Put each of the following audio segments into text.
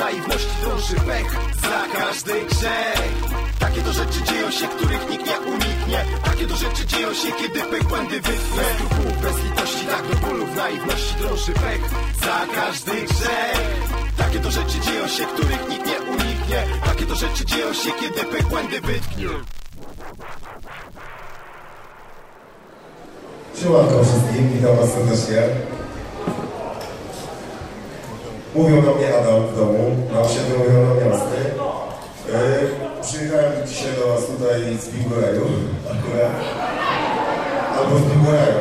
naiwności drąży pech za każdy grzech. Takie to rzeczy dzieją się, których nikt nie uniknie. Takie to rzeczy dzieją się, kiedy pech błędy wytnie. Bez bez litości, tak do bólu w naiwności drąży pech za każdy grzech. Takie to rzeczy dzieją się, których nikt nie uniknie. Takie to rzeczy dzieją się, kiedy pech błędy wytknie Siemanko wszystkim, witam was serdecznie. Mówią do mnie Adam w domu, na osiedlu mówią do mnie. Yy, przyjechałem dzisiaj do was tutaj z Biłgoraju, akurat. Albo z Biłgoraju.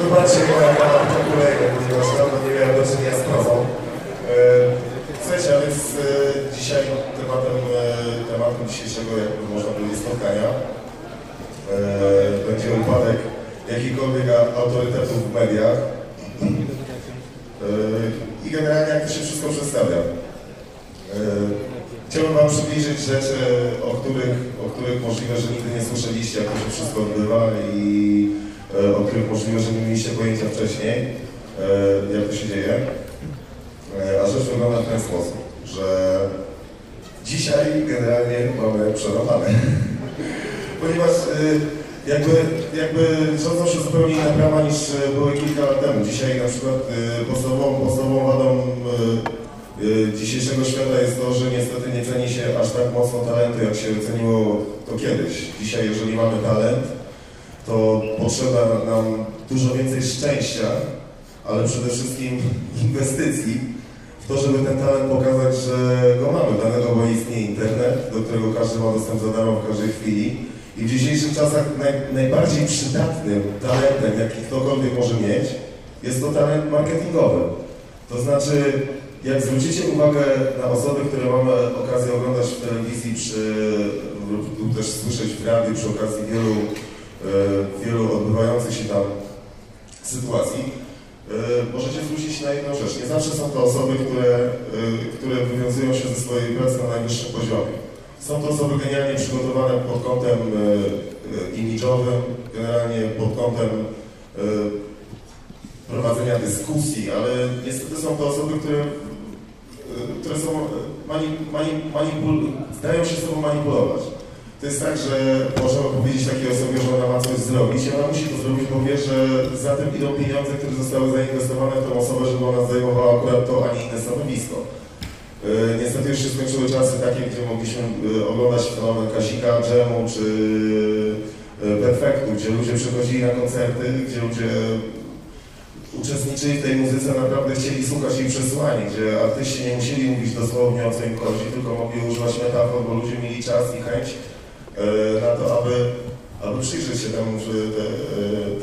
Wybaczcie moja gada w Biłgoraju, ponieważ dawno nie miałem do czynienia z prozą. Yy, Słuchajcie, a więc yy, dzisiaj tematem, tematem dzisiejszego, jakby można powiedzieć, spotkania będzie upadek jakichkolwiek autorytetów w mediach i generalnie jak to się wszystko przedstawia. Yy, Chciałbym Wam przybliżyć rzeczy, o których, o których możliwe, że nigdy nie słyszeliście, jak to się wszystko odbywa i yy, o których możliwe, że nie mieliście pojęcia wcześniej, yy, jak to się dzieje. A rzecz wygląda w ten sposób, że dzisiaj generalnie mamy przerwane. Ponieważ jakby, jakby rządzą się zupełnie inne prawa niż e, były kilka lat temu. Dzisiaj na przykład y, podstawową, podstawową wadą y, dzisiejszego świata jest to, że niestety nie ceni się aż tak mocno talentu, jak się ceniło to kiedyś. Dzisiaj, jeżeli mamy talent, to potrzeba nam dużo więcej szczęścia, ale przede wszystkim inwestycji w to, żeby ten talent pokazać, że go mamy. Dlatego, bo istnieje internet, do którego każdy ma dostęp za darmo w każdej chwili. I w dzisiejszych czasach naj, najbardziej przydatnym talentem, jaki ktokolwiek może mieć, jest to talent marketingowy. To znaczy, jak zwrócicie uwagę na osoby, które mamy okazję oglądać w telewizji, czy lub też słyszeć w radiu przy okazji wielu, e, wielu odbywających się tam sytuacji, e, możecie zwrócić na jedną rzecz. Nie zawsze są to osoby, które, e, które wywiązują się ze swojej pracy na najwyższym poziomie. Są to osoby genialnie przygotowane pod kątem e, e, imidżowym, generalnie pod kątem e, prowadzenia dyskusji, ale niestety są to osoby, które, które są mani, mani, manipul, zdają się sobą manipulować. To jest tak, że możemy powiedzieć takiej osobie, że ona ma coś zrobić ona musi to zrobić, bo wie, że za tym idą pieniądze, które zostały zainwestowane w tą osobę, żeby ona zajmowała akurat to, a nie inne stanowisko. E, Niestety już się skończyły czasy takie, gdzie mogliśmy e, oglądać fenomen Kazika, Dżemu czy e, Perfektu, gdzie ludzie przychodzili na koncerty, gdzie ludzie uczestniczyli w tej muzyce, naprawdę chcieli słuchać jej przesłanie, gdzie artyści nie musieli mówić dosłownie o co im chodzi, tylko mogli używać metafor, bo ludzie mieli czas i chęć na to, aby, aby przyjrzeć się temu, że te,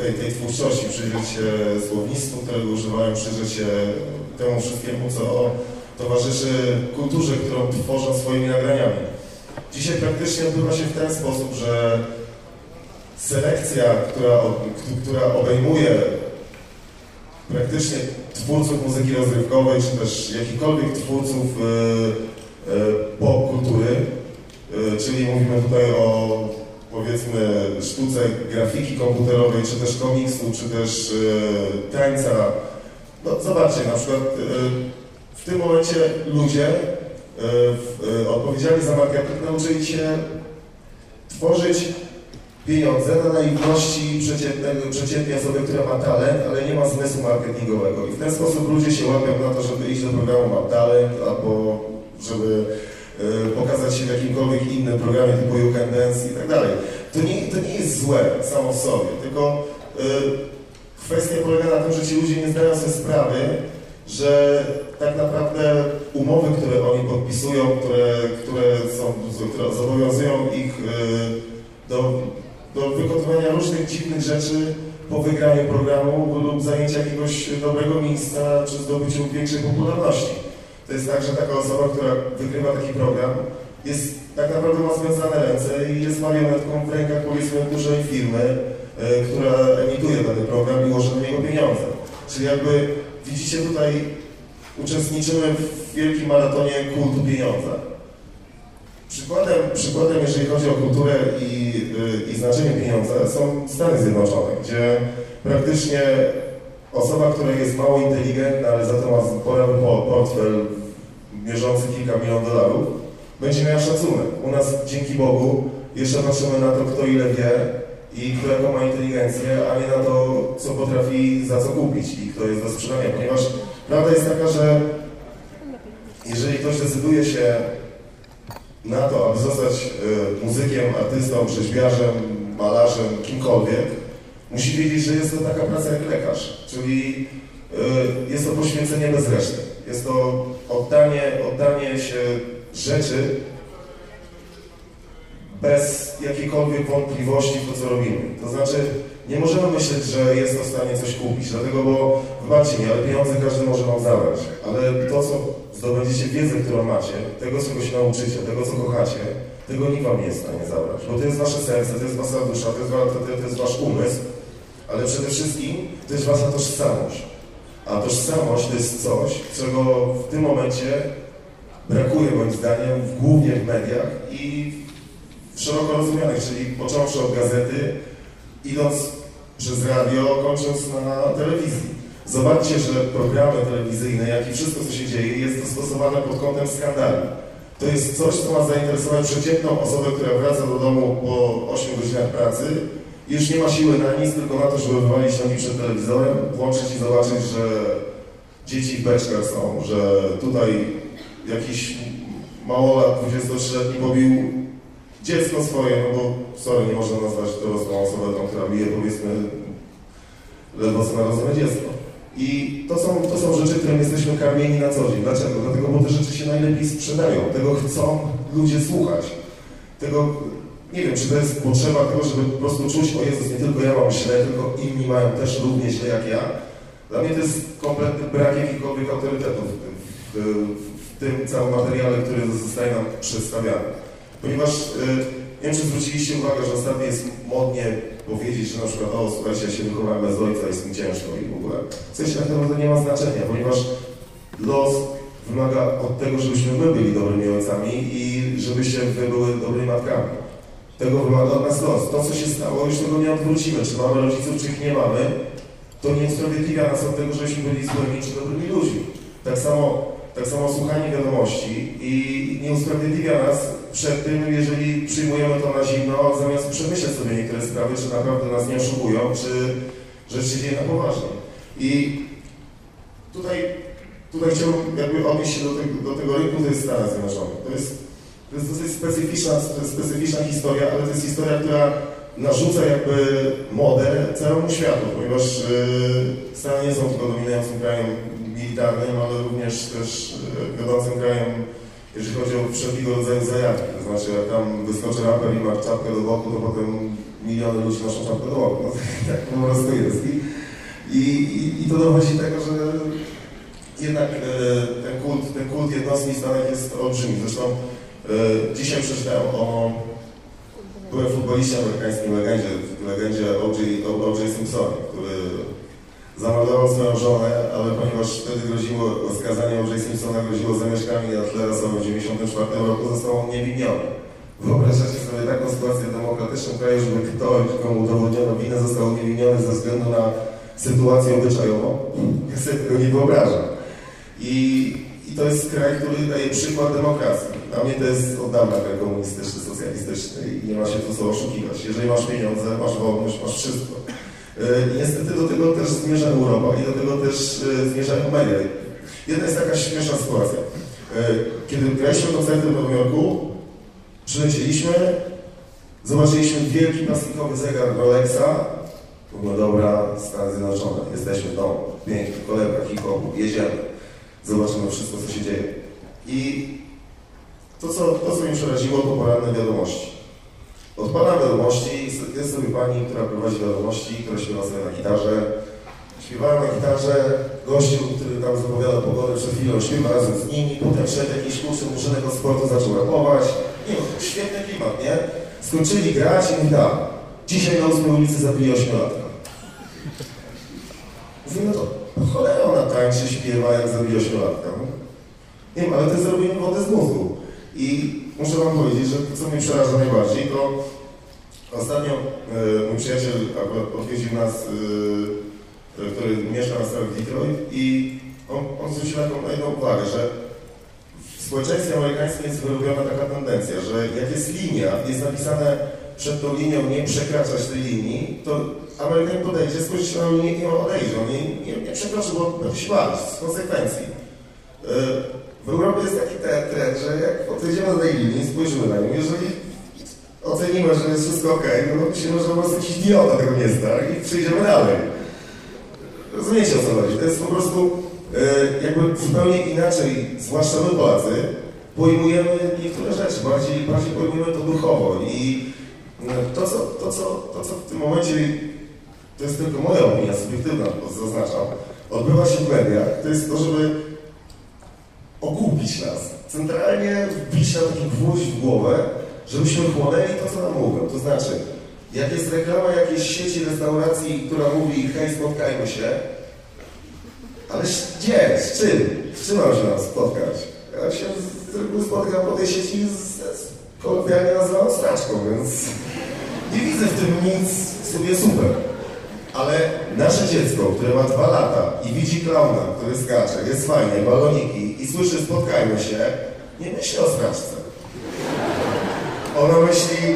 tej, tej twórczości, przyjrzeć się słownictwu, którego używają, przyjrzeć się temu wszystkiemu, co towarzyszy kulturze, którą tworzą swoimi nagraniami. Dzisiaj praktycznie odbywa się w ten sposób, że selekcja, która, która obejmuje praktycznie twórców muzyki rozrywkowej, czy też jakichkolwiek twórców e, e, popkultury, e, czyli mówimy tutaj o powiedzmy sztuce grafiki komputerowej, czy też komiksu, czy też e, tańca. No zobaczcie, na przykład e, w tym momencie ludzie e, e, odpowiedzialni za marketing nauczyli się tworzyć pieniądze na naiwności przeciętnej, przeciętnej osoby, która ma talent, ale nie ma zmysłu marketingowego. I w ten sposób ludzie się łapią na to, żeby iść do programu Mam Talent, albo żeby e, pokazać się w jakimkolwiek innym programie typu You Can Dance i tak dalej. To nie, to nie jest złe samo w sobie, tylko kwestia polega na tym, że ci ludzie nie zdają sobie sprawy, że tak naprawdę umowy, które oni podpisują, które, które, są, które zobowiązują ich y, do, do wykonywania różnych dziwnych rzeczy po wygraniu programu lub zajęciu jakiegoś dobrego miejsca czy zdobyciu większej popularności. To jest tak, że taka osoba, która wygrywa taki program, jest tak naprawdę ma związane ręce i jest marionetką w rękach powiedzmy dużej firmy, y, która emituje dany program i ułoży na niego pieniądze. Czyli jakby widzicie tutaj uczestniczymy w wielkim maratonie kultu pieniądza. Przykładem, przykładem jeżeli chodzi o kulturę i, y, i znaczenie pieniądza, są Stany Zjednoczone, gdzie praktycznie osoba, która jest mało inteligentna, ale za to ma spory portfel mierzący kilka milionów dolarów, będzie miała szacunek. U nas, dzięki Bogu, jeszcze patrzymy na to, kto ile wie i kto jaką ma inteligencję, a nie na to, co potrafi za co kupić i kto jest do sprzedania, ponieważ prawda jest taka, że jeżeli ktoś decyduje się na to, aby zostać y, muzykiem, artystą, rzeźbiarzem, malarzem, kimkolwiek, musi wiedzieć, że jest to taka praca jak lekarz, czyli y, jest to poświęcenie bez reszty. Jest to oddanie, oddanie się rzeczy bez jakiejkolwiek wątpliwości w to, co robimy. To znaczy, nie możemy myśleć, że jest to w stanie coś kupić, dlatego, bo wybaczcie mi, ale pieniądze każdy może wam zabrać, ale to, co zdobędziecie, wiedzę, którą macie, tego, czego się nauczycie, tego, co kochacie, tego nikt wam nie jest w stanie zabrać, bo to jest wasze serce, to jest wasza dusza, to jest, to, to jest wasz umysł, ale przede wszystkim to jest wasza tożsamość. A tożsamość to jest coś, czego w tym momencie brakuje moim zdaniem głównie w mediach i szeroko rozumianych, czyli począwszy od gazety, idąc przez radio, kończąc na telewizji. Zobaczcie, że programy telewizyjne, jak i wszystko, co się dzieje, jest dostosowane pod kątem skandali. To jest coś, co ma zainteresować przeciętną osobę, która wraca do domu po 8 godzinach pracy i już nie ma siły na nic, tylko na to, żeby wywalić nogi przed telewizorem, włączyć i zobaczyć, że dzieci w beczkach są, że tutaj jakiś małolat 23-letni pobił dziecko swoje, no bo sorry, nie można nazwać dorosłą osobę tą, która bije powiedzmy ledwo co narodzone dziecko. I to są, to są rzeczy, którym jesteśmy karmieni na co dzień. Dlaczego? Dlatego, bo te rzeczy się najlepiej sprzedają. Tego chcą ludzie słuchać. Tego, nie wiem, czy to jest potrzeba tego, żeby po prostu czuć, o Jezus, nie tylko ja mam źle, tylko inni mają też równie źle jak ja. Dla mnie to jest kompletny brak jakichkolwiek autorytetów w, tym- w, w tym całym materiale, który zostaje nam przedstawiany. Ponieważ y, nie wiem, czy zwróciliście uwagę, że ostatnio jest modnie powiedzieć, że na przykład, o słuchajcie, ja się wychowałem bez ojca, jest mi ciężko i w ogóle. Coś tak naprawdę nie ma znaczenia, ponieważ los wymaga od tego, żebyśmy my byli dobrymi ojcami i żebyście wy były dobrymi matkami. Tego wymaga od nas los. To, co się stało, już tego nie odwrócimy. Czy mamy rodziców, czy ich nie mamy, to nie usprawiedliwia nas od tego, żebyśmy byli złymi czy dobrymi ludźmi. Tak samo, tak samo słuchanie wiadomości i nie usprawiedliwia nas przed tym, jeżeli przyjmujemy to na zimno, zamiast przemyśleć sobie niektóre sprawy, czy naprawdę nas nie oszukują, czy rzecz się dzieje na poważnie. I tutaj, tutaj chciałbym jakby odnieść się do tego, do tego rynku, to jest Stany Zjednoczone. To jest, to jest dosyć specyficzna, specyficzna historia, ale to jest historia, która narzuca jakby modę całemu światu, ponieważ yy, Stany nie są tylko dominującym krajem militarnym, ale również też yy, wiodącym krajem, jeżeli chodzi o wszelkiego rodzaju zajawki. To znaczy, jak tam wyskoczy raper i ma czapkę do boku, to potem miliony ludzi noszą czapkę do boku. No, tak po prostu jest. I, i, i, to dochodzi do tego, że jednak e, ten, kult, ten kult jednostki w Stanach jest olbrzymi. Zresztą e, dzisiaj przeczytałem o byłem futboliście amerykańskim legendzie, legendzie. O.J. Simpsonie, który zamordował swoją żonę, ale ponieważ wtedy groziło, skazanie O.J. Simpsona groziło zamieszkami Atlera w 1994 roku, został on niewiniony. Wyobrażacie sobie taką sytuację w demokratycznym kraju, żeby ktoś, komu udowodniono winę, został uniewinniony ze względu na sytuację obyczajową? Ja sobie tego nie wyobrażam. I, I to jest kraj, który daje przykład demokracji. Dla mnie to jest od dawna kraj komunistyczny, socjalistyczny i nie ma się tu co oszukiwać. Jeżeli masz pieniądze, masz wolność, masz wszystko. I niestety do tego też zmierza Europa i do tego też yy, zmierzają media. Jedna jest taka śmieszna sytuacja. Yy, Kiedy graliśmy koncerty w Nowym Jorku, przylecieliśmy, zobaczyliśmy wielki plastikowy zegar Rolexa. No dobra, Stany Zjednoczone, jesteśmy w domu, pięknie, kolebka, hip-hopu, jedziemy, zobaczymy wszystko, co się dzieje. I to, co, to, co mnie przeraziło, to poranne wiadomości. Odpalam wiadomości, jest sobie pani, która prowadzi wiadomości, która śpiewa sobie na gitarze. Śpiewałem na gitarze, gościu, który tam zapowiada pogodę przed chwilą, śpiewa razem z nimi, potem szedł jakiś kurczę murzynek od sportu, zaczął rapować. Nie no, świetny klimat, nie? Skończyli grać i mówi tak, dzisiaj na ósmej ulicy zabili ośmiolatka. Mówię, no to po cholerę ona tańczy, śpiewa, jak zabije ośmiolatka. Nie wiem, ale to zrobienie wody z mózgu. I muszę wam powiedzieć, że to, co mnie przeraża najbardziej, to ostatnio e, mój przyjaciel akurat odwiedził nas, e, e, który mieszka na stałe w Detroit i on, on zwrócił taką na jedną uwagę, że w społeczeństwie amerykańskim jest wyrobiona taka tendencja, że jak jest linia, jest napisane przed tą linią nie przekraczać tej linii, to Amerykanin podejdzie, spojrzy na linię i on odejdzie, on nie, nie, nie przekroczy, bo się bawić z konsekwencji. W Europie jest taki trend, że jak odejdziemy do tej linii, spojrzymy na nią, jeżeli ocenimy, że jest wszystko ok, no to myślimy, że po prostu jakiś idiota tego zna i przejdziemy dalej. Rozumiecie o co chodzi? To jest po prostu e, jakby zupełnie inaczej, zwłaszcza my Polacy, pojmujemy niektóre rzeczy, bardziej, bardziej pojmujemy to duchowo i e, to co, to, co, to, co w tym momencie, to jest tylko moja opinia subiektywna, to zaznaczam, odbywa się w mediach, to jest to, żeby okupić nas, centralnie wbić nam taki gwóźdź w głowę, żebyśmy chłonęli to, co nam mówią. To znaczy, jak jest reklama jakiejś sieci restauracji, która mówi hej, spotkajmy się, ale gdzie? Z czym? Z czym mam się nam spotkać? Ja się z reguły spotkam po tej sieci z, z kolokwialnie nazwaną straczką, więc nie widzę w tym nic sobie super. Ale nasze dziecko, które ma dwa lata i widzi klauna, który skacze, jest fajnie, baloniki i słyszy spotkajmy się, nie myśli o straczce. Ono myśli,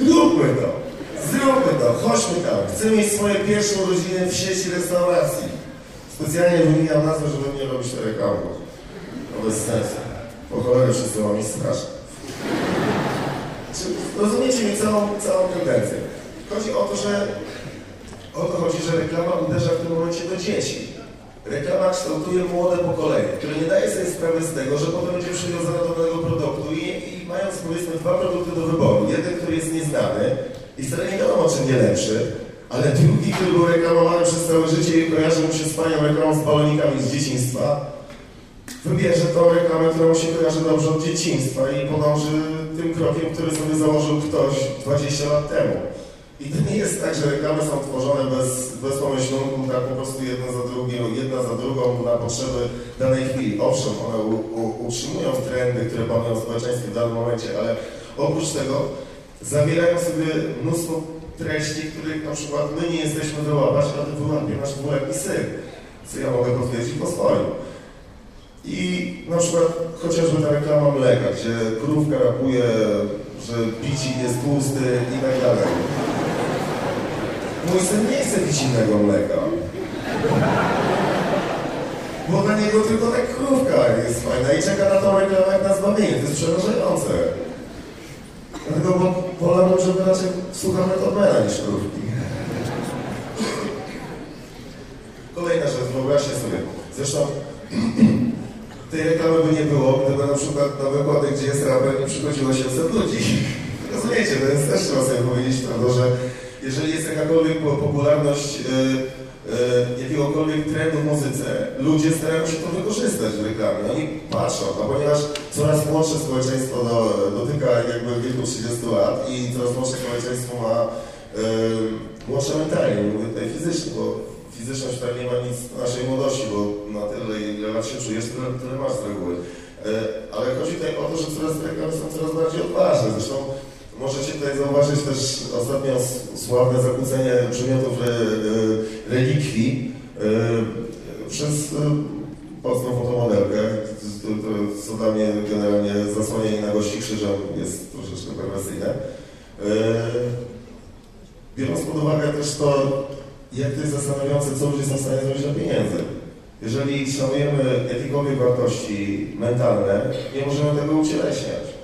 zróbmy to, zróbmy to, chodźmy tam. Chcę mieć swoje pierwsze urodziny w sieci restauracji. Specjalnie wymieniam nazwę, żeby nie robić reklamy. To bez sensu. Po cholerę wszyscy mam. Czy rozumiecie mi całą, całą tendencję? Chodzi o to, że o to chodzi, że reklama uderza w tym momencie do dzieci. Reklama kształtuje młode pokolenie, które nie daje sobie sprawy z tego, że potem będzie przywiązane do danego produktu i, i mając powiedzmy dwa produkty do wyboru, jeden, który jest nieznany i wcale nie wiadomo, czym nie lepszy, ale drugi, który był reklamowany przez całe życie i kojarzy mu się z panią reklamą z balonikami z dzieciństwa, wybierze tą reklamę, która mu się kojarzy dobrze od dzieciństwa i podąży tym krokiem, który sobie założył ktoś 20 lat temu. I to nie jest tak, że reklamy są tworzone bez, bez pomyślunku, tak po prostu jedna za drugą, jedna za drugą na potrzeby danej chwili. Owszem, one u, u, utrzymują trendy, które panują w społeczeństwie w danym momencie, ale oprócz tego zawierają sobie mnóstwo treści, których na przykład my nie jesteśmy wyłapać, ale wyłapie nasz dwuletni syn, co ja mogę potwierdzić po swoim. I na przykład chociażby ta reklama mleka, gdzie krówka rapuje, że bicik jest tłusty i tak dalej. Mój syn nie chce pić innego mleka. Bo dla niego tylko ta krówka jest fajna i czeka na tą reklamę na zbawienie. To jest przerażające. Dlatego bo wolałbym, żeby raczej słuchamy Topmana niż krówki. Kolejna rzecz, wyobraźcie sobie. Zresztą tej reklamy by nie było, gdyby na przykład na wykłady, gdzie jest raper, nie przychodziło 800 ludzi. Rozumiecie, to jest też trzeba sobie powiedzieć prawda, że jeżeli jest jakakolwiek po- popularność e, e, jakiegokolwiek trendu w muzyce, ludzie starają się to wykorzystać w reklamie. Oni patrzą, a ponieważ coraz młodsze społeczeństwo do, dotyka jakby wieku 30 lat i coraz młodsze społeczeństwo ma e, młodsze mentalnie, nie mówię tutaj fizycznie, bo fizyczność tak nie ma nic do naszej młodości, bo na tyle ile lat się czujesz, tyle, tyle masz z reguły. E, Ale chodzi tutaj o to, że coraz reklamy są coraz bardziej odważne. Zresztą możecie tutaj zauważyć też ostatnio sławne zakłócenie przedmiotów re, e, relikwii e, przez e, polską fotomodelkę, to, to, co dla mnie generalnie zasłonienie na gości krzyżem jest troszeczkę perwersyjne. E, Biorąc pod uwagę też to, jak to jest zastanawiające, co ludzie są w stanie zrobić dla pieniędzy. Jeżeli szanujemy jakiekolwiek wartości mentalne, nie możemy tego ucieleśniać.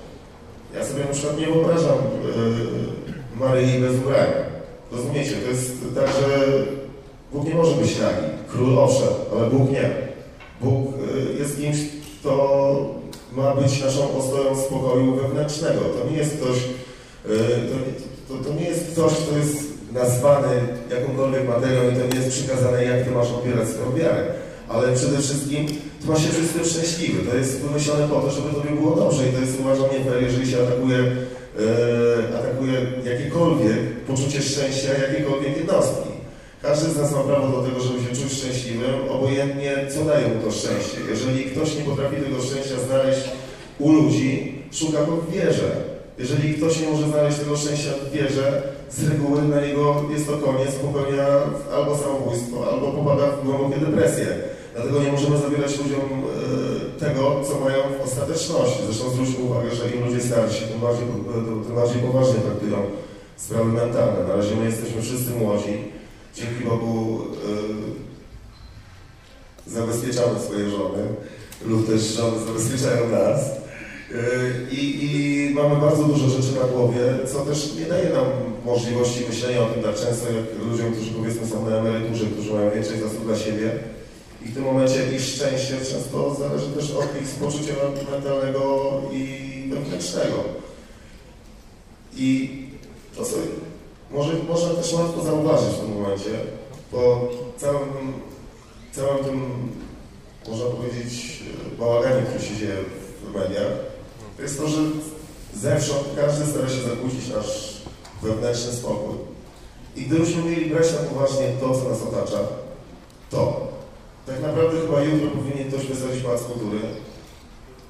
Ja sobie na przykład nie wyobrażam yy, Maryi bez ubrania. Rozumiecie? To jest tak, że Bóg nie może być nagi. Król owszem, ale Bóg nie. Bóg yy, jest kimś, kto ma być naszą ostoją spokoju wewnętrznego. To nie jest ktoś, yy, to, to, to nie jest ktoś, kto jest nazwany jakąkolwiek materią i to nie jest przykazane, jak ty masz opierać swoją wiarę. Ale przede wszystkim masz się z tym szczęśliwy. To jest wymyślone po to, żeby tobie było dobrze i to jest uważam nie fair, jeżeli się atakuje, e, atakuje jakiekolwiek poczucie szczęścia jakiejkolwiek jednostki. Każdy z nas ma prawo do tego, żeby się czuć szczęśliwym, obojętnie co daje mu to szczęście. Jeżeli ktoś nie potrafi tego szczęścia znaleźć u ludzi, szuka go w wierze. Jeżeli ktoś nie może znaleźć tego szczęścia w wierze, z reguły na niego jest to koniec, popełnia albo samobójstwo, albo popada w głębokie depresje. Dlatego nie możemy zabierać ludziom e, tego, co mają w ostateczności. Zresztą zwróćmy uwagę, że im ludzie starsi, tym bardziej, tym bardziej poważnie traktują sprawy mentalne. Na razie my jesteśmy wszyscy młodzi. Dzięki Bogu yy, zabezpieczamy swoje żony lub też żony zabezpieczają nas. I, mamy bardzo dużo rzeczy na głowie, co też nie daje nam możliwości myślenia o tym tak często jak ludziom, którzy powiedzmy są na emeryturze, którzy mają więcej zasób dla siebie. I w tym momencie ich szczęście często zależy też od ich poczucia mentalnego i wewnętrznego. I to sobie może, można też łatwo zauważyć w tym momencie, po całym, całym tym, można powiedzieć, bałaganie, który się dzieje w mediach, to jest to, że zewsząd każdy stara się zakłócić nasz wewnętrzny spokój. I gdybyśmy mieli brać na poważnie to, co nas otacza, to tak naprawdę chyba jutro powinien ktoś wystawić Pałac Kultury.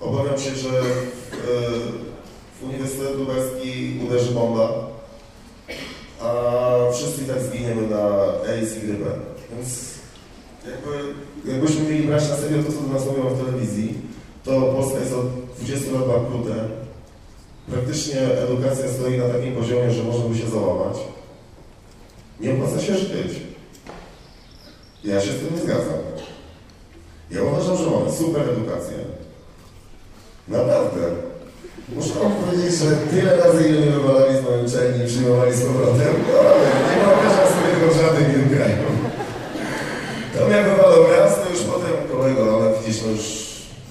Obawiam się, że w, w Uniwersytet Lubelski uderzy bomba, a wszyscy tak zginiemy na AIDS i grypę. Więc jakby, jakbyśmy mieli brać na serio to, co do nas mówią w telewizji, to Polska jest od 20 lat bankrute. Praktycznie edukacja stoi na takim poziomie, że można by się załamać. Nie opłaca się żyć. Ja się z tym nie zgadzam. Ja uważam, że mamy super edukację. Naprawdę. Muszę wam powiedzieć, że tyle razy, ile mnie wywalali z mojej uczelni i przyjmowali z powrotem, no nie wyobrażam sobie tego w żadnym innym kraju. To mnie wywalał raz, to już potem kolego, ale widzisz, no już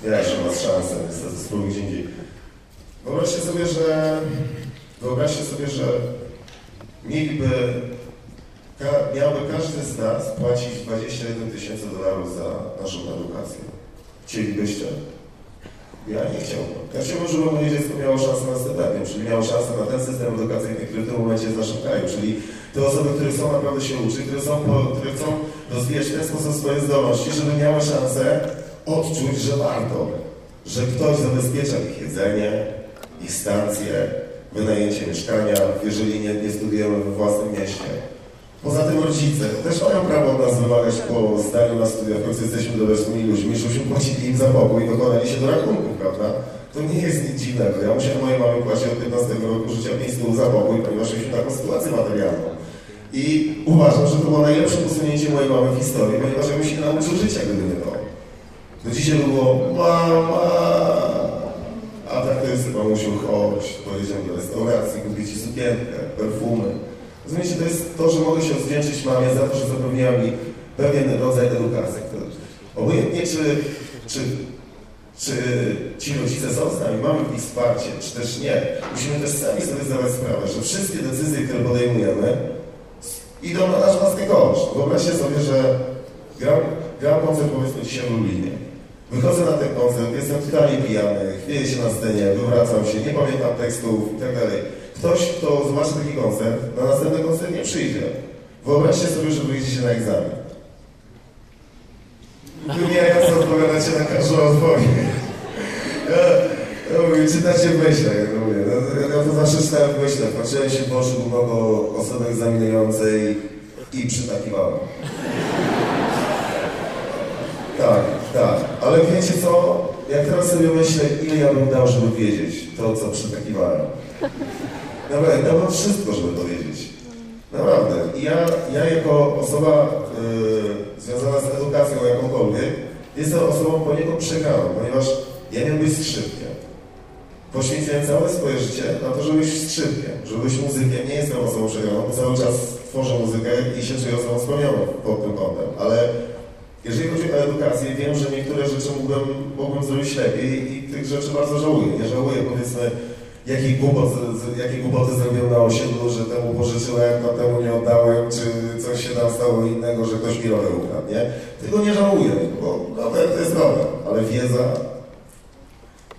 Miałeś u nas szansę, niestety spróbuj gdzie indziej. Wyobraźcie sobie, że wyobraźcie sobie, że mieliby, ka, miałby każdy z nas płacić 21 tysięcy dolarów za naszą edukację. Chcielibyście? Ja nie chciałbym. Ja chciałbym, żeby moje dziecko miało szansę na stypendium, czyli miało szansę na ten system edukacyjny, który w tym momencie jest w naszym kraju, czyli te osoby, które chcą naprawdę się uczyć, które, są, które chcą rozwijać w ten sposób swoje zdolności, żeby miały szansę odczuć, że warto, że ktoś zabezpiecza ich jedzenie, ich stacje, wynajęcie mieszkania, jeżeli nie, nie studujemy we własnym mieście. Poza tym rodzice też mają prawo od nas wymagać po zdaniu na studiach, w końcu jesteśmy dorosłymi ludźmi, żebyśmy płacili im za pokój i dokonali się do rachunku, prawda? To nie jest nic dziwnego. Ja musiałem mojej mamie płacić od 15 roku życia 5 za pokój, ponieważ mieliśmy taką sytuację materialną. I uważam, że to było najlepsze posunięcie mojej mamy w historii, ponieważ ja bym się nauczył życia, gdyby nie to. To dzisiaj by było mama, a tak to jest mamusiu, chodź, pojedziemy do restauracji, kupić ci sukienkę, perfumy. Rozumiecie, to jest to, że mogę się odwdzięczyć mamie za to, że zapewniła mi pewien rodzaj edukacji. Obojętnie czy, czy, czy ci rodzice są z nami, mamy w nich wsparcie, czy też nie, musimy też sami sobie zdawać sprawę, że wszystkie decyzje, które podejmujemy, idą na nasz własny koszt. Wyobraźcie sobie, że gram, gram koncert powiedzmy dzisiaj w Lublinie. Wychodzę na ten koncert, jestem totalnie pijany, chwieję się na scenie, wywracam się, nie pamiętam tekstów i tak. Ktoś, kto zobaczy taki koncert, na następny koncert nie przyjdzie. Wyobraźcie sobie, że wyjdziecie na egzamin. Wy nie ja co odpowiadacie na każdą odpowiedź. Ja, ja mówię, czytacie w myślach, jak mówię. No, ja to zawsze czytałem w myślach. Patrzyłem się w oczy głównego osoby egzaminującej i przytakiwałem. Tak, tak. Ale wiecie co? Jak teraz sobie myślę, ile ja bym dał, żeby wiedzieć to, co przytakiwałem. Naprawdę, dałbym wszystko, żeby to wiedzieć. Naprawdę. I ja, ja jako osoba yy, związana z edukacją jakąkolwiek, jestem osobą poniekąd przegraną, ponieważ ja miałem być skrzypkiem. Poświęciłem całe swoje życie na to, żeby być skrzypkiem, żeby być muzykiem. Nie jestem osobą przegraną, bo cały czas tworzę muzykę i się czuję osobą spełnioną pod tym kątem. Ale jeżeli chodzi o edukację, wiem, że niektóre rzeczy mógłbym, mógłbym zrobić lepiej i tych rzeczy bardzo żałuję. Nie żałuję, powiedzmy, jakiej głupot, jakie głupoty zrobiłem na osiedlu, że temu pożyczyłem, a temu nie oddałem, czy coś się tam stało innego, że ktoś mi rower ukradł, nie? Tego nie żałuję, bo rower to jest rower, ale wiedza...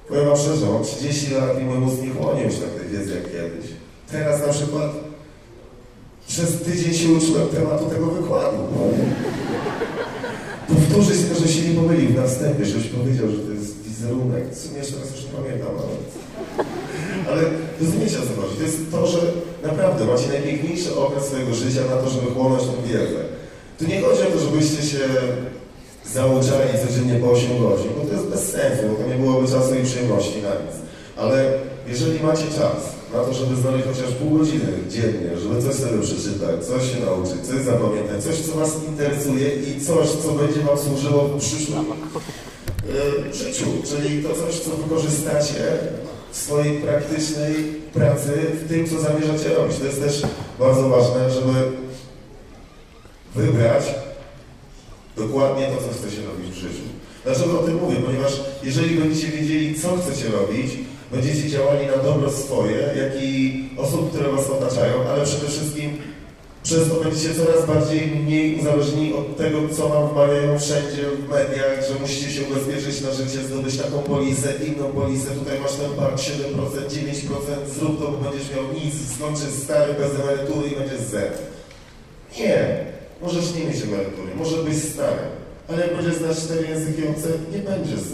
Powiem wam szczerze, mam 30 lat i mój mózg nie chłonie już tak tej wiedzy jak kiedyś. Teraz na przykład przez tydzień się uczyłem tematu tego wykładu powtórzyć tylko, że się nie pomylił na wstępie, żebyś powiedział, że to jest wizerunek. W sumie jeszcze teraz już nie pamiętam, ale... Ale rozumiecie o co chodzi? To jest to, że naprawdę macie najpiękniejszy okres swojego życia na to, żeby chłonąć tą wiedzę. Tu nie chodzi o to, żebyście się zauczali codziennie po 8 godzin, bo to jest bez sensu, bo to nie byłoby czasu i przyjemności na nic. Ale jeżeli macie czas na to, żeby znaleźć chociaż pół godziny dziennie, żeby coś sobie przeczytać, coś się nauczyć, coś zapamiętać, coś, co Was interesuje i coś, co będzie Wam służyło w przyszłym e, życiu, czyli to coś, co wykorzystacie swojej praktycznej pracy, w tym, co zamierzacie robić. To jest też bardzo ważne, żeby wybrać dokładnie to, co chcecie robić w życiu. Dlaczego o tym mówię? Ponieważ jeżeli będziecie wiedzieli, co chcecie robić, będziecie działali na dobro swoje, jak i osób, które Was otaczają, ale przede wszystkim przez to będziecie coraz bardziej mniej uzależnieni od tego, co Wam wmawiają wszędzie w mediach, że musicie się ubezpieczyć na życie, zdobyć taką polisę, inną polisę, tutaj masz ten park 7%, 9%, zrób to, bo będziesz miał nic, skończysz stary bez emerytury i będziesz Z. Nie, możesz nie mieć emerytury, może być stary, ale jak będziesz znać cztery języki obce, nie będziesz Z.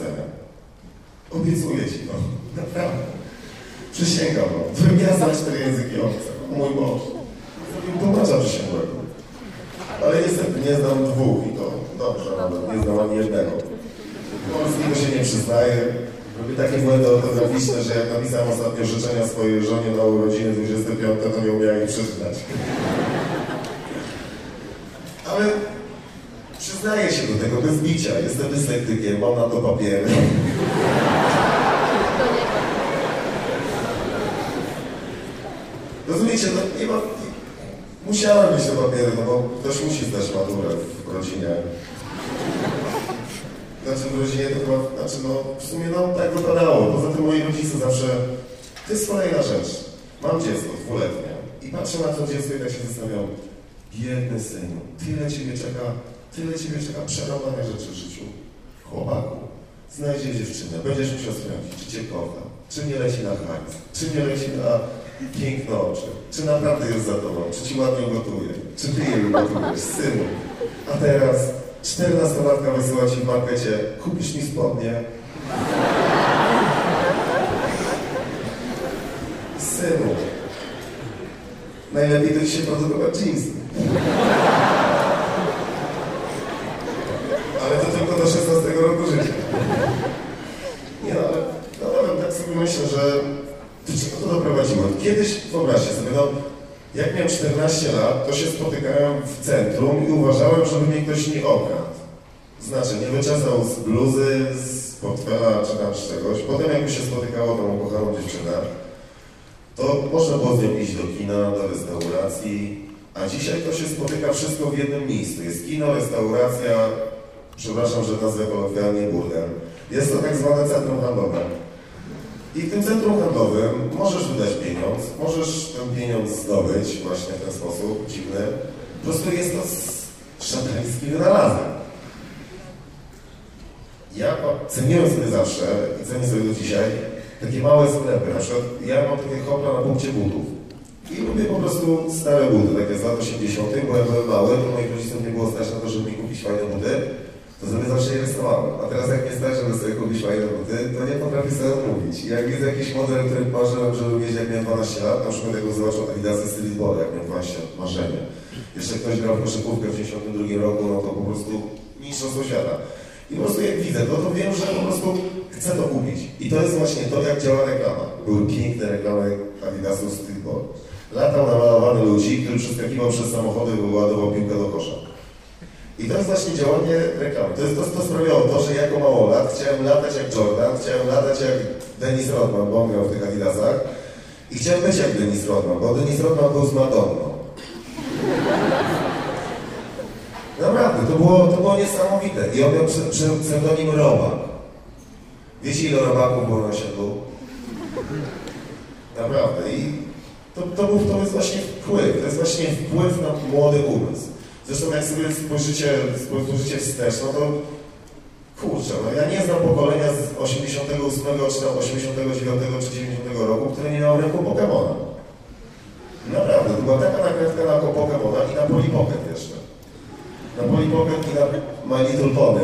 Obiecuję Ci to, naprawdę. Przysięgam Wam, gdybym ja znał cztery języki obce, mój Boże, tłumacza przysięgłego. Ale niestety nie znam dwóch i to dobrze nawet, nie znam ani jednego. Polskiego się nie przyznaję. Robię takie błędy ortograficzne, że jak napisałem ostatnio życzenia swojej żonie na urodziny 25, to nie umiałem ich przeczytać. Ale przyznaję się do tego bez bicia. Jestem dyslektykiem, mam na to papiery. Rozumiecie, no nie ma... Musiałem mieć te papiery, no bo ktoś musi zdać maturę w rodzinie. Znaczy w rodzinie to chyba, znaczy no w sumie no tak wypadało. Poza tym moi rodzice zawsze, to jest kolejna rzecz. Mam dziecko dwuletnie i patrzę na to dziecko i tak się zastanawiam, biedny synu, tyle ciebie czeka, tyle ciebie czeka przerobane rzeczy w życiu. Chłopaku, znajdzie dziewczynę, będziesz musiał sprawdzić, czy cię kocha, czy nie leci na hajs, czy nie leci na piękne oczy, czy naprawdę jest za tobą, czy ci ładnie gotuje, czy ty jej gotujesz, synu. A teraz czternastolatka wysyła ci w markecie, kupisz mi spodnie. Synu, najlepiej to ci się produkować jeansy. Ale to tylko do 16 roku życia. Nie no, ale naprawdę tak sobie myślę, że do czego to doprowadziło? Kiedyś, wyobraźcie sobie, no, jak miałem 14 lat, to się spotykałem w centrum i uważałem, żeby mnie ktoś nie okradł. Znaczy, nie wyczesał z bluzy, z portfela czy tam z czegoś. Potem jakby się spotykało tą ukochaną dziewczynę, to można było z nią iść do kina, do restauracji, a dzisiaj to się spotyka wszystko w jednym miejscu. Jest kino, restauracja, przepraszam, że nazwę kolokwialnie burdel. Jest to tak zwane centrum handlowe. I w tym centrum handlowym możesz wydać pieniądz, możesz ten pieniądz zdobyć właśnie w ten sposób dziwny. Po prostu jest to szatański wynalazek. Ja ceniłem sobie zawsze i cenię sobie do dzisiaj takie małe sklepy. Na przykład ja mam takie hopla na punkcie butów. I lubię po prostu stare buty, takie z lat 80., bo ja byłem mały, to moich rodziców nie było stać na to, żeby mi kupić fajne buty to sobie zawsze je rysowałem. A teraz jak mnie stać, żeby sobie kupić fajne buty, to nie potrafię sobie odmówić. I jak widzę jakiś model, który marzyłem, żeby mieć jak miałem 12 lat, na przykład jak go zobaczył Adidasy Street Ball, jak miałem 12 lat, marzenie. Jeszcze ktoś grał w koszykówkę w 1992 roku, no to po prostu mistrzostwo świata. I po prostu jak widzę to, to wiem, że po prostu chcę to kupić. I to jest właśnie to, jak działa reklama. Były piękne reklamy Adidasu Street Ball. Latał namalowany ludzi, który przeskakiwał przez samochody i wyładował piłkę do kosza. I to jest właśnie działanie reklamy. To, jest, to, to sprawiało to, że jako małolat chciałem latać jak Jordan, chciałem latać jak Dennis Rodman, bo on grał w tych Adidasach. I chciałem być jak Dennis Rodman, bo Dennis Rodman był z Madonną. Naprawdę, to było, to było niesamowite. I on miał pseudonim Robak. Wiecie ile robaków było na osiedlu? Naprawdę. I to, to, był, to jest właśnie wpływ. To jest właśnie wpływ na młody umysł. Zresztą jak sobie spojrzycie, spojrzycie wstecz, no to kurczę, no ja nie znam pokolenia z 88 czy tam 89 czy 90 roku, które nie miało rynku Pokemona. Naprawdę, to była taka nakrętka na Pokemona i na Polly Pocket jeszcze. Na Polly Pocket i na My Little Pony.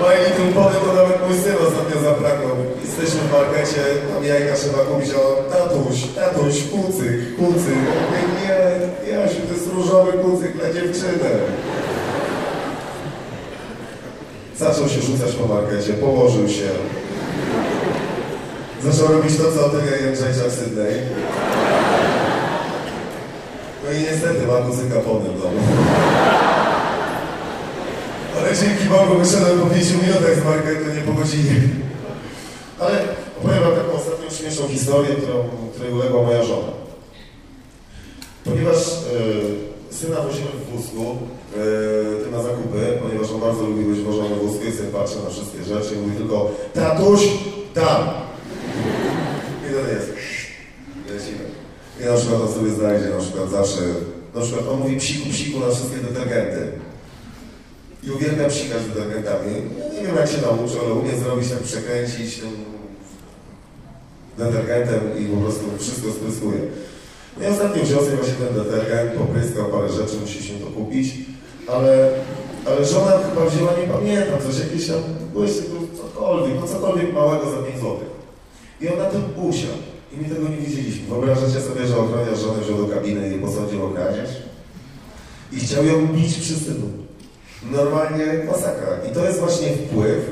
My Little Pony to nawet mój syn ostatnio zapragnął. Jesteśmy w markecie, tam jajka trzeba kupić, o tatuś, tatuś, kucyk, kucyk. Ja mówię, nie, Jasiu, to jest różowy kucyk dla dziewczyny. Zaczął się rzucać po markecie, położył się. Zaczął robić to, co Otelia Jędrzejczak w Sydney. No i niestety ma kuzyka po w domu. Ale dzięki Bogu wyszedłem po 5 minutach z marketu, nie po godzinie. Ale opowiem wam taką ostatnią śmieszną historię, którą, której uległa moja żona. Ponieważ e, syna wozimy w wózku e, na zakupy, ponieważ on bardzo lubi być wożony w wózku i sobie patrzy na wszystkie rzeczy i mówi tylko tatuś, tam. I to jest. Lecimy. I na przykład on sobie znajdzie na przykład zawsze, na przykład on mówi psiku, psiku na wszystkie detergenty. I uwielbia psikać detergentami. Nie wiem jak się nauczył, ale umie zrobić tak, przekręcić tym detergentem i po prostu wszystko spryskuje. No i ostatnio wziął sobie właśnie ten detergent, popryskał parę rzeczy, musieliśmy to kupić, ale, ale żona chyba wzięła, nie pamiętam, coś jakieś tam, błyszczy, cokolwiek, no cokolwiek małego za 5 zł. I on na tym usiadł. I my tego nie widzieliśmy. Wyobrażacie sobie, że ochroniarz żonę wziął do kabiny i posądził o? I chciał ją bić przy synu. Normalnie masakra. I to jest właśnie wpływ,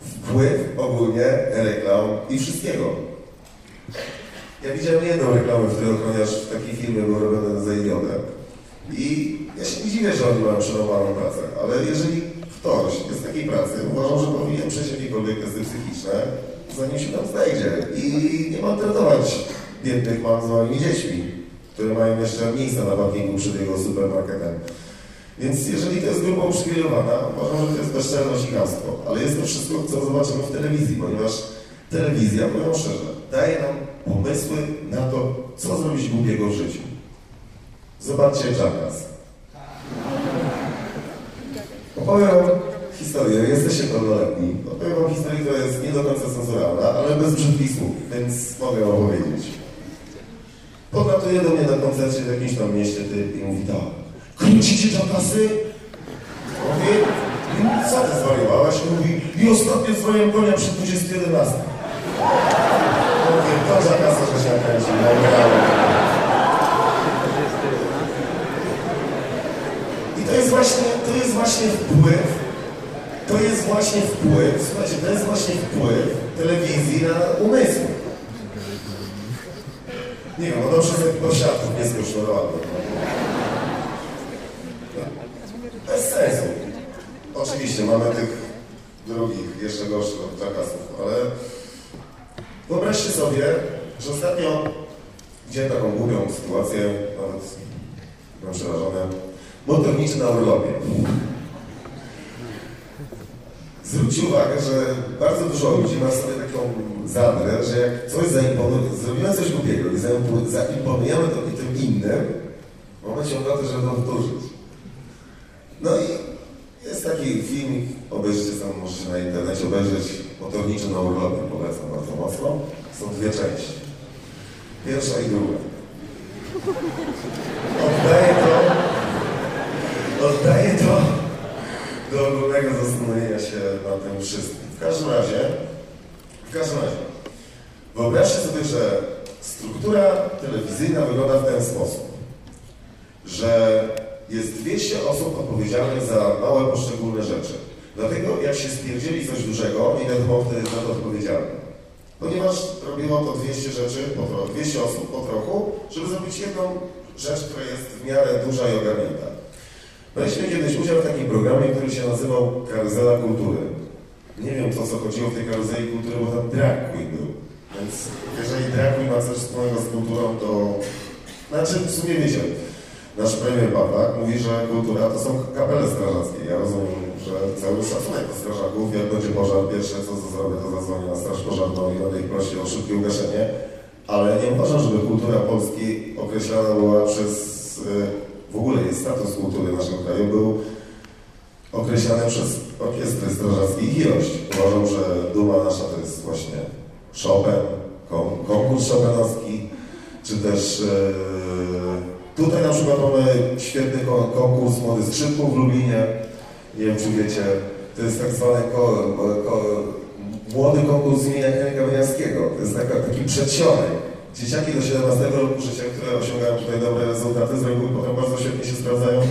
wpływ ogólnie reklam i wszystkiego. Ja widziałem jedną reklamę, w której ochroniarz w takiej firmie był robiony za idiotę. I ja się nie dziwię, że oni mają przerąbaną pracę, ale jeżeli ktoś jest takiej pracy, uważam, że powinien przejść jakiekolwiek testy psychiczne, zanim się tam znajdzie. I nie maltretować biednych mam z małymi dziećmi, które mają jeszcze miejsca na parkingu przed jego supermarketem. Więc jeżeli to jest grupa uprzywilejowana, uważam, że to jest bezczelność i chamstwo. Ale jest to wszystko, co zobaczymy w telewizji, ponieważ telewizja, powiem szczerze, daje nam pomysły na to, co zrobić głupiego w życiu. Zobaczcie Jackass. Opowiem historię, jesteście pełnoletni. Opowiem wam historię, która jest nie do końca cenzuralna, ale bez brzydkich słów, więc mogę wam powiedzieć. Podlatuje do mnie na koncercie w jakimś tam mieście typ i mówi tak. Kręcicie Jackassy? Mówi, co ty zwariowałaś? Mówi, i ostatnio zwoliłem konia przy 2011. Mówię, to Jackassa, że się nakręcił, no. I to jest właśnie, to jest właśnie wpływ, to jest właśnie wpływ, słuchajcie, to jest właśnie wpływ telewizji na umysł. Nie wiem, no dobrze, że prosiadków nie skosztorowano. Bez sensu. Oczywiście mamy tych drugich, jeszcze gorszych od ale wyobraźcie sobie, że ostatnio widziałem taką głupią sytuację, nawet byłem przerażony, motorniczy na urlopie. Zwróćcie uwagę, że bardzo dużo ludzi ma sobie taką zadrę, że jak coś zaimponuje, zrobimy coś głupiego i zaimponujemy to tym innym, mamy się ochotę, żeby to powtórzyć. No i jest taki filmik, obejrzyjcie sam, możecie na internecie obejrzeć, motorniczy na urlopie, polecam bardzo mocno. Są dwie części. Pierwsza i druga. Oddaję to, oddaję to do ogólnego zastanowienia się na tym wszystkim. W każdym razie, w każdym razie, wyobraźcie sobie, że struktura telewizyjna wygląda w ten sposób, że jest 200 osób odpowiedzialnych za małe poszczególne rzeczy. Dlatego jak się spierdzieli coś dużego, nie wiadomo jest za to odpowiedzialny. Ponieważ robiło to 200 rzeczy, po trochu, 200 osób po trochu, żeby zrobić jedną rzecz, która jest w miarę duża i ogarnięta. Braliśmy kiedyś udział w takim programie, który się nazywał Karuzela Kultury. Nie wiem, co co chodziło w tej karuzeli kultury, bo tam drag queen był. Więc jeżeli drag queen ma coś wspólnego z kulturą, to... Znaczy, w sumie wiecie, nasz premier Pawlak mówi, że kultura to są kapele strażackie. Ja rozumiem, że cały szacunek do strażaków, jak będzie pożar, pierwsze co zrobię, to zadzwonię na straż pożarną i będę ich prosił o szybkie ugaszenie. Ale nie uważam, żeby kultura Polski określana była przez w ogóle jest status kultury naszego kraju był określany przez orkiestry strażackie ich ilość. Uważam, że duma nasza to jest właśnie Chopin, konkurs Chopinowski, czy też e, tutaj na przykład mamy świetny konkurs Młody Skrzypków w Lublinie. Nie wiem, czy wiecie, to jest tak zwany ko, ko, młody konkurs imienia Henryka Wyniarskiego. To jest taka, taki przedsionek dzieciaki do 17 roku życia, które osiągają tutaj dobre rezultaty, z reguły potem bardzo świetnie się sprawdzają e,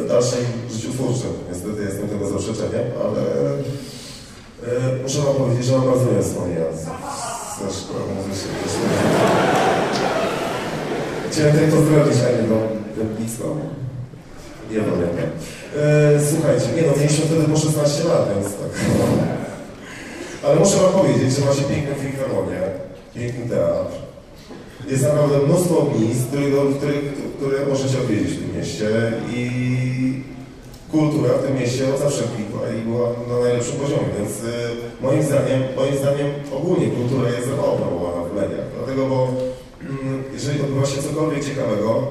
w dalszym życiu twórczym. Niestety jestem tego zaprzeczeniem, ale powiedzieć, że mam bardzo miłe wspomnienia z, ze szkoły muzycznej. Chciałem tutaj pozdrowić Anię Dębicką. Nie pamiętam. E, słuchajcie, nie no, mieliśmy wtedy po 16 lat, więc tak. Ale muszę wam powiedzieć, że macie piękną filharmonię, piękny teatr. Jest naprawdę mnóstwo miejsc, które, które, które możecie odwiedzić w tym mieście i kultura w tym mieście od zawsze kwitła i była na najlepszym poziomie, więc y, moim zdaniem, moim zdaniem ogólnie kultura jest za mało promowana w mediach, dlatego, bo jeżeli odbywa się cokolwiek ciekawego,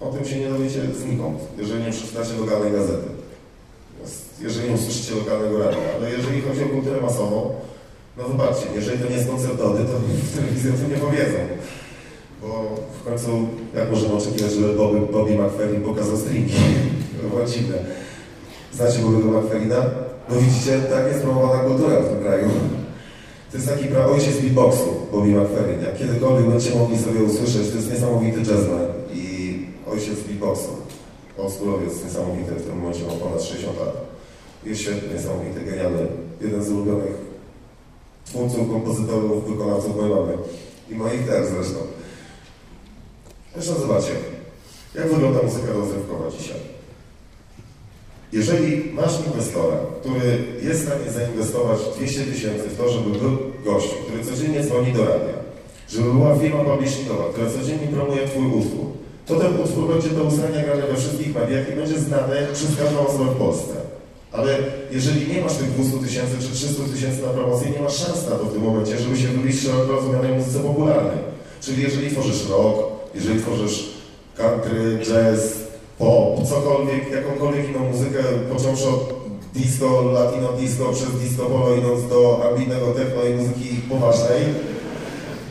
o tym się nie dowiecie znikąd, jeżeli nie przeczytacie lokalnej gazety, jeżeli nie usłyszycie lokalnego radia, ale jeżeli chodzi o kulturę masową, no wybaczcie, jeżeli to nie jest koncert to w telewizji o tym nie powiedzą. Bo w końcu, jak możemy oczekiwać, żeby Bobby, Bobby McFerrin pokazał stringi? Dziwne. Znacie Bobby'ego McFerrina? No widzicie, tak jest promowana kultura w tym kraju. To jest taki pra ojciec beatboxu, Bobby McFerrin. Jak kiedykolwiek będziecie mogli sobie usłyszeć, to jest niesamowity jazzman i ojciec beatboxu. Oldschoolowiec niesamowity, w tym momencie ma ponad 60 lat. Jest świetny, niesamowity, genialny. Jeden z ulubionych twórców, kompozytorów, wykonawców mojej mamy. I moich też zresztą. Zresztą zobaczcie, jak wygląda muzyka rozrywkowa dzisiaj. Jeżeli masz inwestora, który jest w stanie zainwestować 200 tysięcy w to, żeby był gościu, który codziennie dzwoni do radia, żeby była firma publishingowa, która codziennie promuje Twój utwór, to ten utwór będzie do uznania grany we wszystkich mediach i będzie znany przez każdą osobę w Polsce. Ale jeżeli nie masz tych 200 tysięcy czy 300 tysięcy na promocję, nie masz szans na to w tym momencie, żeby się wybić szeroko rozumianej muzyce popularnej. Czyli jeżeli tworzysz rock, jeżeli tworzysz country, jazz, pop, cokolwiek, jakąkolwiek inną muzykę, począwszy od disco, latino disco, przez disco polo, idąc do ambitnego techno i muzyki poważnej,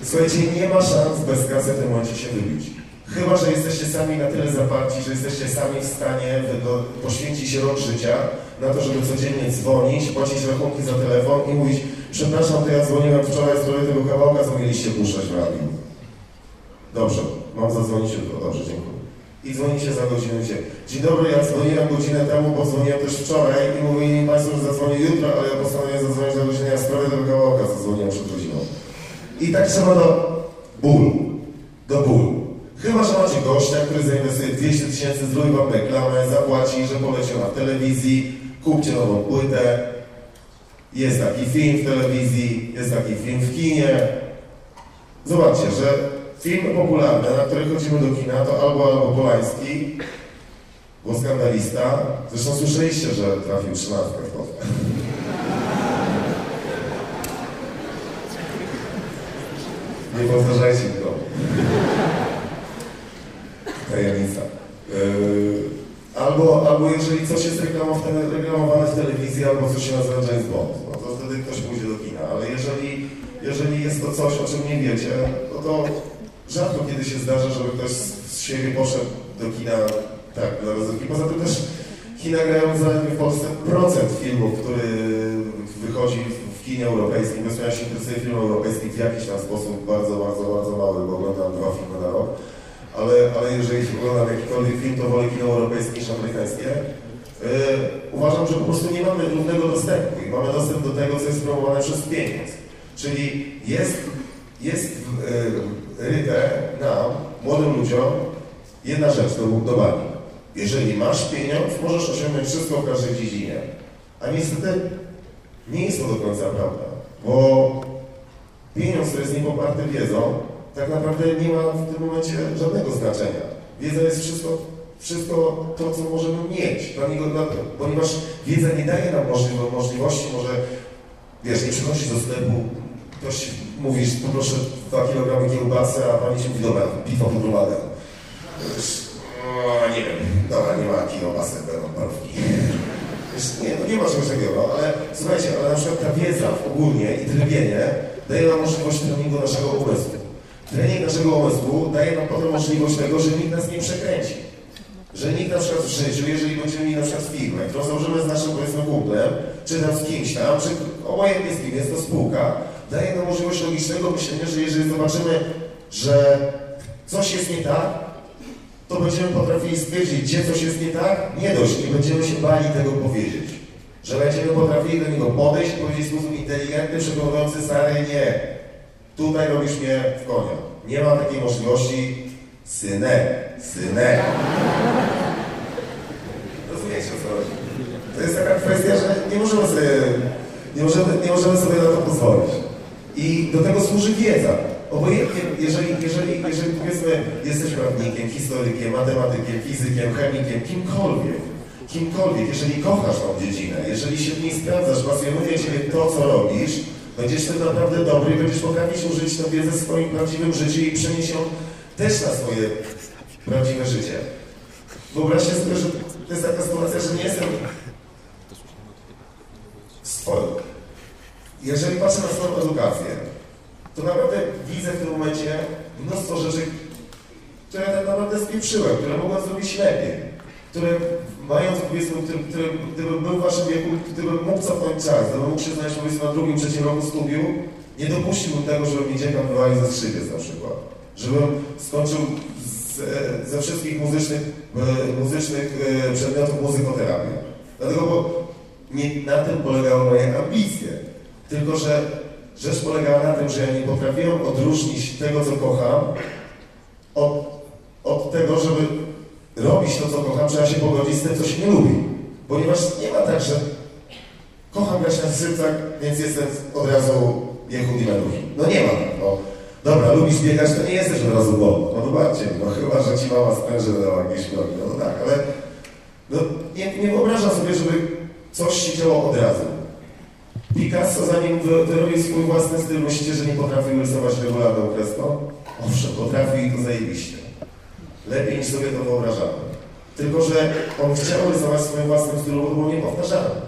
słuchajcie, nie ma szans bez kasy w tym momencie się wybić. Chyba, że jesteście sami na tyle zaparci, że jesteście sami w stanie poświęcić rok życia na to, żeby codziennie dzwonić, płacić rachunki za telefon i mówić przepraszam, to ja dzwoniłem wczoraj w sprawie tego kawałka, co mieliście puszczać w radiu. Dobrze, mam zadzwonić jutro. Dobrze, dziękuję. I dzwonicie za godzinę gdzie? Dzień dobry, ja dzwoniłem godzinę temu, bo dzwoniłem też wczoraj i mówili Państwo, że zadzwonię jutro, ale ja postanowiłem zadzwonić za godzinę, ja w sprawie tego kawałka zadzwoniłem przed godziną. I tak trzeba do bólu. Do bólu. Chyba, że macie gościa, który zainwestuje 200 tysięcy, zrobi wam reklamę, zapłaci, że poleciał na telewizji, kupcie nową płytę, jest taki film w telewizji, jest taki film w kinie. Zobaczcie, że film popularny, na który chodzimy do kina, to albo albo Polański, bo skandalista. Zresztą słyszeliście, że trafił trzynastkę w to. Nie powtarzajcie go. Tajemnica. Yy, albo, albo jeżeli coś jest reklamowane w telewizji, albo coś się nazywa James Bond, no to wtedy ktoś pójdzie do kina. Ale jeżeli, jeżeli jest to coś, o czym nie wiecie, no to rzadko kiedy się zdarza, żeby ktoś z siebie poszedł do kina tak, dla rozrywki. Poza tym też China grają zaledwie w Polsce procent filmów, który wychodzi w kinie europejskim. Bo ja się interesuję filmów europejskich w jakiś tam sposób bardzo, bardzo, bardzo mały, bo oglądam dwa filmy na rok ale, ale jeżeli oglądam jakikolwiek film, to wolę kino europejskie niż amerykańskie. Yy, uważam, że po prostu nie mamy równego dostępu i mamy dostęp do tego, co jest promowane przez pieniądz. Czyli jest, jest yy, ryte nam, młodym ludziom, jedna rzecz do, do bani. Jeżeli masz pieniądz, możesz osiągnąć wszystko w każdej dziedzinie. A niestety nie jest to do końca prawda, bo pieniądz, który jest niepoparty wiedzą, tak naprawdę nie ma w tym momencie żadnego znaczenia. Wiedza jest wszystko, wszystko to, co możemy mieć, ponieważ wiedza nie daje nam możliwości, może, wiesz, nie przychodzisz do sklepu, ktoś mówisz, poproszę dwa kilogramy kiełbasy, a pani się mówi, dobra, piwo podrumadę. No, nie wiem, dobra, nie ma kiełbasy, będą parówki. Nie, no nie ma czegoś takiego, ale słuchajcie, ale na przykład ta wiedza ogólnie i trybienie daje nam możliwość treningu naszego umysłu. Trening naszego umysłu daje nam potem możliwość tego, że nikt nas nie przekręci. Że nikt na przykład w życiu, jeżeli będziemy mieli na przykład firmę, którą założymy z naszym powiedzmy kumplem, czy tam z kimś tam, czy obojętnie z kim jest to spółka, daje nam możliwość logicznego myślenia, że jeżeli zobaczymy, że coś jest nie tak, to będziemy potrafili stwierdzić, gdzie coś jest nie tak, nie dość, nie będziemy się bali tego powiedzieć. Że będziemy potrafili do niego podejść i powiedzieć w sposób inteligentny, przekonujący stary nie. Tutaj robisz mnie w konia. Nie ma takiej możliwości. Synek, synek. Rozumiecie o co chodzi? To jest taka kwestia, że nie możemy sobie, nie możemy, nie możemy sobie na to pozwolić. I do tego służy wiedza. Obojętnie, jeżeli, jeżeli, jeżeli powiedzmy, jesteś prawnikiem, historykiem, matematykiem, fizykiem, chemikiem, kimkolwiek, kimkolwiek, jeżeli kochasz tą dziedzinę, jeżeli się w niej sprawdzasz, pasjonuje Ciebie to, co robisz, będziesz tym naprawdę dobry i będziesz potrafić użyć tę wiedzę w swoim prawdziwym życiu i przenieść ją też na swoje prawdziwe życie. Wyobraźcie sobie, że to jest taka sytuacja, że nie jestem swoją. Jeżeli patrzę na swoją edukację, to naprawdę widzę w tym momencie mnóstwo rzeczy, które tak naprawdę spieprzyłem, które mogłem zrobić lepiej, które mając, powiedzmy, który, który, gdybym był w waszym wieku, gdybym mógł cofnąć czas, gdybym mógł się znaleźć, powiedzmy, na drugim, trzecim roku studiów, nie dopuściłbym tego, żeby mi dzieciak wywalił ze skrzypiec na przykład. Żebym skończył z, ze wszystkich muzycznych, e, muzycznych e, przedmiotów muzykoterapię. Dlatego, bo nie na tym polegały moje ambicje. Tylko, że rzecz polegała na tym, że ja nie potrafiłem odróżnić tego, co kocham, od, od tego, żeby robić to, co kocham, trzeba się pogodzić z tym, co się nie lubi. Ponieważ nie ma tak, że kocham grać na skrzypcach, więc jestem od razu Jehudi Menuhi. No nie ma tak, no. Dobra, lubisz biegać, to nie jesteś od razu Bob. No wybaczcie no chyba, że ci mama spręży dała jakieś nogi, no to tak, ale no, nie, nie wyobrażam sobie, żeby coś się działo od razu. Picasso, zanim wy- wyrobił swój własny styl, myślicie, że nie potrafił rysować regularną kreską? Owszem, potrafił i to zajebiście. Lepiej niż sobie to wyobrażamy. Tylko, że on chciał rysować w swoim własnym stylu, bo było niepowtarzalne.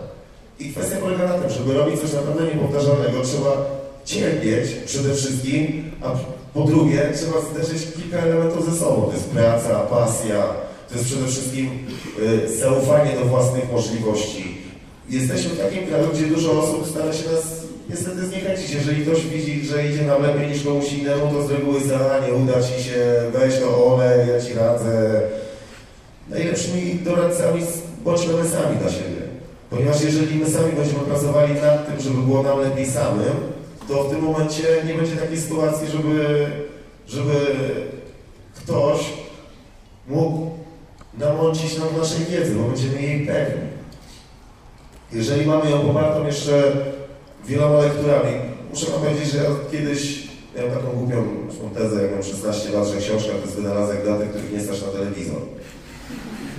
I kwestia polega na tym, żeby robić coś naprawdę niepowtarzalnego, trzeba cierpieć przede wszystkim, a po drugie trzeba zderzyć kilka elementów ze sobą. To jest praca, pasja, to jest przede wszystkim y, zaufanie do własnych możliwości. Jesteśmy w takim kraju, gdzie dużo osób stara się nas niestety zniechęcić. Jeżeli ktoś widzi, że idzie nam lepiej niż komuś innemu, to z reguły za nie uda ci się, weź to ole, ja ci radzę. Najlepszymi doradcami bądźmy my sami dla siebie. Ponieważ jeżeli my sami będziemy pracowali nad tym, żeby było nam lepiej samym, to w tym momencie nie będzie takiej sytuacji, żeby, żeby ktoś mógł namącić nam naszej wiedzy, bo będziemy jej pewni. Jeżeli mamy ją popartą jeszcze wieloma lekturami, muszę wam powiedzieć, że ja kiedyś miałem taką głupią tezę, jak miałem 16 lat, że książka to jest wynalazek dla tych, których nie stać na telewizor.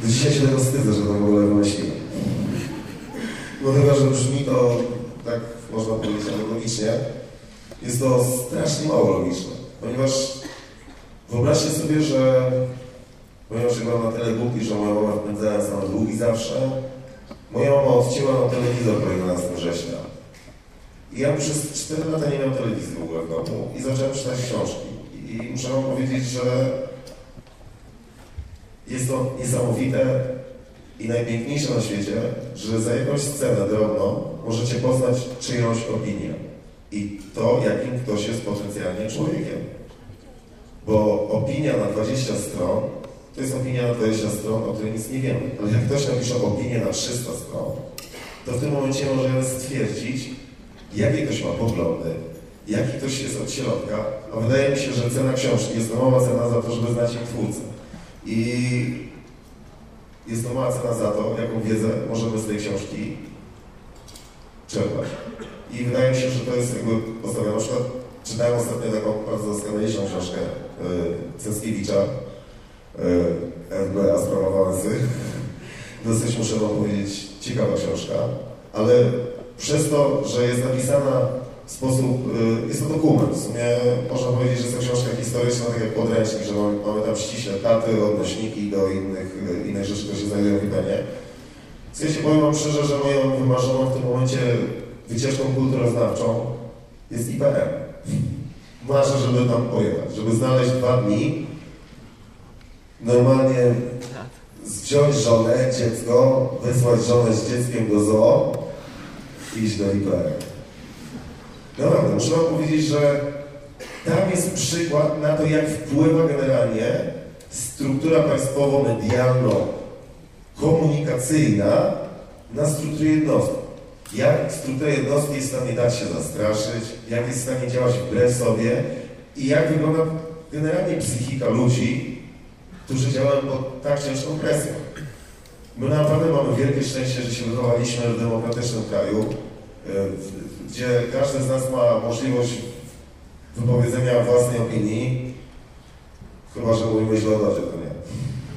Do dzisiaj się tego wstydzę, że to w ogóle wymyśliłem. Dlatego, że brzmi to tak, można powiedzieć, logicznie. Jest to strasznie mało logiczne, ponieważ wyobraźcie sobie, że ponieważ ja byłem na tyle głupi, że moja mama wpędzała same długi zawsze, moja mama odcięła nam telewizor po 11 września. I ja przez 4 lata nie miałem telewizji w ogóle w domu i zacząłem czytać książki. I muszę wam powiedzieć, że jest to niesamowite i najpiękniejsze na świecie, że za jakąś scenę drobną możecie poznać czyjąś opinię i to, jakim ktoś jest potencjalnie człowiekiem. Bo opinia na 20 stron to jest opinia na 20 stron, o której nic nie wiemy. Ale jak ktoś napisze opinię na 300 stron, to w tym momencie możemy stwierdzić, jakie ktoś ma poglądy, jaki ktoś jest od środka, a wydaje mi się, że cena książki jest to mała cena za to, żeby znać jej twórcę. I jest to mała cena za to, jaką wiedzę możemy z tej książki czerpać. I wydaje mi się, że to jest jakby podstawa. Na przykład czytałem ostatnio taką bardzo skandaliczną książkę yy, Cęckiewicza, FBA Sprawa Wałęsy. Dosyć, muszę wam powiedzieć, ciekawa książka, ale przez to, że jest napisana w sposób, yy, jest to dokument, w sumie można powiedzieć, że jest to książka historyczna, tak jak podręcznik, że mamy, mamy tam ściśle daty, odnośniki do innych, yy, innych rzeczy, które się znajdują w IPN-ie. W sensie powiem wam szczerze, że moją wymarzoną w tym momencie wycieczką kulturoznawczą jest IPN. Marzę, żeby tam pojechać, żeby znaleźć dwa dni, normalnie wziąć żonę, dziecko, wysłać żonę z dzieckiem do zoo i iść do IPN. Naprawdę, muszę wam powiedzieć, że tam jest przykład na to, jak wpływa generalnie struktura państwowo-medialno-komunikacyjna na strukturę jednostki. jak struktura jednostki jest w stanie dać się zastraszyć, jak jest w stanie działać wbrew sobie i jak wygląda generalnie psychika ludzi, którzy działają pod tak ciężką presją. My naprawdę mamy wielkie szczęście, że się wychowaliśmy w demokratycznym kraju, e, gdzie każdy z nas ma możliwość wypowiedzenia własnej opinii, chyba, że mówimy źle o dacie, to nie,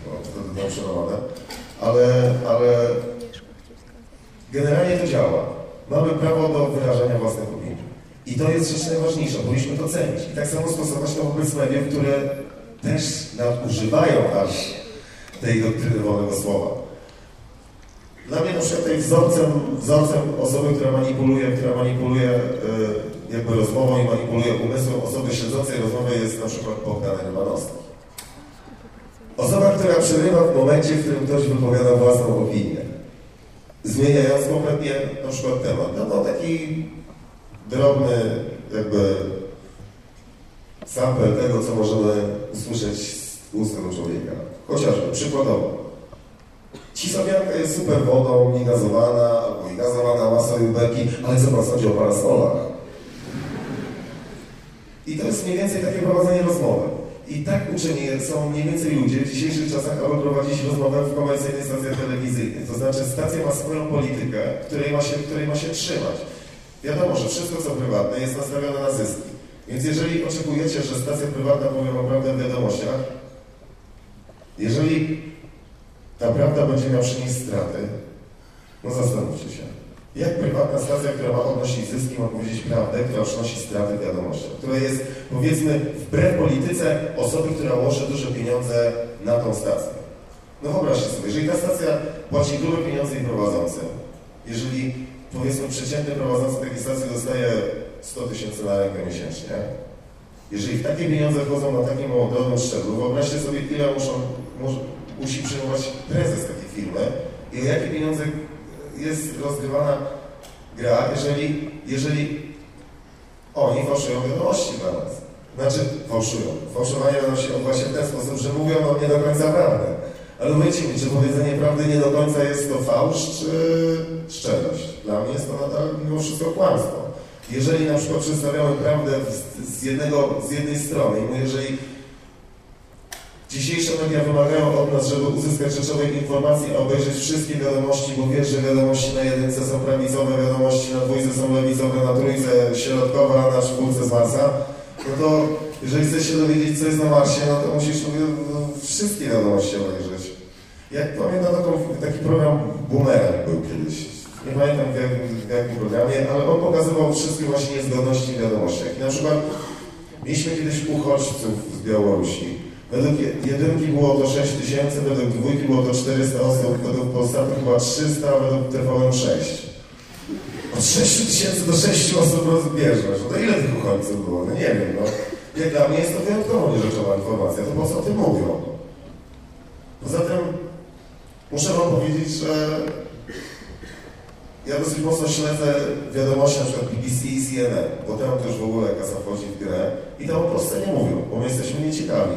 bo wtedy tam przerwane, ale, ale generalnie to działa. Mamy prawo do wyrażania własnych opinii. I to jest rzecz najważniejsza, powinniśmy to cenić. I tak samo stosować to wobec mediów, które też nadużywają aż tej doktryny wolnego słowa. Dla mnie na przykład wzorcem, wzorcem osoby, która manipuluje, która manipuluje e, jakby rozmową i manipuluje umysłem osoby śledzącej rozmowę jest na przykład Bogdan Rymanowski. Osoba, która przerywa w momencie, w którym ktoś wypowiada własną opinię, zmieniając kompletnie na przykład temat. No to taki drobny jakby sample tego, co możemy usłyszeć z ust tego człowieka. Chociażby, przykładowo. Cisowianka jest super wodą, niegazowana, albo i gazowana, ma belki, ale co pan sądzi o parasolach? I to jest mniej więcej takie prowadzenie rozmowy. I tak uczeni są mniej więcej ludzie w dzisiejszych czasach, aby prowadzić rozmowę w komercyjnej stacji telewizyjnej. To znaczy stacja ma swoją politykę, której ma się, której ma się trzymać. Wiadomo, że wszystko co prywatne jest nastawione na zyski. Więc jeżeli oczekujecie, że stacja prywatna powie wam prawdę w wiadomościach, jeżeli ta prawda będzie miała przynieść straty, no zastanówcie się. Jak prywatna stacja, która ma odnosić zyski, ma powiedzieć prawdę, która przynosi straty w wiadomościach, która jest, powiedzmy, wbrew polityce osoby, która łoży duże pieniądze na tą stację. No wyobraźcie sobie, jeżeli ta stacja płaci grube pieniądze i prowadzącym, jeżeli, powiedzmy, przeciętny prowadzący takiej stacji dostaje 100 tysięcy na rękę miesięcznie, jeżeli takie pieniądze wchodzą na takim drobnym szczeblu, wyobraźcie sobie, ile muszą, musi przyjmować prezes takiej firmy i o jakie pieniądze jest rozgrywana gra, jeżeli, jeżeli oni fałszują wiadomości dla nas. Znaczy, fałszują. Fałszowanie odbywa się w ten sposób, że mówią no nie do końca prawdę. Ale powiedzcie mi, czy powiedzenie prawdy nie do końca jest to fałsz, czy szczerość? Dla mnie jest to nadal mimo wszystko kłamstwo. Jeżeli na przykład przedstawiamy prawdę z, jednego, z jednej strony, i jeżeli Dzisiejsze media wymagają od nas, żeby uzyskać rzeczowej informacji, a obejrzeć wszystkie wiadomości, bo wiesz, że wiadomości na jedynce są prawicowe, wiadomości na dwójce są lewicowe, na trójce środkowa, a na czwórce z Marsa, no to jeżeli chcesz się dowiedzieć, co jest na Marsie, no to musisz no, wszystkie wiadomości obejrzeć. Jak pamiętam taki program Boomerang był kiedyś. Nie pamiętam w jakim, w jakim programie, ale on pokazywał wszystkie właśnie niezgodności w wiadomościach. I na przykład mieliśmy kiedyś uchodźców z Białorusi, Według jedynki było to 6 tysięcy, według dwójki było to 400 osób, według Polsatu chyba 300, według TVN 6. Od 6 tysięcy do 6 osób rozbierzesz. No to ile tych uchodźców było? No nie wiem, no. Jak dla mnie jest to wyjątkowo nierzeczowa informacja, to po co o tym mówią? Poza tym muszę wam powiedzieć, że ja dosyć mocno śledzę wiadomości na przykład BBC i CNN, bo tam też w ogóle kasa wchodzi w grę i tam o Polsce nie mówią, bo my jesteśmy nieciekawi.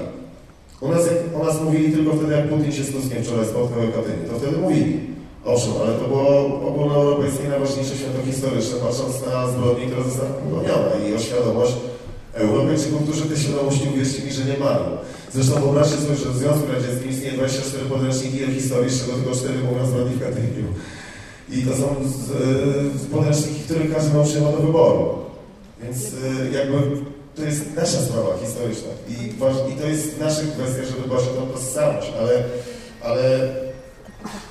U nas, jak, u nas mówili tylko wtedy, jak Putin się z Tuskiem wczoraj spotkał w Katyniu. To wtedy mówili. Owszem, ale to było ogólnoeuropejskie najważniejsze święto historyczne, patrząc na zbrodnie, które zostały popełnione i o świadomość Europejczyków, którzy tej świadomości, uwierzcie mi, że nie mają. Zresztą wyobraźcie sobie, że w Związku Radzieckim istnieje 24 podręczniki o historii, z czego tylko 4 mówią zbrodni w Katyniu. I to są z, z podręczniki, które każdy ma przyjmować do wyboru. Więc y, jakby to jest nasza sprawa historyczna i, i to jest nasza kwestia, żeby o tą tożsamość, ale, ale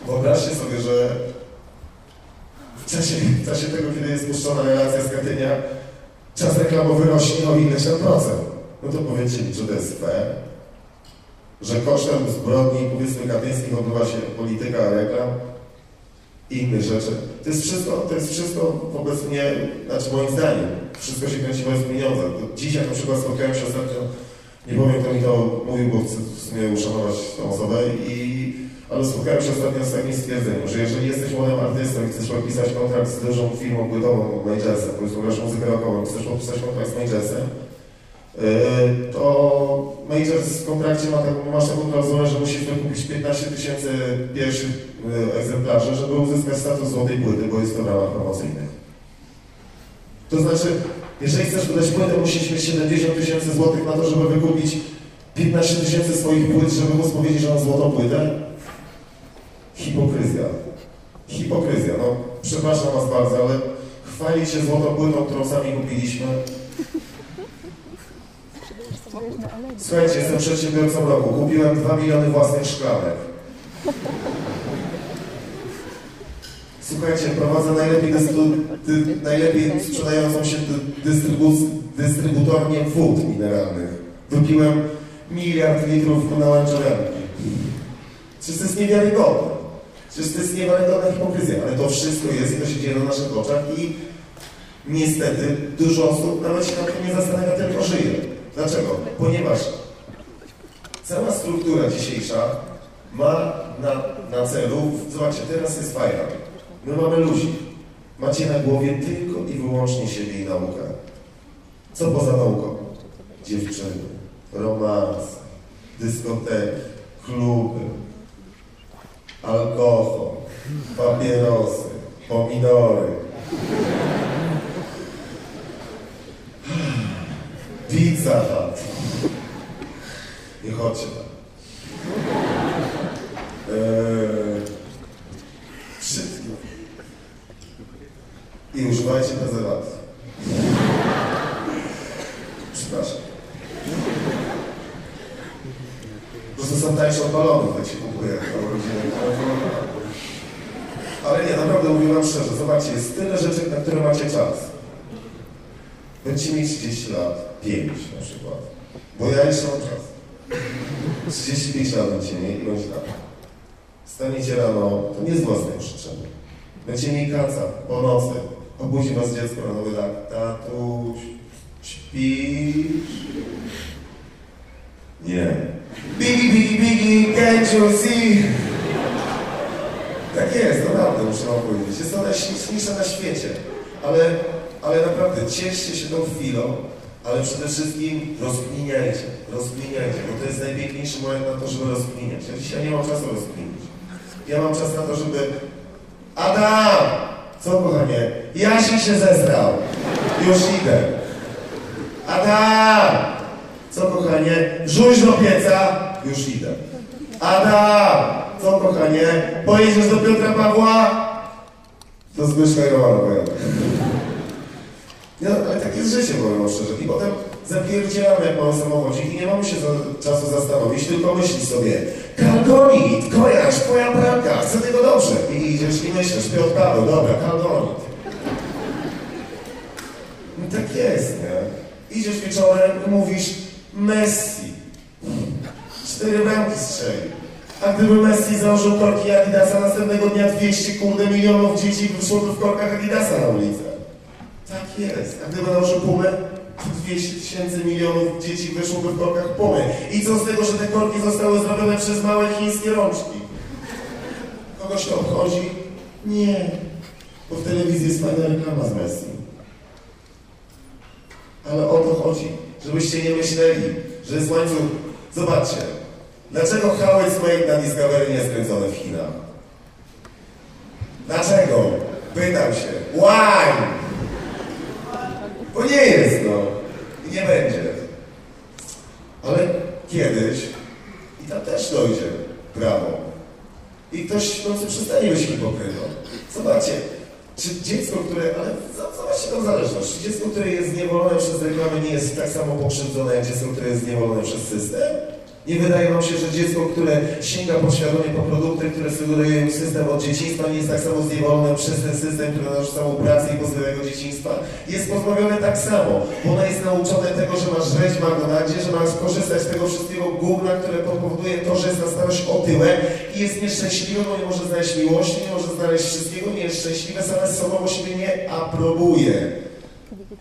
wyobraźcie sobie, że w czasie, w czasie tego, kiedy jest puszczona relacja z Katynia, czas reklamowy rośnie o ileś tam procent. No to powiedzcie mi, czy to jest fair, że kosztem zbrodni, powiedzmy, katyńskich odbywa się polityka reklam, i innych rzeczy. To jest wszystko, to jest wszystko wobec mnie, znaczy moim zdaniem, wszystko się kręci bez pieniądza. Dzisiaj na przykład spotkałem się ostatnio, nie powiem kto mi to mówił, bo chcę w sumie uszanować tą osobę, i, ale spotkałem się ostatnio z takim stwierdzeniem, że jeżeli jesteś młodym artystą i chcesz podpisać kontrakt z dużą firmą płytową, majorsem, powiedzmy grasz muzykę rockową, chcesz podpisać kontrakt z Yy, to Major w kontrakcie ma taką, masz taką klauzulę, że musisz wykupić 15 tysięcy pierwszych yy, egzemplarzy, żeby uzyskać status złotej płyty, bo jest to w ramach promocyjnych. To znaczy, jeżeli chcesz wydać płytę, musisz mieć 70 tysięcy złotych na to, żeby wykupić 15 tysięcy swoich płyt, żeby móc powiedzieć, że mam złotą płytę? Hipokryzja. Hipokryzja. No, przepraszam Was bardzo, ale chwalić się złotą płytą, którą sami kupiliśmy. Słuchajcie, jestem przedsiębiorcą roku. Kupiłem 2 miliony własnych szklanek. Słuchajcie, prowadzę najlepiej, dystru, dy, najlepiej sprzedającą się dy, dystrybu, dystrybutornię wód mineralnych. Wypiłem miliard litrów na łęczowianki. Przecież to jest niewiarygodne. Przecież to jest niewiarygodna hipokryzja, ale to wszystko jest i to się dzieje na naszych oczach i niestety dużo osób nawet się nad tym nie zastanawia, tylko żyje. Dlaczego? Ponieważ cała struktura dzisiejsza ma na, na celu, zobaczcie, teraz jest fajna. My mamy ludzi. Macie na głowie tylko i wyłącznie siebie i naukę. Co poza nauką? Dziewczyny, romans, dyskoteki, kluby, alkohol, papierosy, pomidory. Pizza Hut. Nie chodźcie tam. Eee, wszystkie. I używajcie prezerwatyw. Przepraszam. Po prostu są tańsze od balonów, jak się kupuje całą rodzinę. Ale nie, naprawdę mówię wam szczerze, zobaczcie, jest tyle rzeczy, na które macie czas. Będziecie mieć 30 lat, 5 na przykład. Bo ja jeszcze mam czas. 35 lat będziecie mieli i będzie tak. Staniecie rano, to nie z własnego życzenia. Będziecie mieli kaca po nocy. Obudzi was dziecko rano, mówi tak, tatuś, śpisz? Nie. Biggie, biggie, biggie, can't you see? Tak jest, naprawdę muszę wam powiedzieć. Jest to najśliczniejsze na świecie. Ale, ale naprawdę cieszcie się tą chwilą, ale przede wszystkim rozkminiajcie, rozkminiajcie, bo to jest najpiękniejszy moment na to, żeby rozkminiać. Ja dzisiaj nie mam czasu rozkminić. Ja mam czas na to, żeby... Adam! Co kochanie? Jasik się zesrał. Już idę. Adam! Co kochanie? Rzuć do pieca. Już idę. Adam! Co kochanie? Pojedziesz do Piotra Pawła? Do Zbyszka i Romana pojadę. No, ale tak jest życie, powiem szczerze. I potem zapierdzielamy jak mamy samochodzik i nie mamy się za, czasu zastanowić, tylko myślisz sobie Kalgonit, kojarz, twoja bramka, chcę tego dobrze. I idziesz i myślisz, Piotr Paweł, dobra, Kalgonit. No tak jest, nie? Idziesz wieczorem i mówisz Messi. Cztery bramki strzeli. A gdyby Messi założył korki Adidasa, następnego dnia 200 kurde milionów dzieci wyszłoby w korkach Adidasa na ulicę. Tak jest. A gdyby nałożył Pumę, to 200 tysięcy milionów dzieci wyszłoby w korkach Pumy. I co z tego, że te korki zostały zrobione przez małe chińskie rączki? Kogoś to obchodzi? Nie. Bo w telewizji jest fajna reklama z Messi. Ale o to chodzi, żebyście nie myśleli, że jest łańcuch. Zobaczcie, dlaczego How It's Made na Discovery nie jest kręcone w Chinach? Dlaczego? Pytam się. Why? Bo nie jest, no. I nie będzie. Ale kiedyś i tam też dojdzie prawo. I ktoś w końcu przestanie być hipokrytą. Zobaczcie, czy dziecko, które, ale zobaczcie tą zależność, czy dziecko, które jest zniewolone przez reklamę nie jest tak samo pokrzywdzone jak dziecko, które jest zniewolone przez system? Nie wydaje wam się, że dziecko, które sięga podświadomie po produkty, które sugeruje im system od dzieciństwa, nie jest tak samo zniewolone przez ten system, który narzuca mu pracę i pozbawia dzieciństwa? Jest pozbawione tak samo, bo ona jest nauczone tego, że masz żreć McDonaldzie, że masz korzystać z tego wszystkiego gówna, które powoduje to, że jest na starość otyłe i jest nieszczęśliwe, bo nie może znaleźć miłości, nie może znaleźć wszystkiego, nie jest szczęśliwe, same z sobą, siebie nie aprobuje.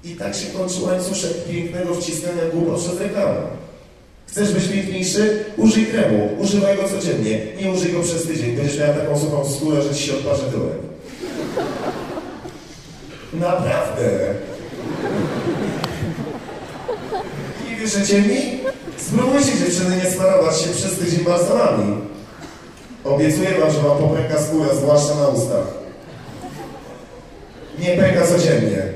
I tak się kończy łańcuszek pięknego wciskania głupot przez reklamę. Chcesz być piękniejszy? Użyj kremu. Używaj go codziennie. Nie użyj go przez tydzień. Będziesz miała taką suchą skórę, że ci się odparzy tyłek. Naprawdę. nie wierzycie mi? Spróbujcie dziewczyny nie smarować się przez tydzień balsamami. Obiecuję wam, że wam popęka skóra, zwłaszcza na ustach. Nie pęka codziennie.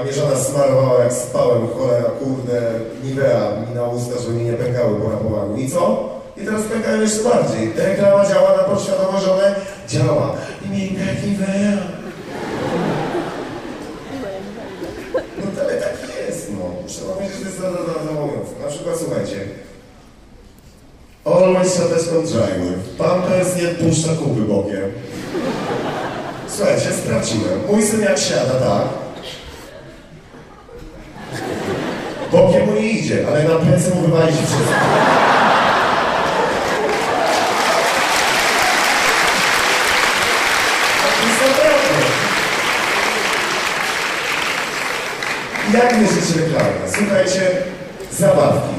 A mnie żona smarowała jak spałem, cholera, kurde, Nivea mi na usta, żeby mi nie pękały po rapowaniu. I co? I teraz pękają jeszcze bardziej. Reklama działa na podświadomość, że one działa. I miękka jak Nivea. No ale tak jest, no. Trzeba wiedzieć, że to jest zadowalające. Na przykład, słuchajcie. Always szczoteczką dry Pampers nie puszcza kupy bokiem. Słuchajcie, sprawdziłem. Mój syn jak siada, tak? Bokiem mu nie idzie, ale na plecy mu wywali się wszystko. Jak mierzyć reklamę? Słuchajcie, zabawki.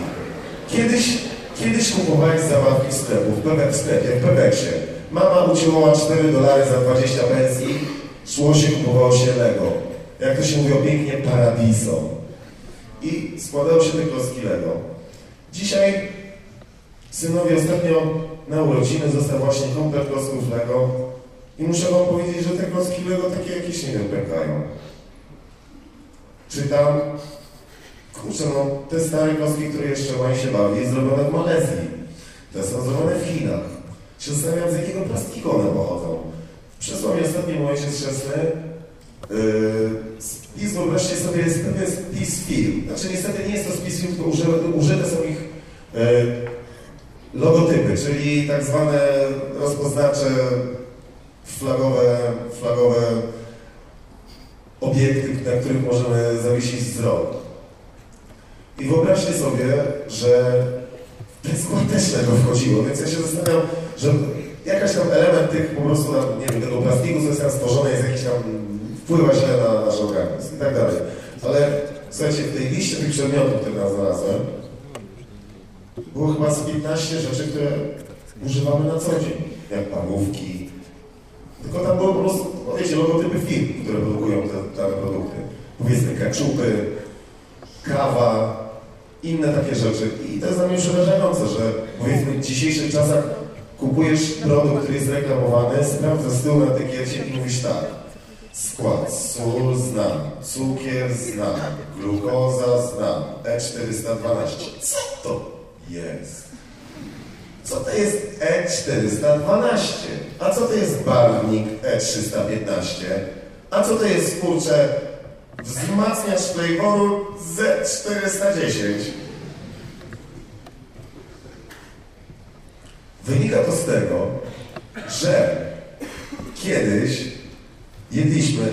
Kiedyś, kiedyś kupowałeś zabawki w sklepu, w, Pepe, w sklepie, w Pepeksie. Mama uciąła 4 dolary za 20 pensji, szło się, kupowało się Lego. Jak to się mówi pięknie, paradiso. I składało się te klocki Lego. Dzisiaj synowi ostatnio na urodziny został właśnie komplet klocków Lego i muszę wam powiedzieć, że te klocki Lego takie jakieś, nie wiem, pękają. Czytam, kurczę no, te stare klocki, które jeszcze mają się bawi, zrobione w Malezji. Te są zrobione w Chinach. Się zastanawiam, z jakiego plastiku one pochodzą. Przesłał mi ostatnio mój ojciec yy, spis, wyobraźcie sobie, jest pewien spis. Znaczy niestety nie jest to spis film, tylko użyte, użyte są ich yy, logotypy, czyli tak zwane rozpoznacze flagowe, flagowe obiekty, na których możemy zawiesić wzrok. I wyobraźcie sobie, że ten skład też tego wchodziło, więc ja się zastanawiam, że jakaś tam element tych po prostu, nie wiem, tego plastiku, co jest tam stworzone, jest jakiś tam, wpływa źle na nasz organizm i tak dalej. Ale słuchajcie, w tej liście tych przedmiotów, które tam znalazłem, było chyba z 15 rzeczy, które używamy na co dzień, jak parówki, tylko tam było po prostu, no wiecie, logotypy firm, które produkują te produkty. Powiedzmy keczupy, kawa, inne takie rzeczy. I to jest dla mnie przerażające, że powiedzmy w dzisiejszych czasach kupujesz produkt, który jest reklamowany, sprawdzasz z tyłu na etykiecie i mówisz tak. Skład, sól znam, cukier znam, glukoza znam, E412. Co to jest? Co to jest E412? A co to jest barwnik E315? A co to jest, kurczę, wzmacniacz flaworu Z410? Wynika to z tego, że kiedyś jedliśmy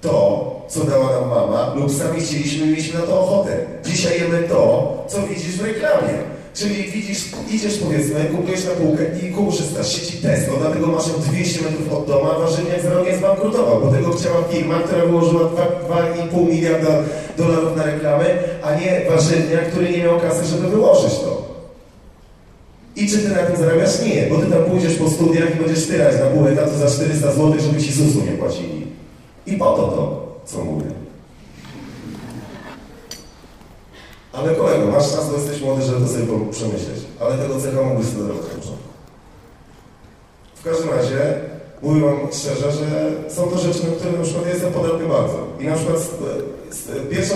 to, co dała nam mama, lub sami chcieliśmy, mieliśmy na to ochotę. Dzisiaj jemy to, co widzisz w reklamie. Czyli widzisz, idziesz powiedzmy, kupujesz na półkę i korzystasz sieci Tesco, dlatego masz ją 200 metrów od domu, a warzywniak za rok zbankrutował, bo tego chciała firma, która wyłożyła 2,5 miliarda dolarów na reklamy, a nie warzywniak, który nie miał kasy, żeby wyłożyć to. I czy ty na tym zarabiasz? Nie, bo ty tam pójdziesz po studiach i będziesz tyrać na pół etatu za 400 zł, żeby ci ZUS-u nie płacili. I po to to, co mówię. Ale kolego, masz czas, bo jesteś młody, żeby to sobie przemyśleć. Ale tego cecha mógłbyś sobie na początku. W każdym razie, mówię wam szczerze, że są to rzeczy, na które na przykład jestem podatny bardzo. I na przykład z, z, pierwszą,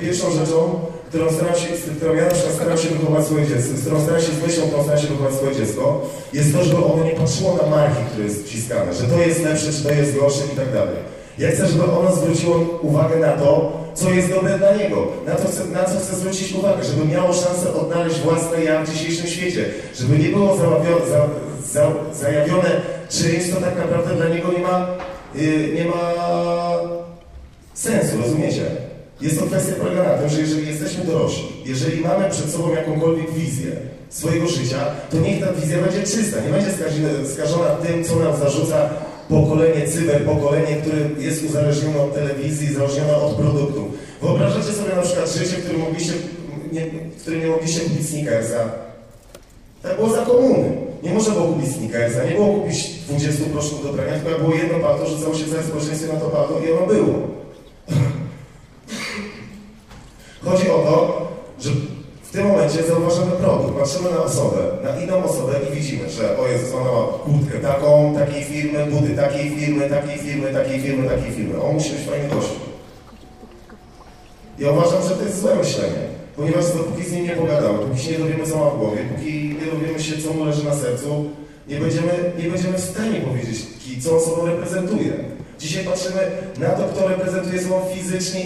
pierwszą rzeczą, którą, staram się, którą ja na przykład staram się wychować swoje dziecko, z którą staram się z myślą, którą staram się wychować swoje dziecko, jest to, żeby ono nie patrzyło na marki, które jest wciskane, że to jest lepsze, czy to jest gorsze i tak dalej. Ja chcę, żeby ono zwróciło uwagę na to, co jest dobre dla niego, na, to, na co chce zwrócić uwagę, żeby miało szansę odnaleźć własne ja w dzisiejszym świecie, żeby nie było za, za, zajawione czymś, co tak naprawdę dla niego nie ma, yy, nie ma sensu, rozumiecie? Jest to kwestia polega na tym, że jeżeli jesteśmy dorośli, jeżeli mamy przed sobą jakąkolwiek wizję swojego życia, to niech ta wizja będzie czysta, nie będzie skażona tym, co nam zarzuca pokolenie cyber, pokolenie, które jest uzależnione od telewizji, uzależnione od produktów. Wyobrażacie sobie na przykład życie, w którym, mogliście, nie, w którym nie mogliście kupić sneakersa. Tak było za komuny. Nie można było kupić sneakersa, nie było kupić 20 proszków do prania, tylko było jedno palto, rzucało się całe społeczeństwo na to palto i ono było. Chodzi o to, razie zauważamy produkt, patrzymy na osobę, na inną osobę i widzimy, że o Jezus, ona ma kurtkę taką, takiej firmy, buty takiej firmy, takiej firmy, takiej firmy, takiej firmy. On musi być fajny gościu. Ja uważam, że to jest złe myślenie, ponieważ dopóki z nim nie pogadamy, póki się nie dowiemy, co ma w głowie, póki nie dowiemy się, co mu leży na sercu, nie będziemy, nie będziemy w stanie powiedzieć, co on sobą reprezentuje. Dzisiaj patrzymy na to, kto reprezentuje sobą fizycznie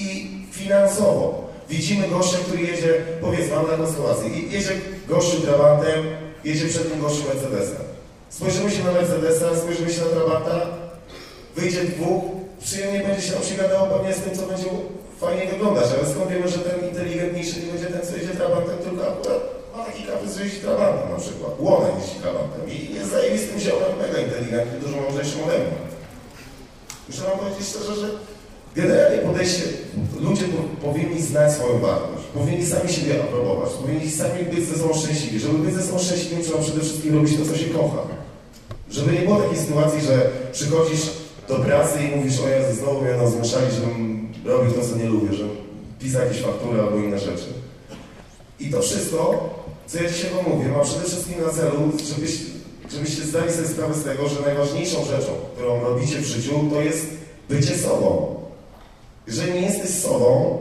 i finansowo. Widzimy gościa, który jedzie, powiedzmy, mam taką sytuację, jedzie gościu Trabantem, jedzie przed tym gościu Mercedesem. Spojrzymy się na Mercedesa, spojrzymy się na Trabanta, wyjdzie dwóch, przyjemnie będzie się nam się gadało pewnie z tym, co będzie fajnie wyglądać, ale skąd wiemy, że ten inteligentniejszy nie będzie ten, co jedzie Trabantem, tylko akurat ma taki kaprys, że jeździ Trabantem na przykład. Łona jeździ Trabantem i jest zajebistym ziołem, mega inteligentny, dużo mądrzejszym ode mnie. Muszę wam powiedzieć szczerze, że Generalnie podejście, ludzie powinni znać swoją wartość, powinni sami siebie aprobować, powinni sami być ze sobą szczęśliwi. Żeby być ze sobą szczęśliwym, trzeba przede wszystkim robić to, co się kocha. Żeby nie było takiej sytuacji, że przychodzisz do pracy i mówisz, o Jezu, znowu mnie nas zmuszali, żebym robił to, co nie lubię, że pisał jakieś faktury albo inne rzeczy. I to wszystko, co ja dzisiaj wam mówię, ma przede wszystkim na celu, żebyś, żebyście zdali sobie sprawę z tego, że najważniejszą rzeczą, którą robicie w życiu, to jest bycie sobą. Jeżeli nie jesteś sobą,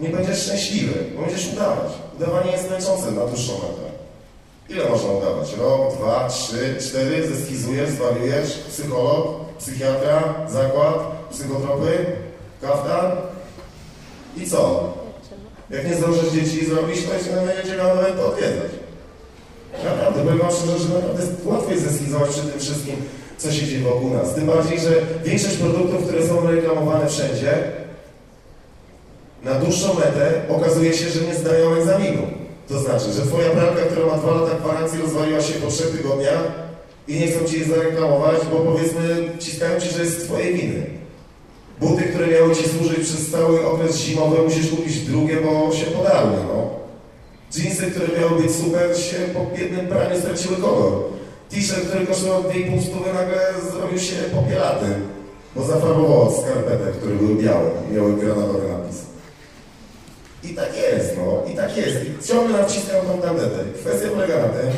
nie będziesz szczęśliwy, bo będziesz udawać. Udawanie jest męczące na dłuższą metę. Ile można udawać? Rok, dwa, trzy, cztery, zeskizujesz, zwariujesz, psycholog, psychiatra, zakład, psychotropy, kaftan i co? Jak nie zdążysz dzieci zrobić, to nie będzie miał nawet to odwiedzać. Naprawdę, powiem wam szczerze, że naprawdę łatwo jest zeskizować przy tym wszystkim, co się dzieje wokół nas. Tym bardziej, że większość produktów, które są reklamowane wszędzie, na dłuższą metę okazuje się, że nie zdają egzaminu. To znaczy, że twoja pralka, która ma dwa lata gwarancji, rozwaliła się po trzech tygodniach i nie chcą ci jej zareklamować, bo powiedzmy ciskają ci, że jest z twojej winy. Buty, które miały ci służyć przez cały okres zimowy, musisz kupić drugie, bo się podarły, no. Jeansy, które miały być super, się po jednym praniu straciły kolor. T-shirt, który kosztował 2,5 stówy, nagle zrobił się popielaty, bo zafarbował skarpetę, które były białe i miały granatowy napis. I tak jest, no, i tak jest. I ciągle naciskam tą tandetę. Kwestia polega na tym,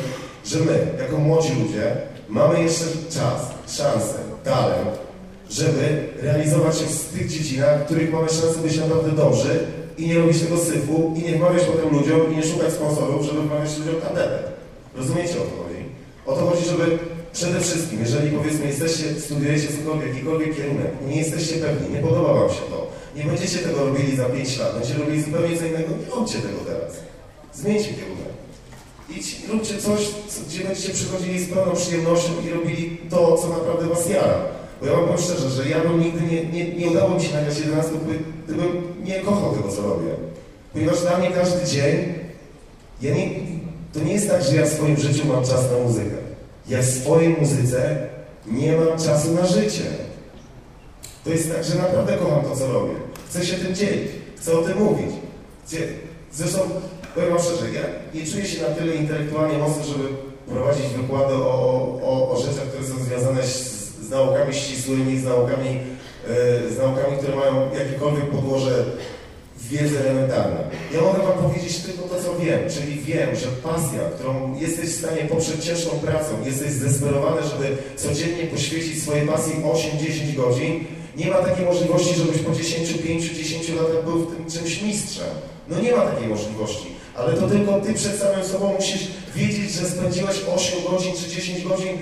że my, jako młodzi ludzie, mamy jeszcze czas, szansę, talent, żeby realizować się w tych dziedzinach, w których mamy szansę być naprawdę dobrzy i nie robić tego syfu i nie wmawiać potem ludziom i nie szukać sponsorów, żeby wmawiać ludziom tandetę. Rozumiecie o co chodzi? O to chodzi, żeby przede wszystkim, jeżeli powiedzmy jesteście, studiujecie cokolwiek, jakikolwiek kierunek, nie jesteście pewni, nie podoba wam się to, nie będziecie tego robili za 5 lat, będziecie robili zupełnie co innego. Nie róbcie tego teraz. Zmieńcie kierunek. Idź, róbcie coś, gdzie będziecie przychodzili z pełną przyjemnością i robili to, co naprawdę was jara. Bo ja wam powiem szczerze, że ja bym nigdy nie, nie, nie udało mi się nagrać 11, gdybym nie kochał tego, co robię. Ponieważ dla mnie każdy dzień, ja nie, to nie jest tak, że ja w swoim życiu mam czas na muzykę. Ja w swojej muzyce nie mam czasu na życie. To jest tak, że naprawdę kocham to, co robię. Chcę się tym dzielić, chcę o tym mówić. Zresztą, powiem wam szczerze, ja nie czuję się na tyle intelektualnie mocny, żeby prowadzić wykłady o, o, o rzeczach, które są związane z, z naukami ścisłymi, z naukami, yy, z naukami, które mają jakiekolwiek podłoże wiedzy elementarnej. Ja mogę Wam powiedzieć tylko to, co wiem, czyli wiem, że pasja, którą jesteś w stanie poprzez ciężką pracą, jesteś zdesperowany, żeby codziennie poświęcić swojej pasji 8-10 godzin, nie ma takiej możliwości, żebyś po 10, 5, 10 latach był w tym czymś mistrzem. No nie ma takiej możliwości. Ale to tylko ty przed samym sobą musisz wiedzieć, że spędziłeś 8 godzin czy 10 godzin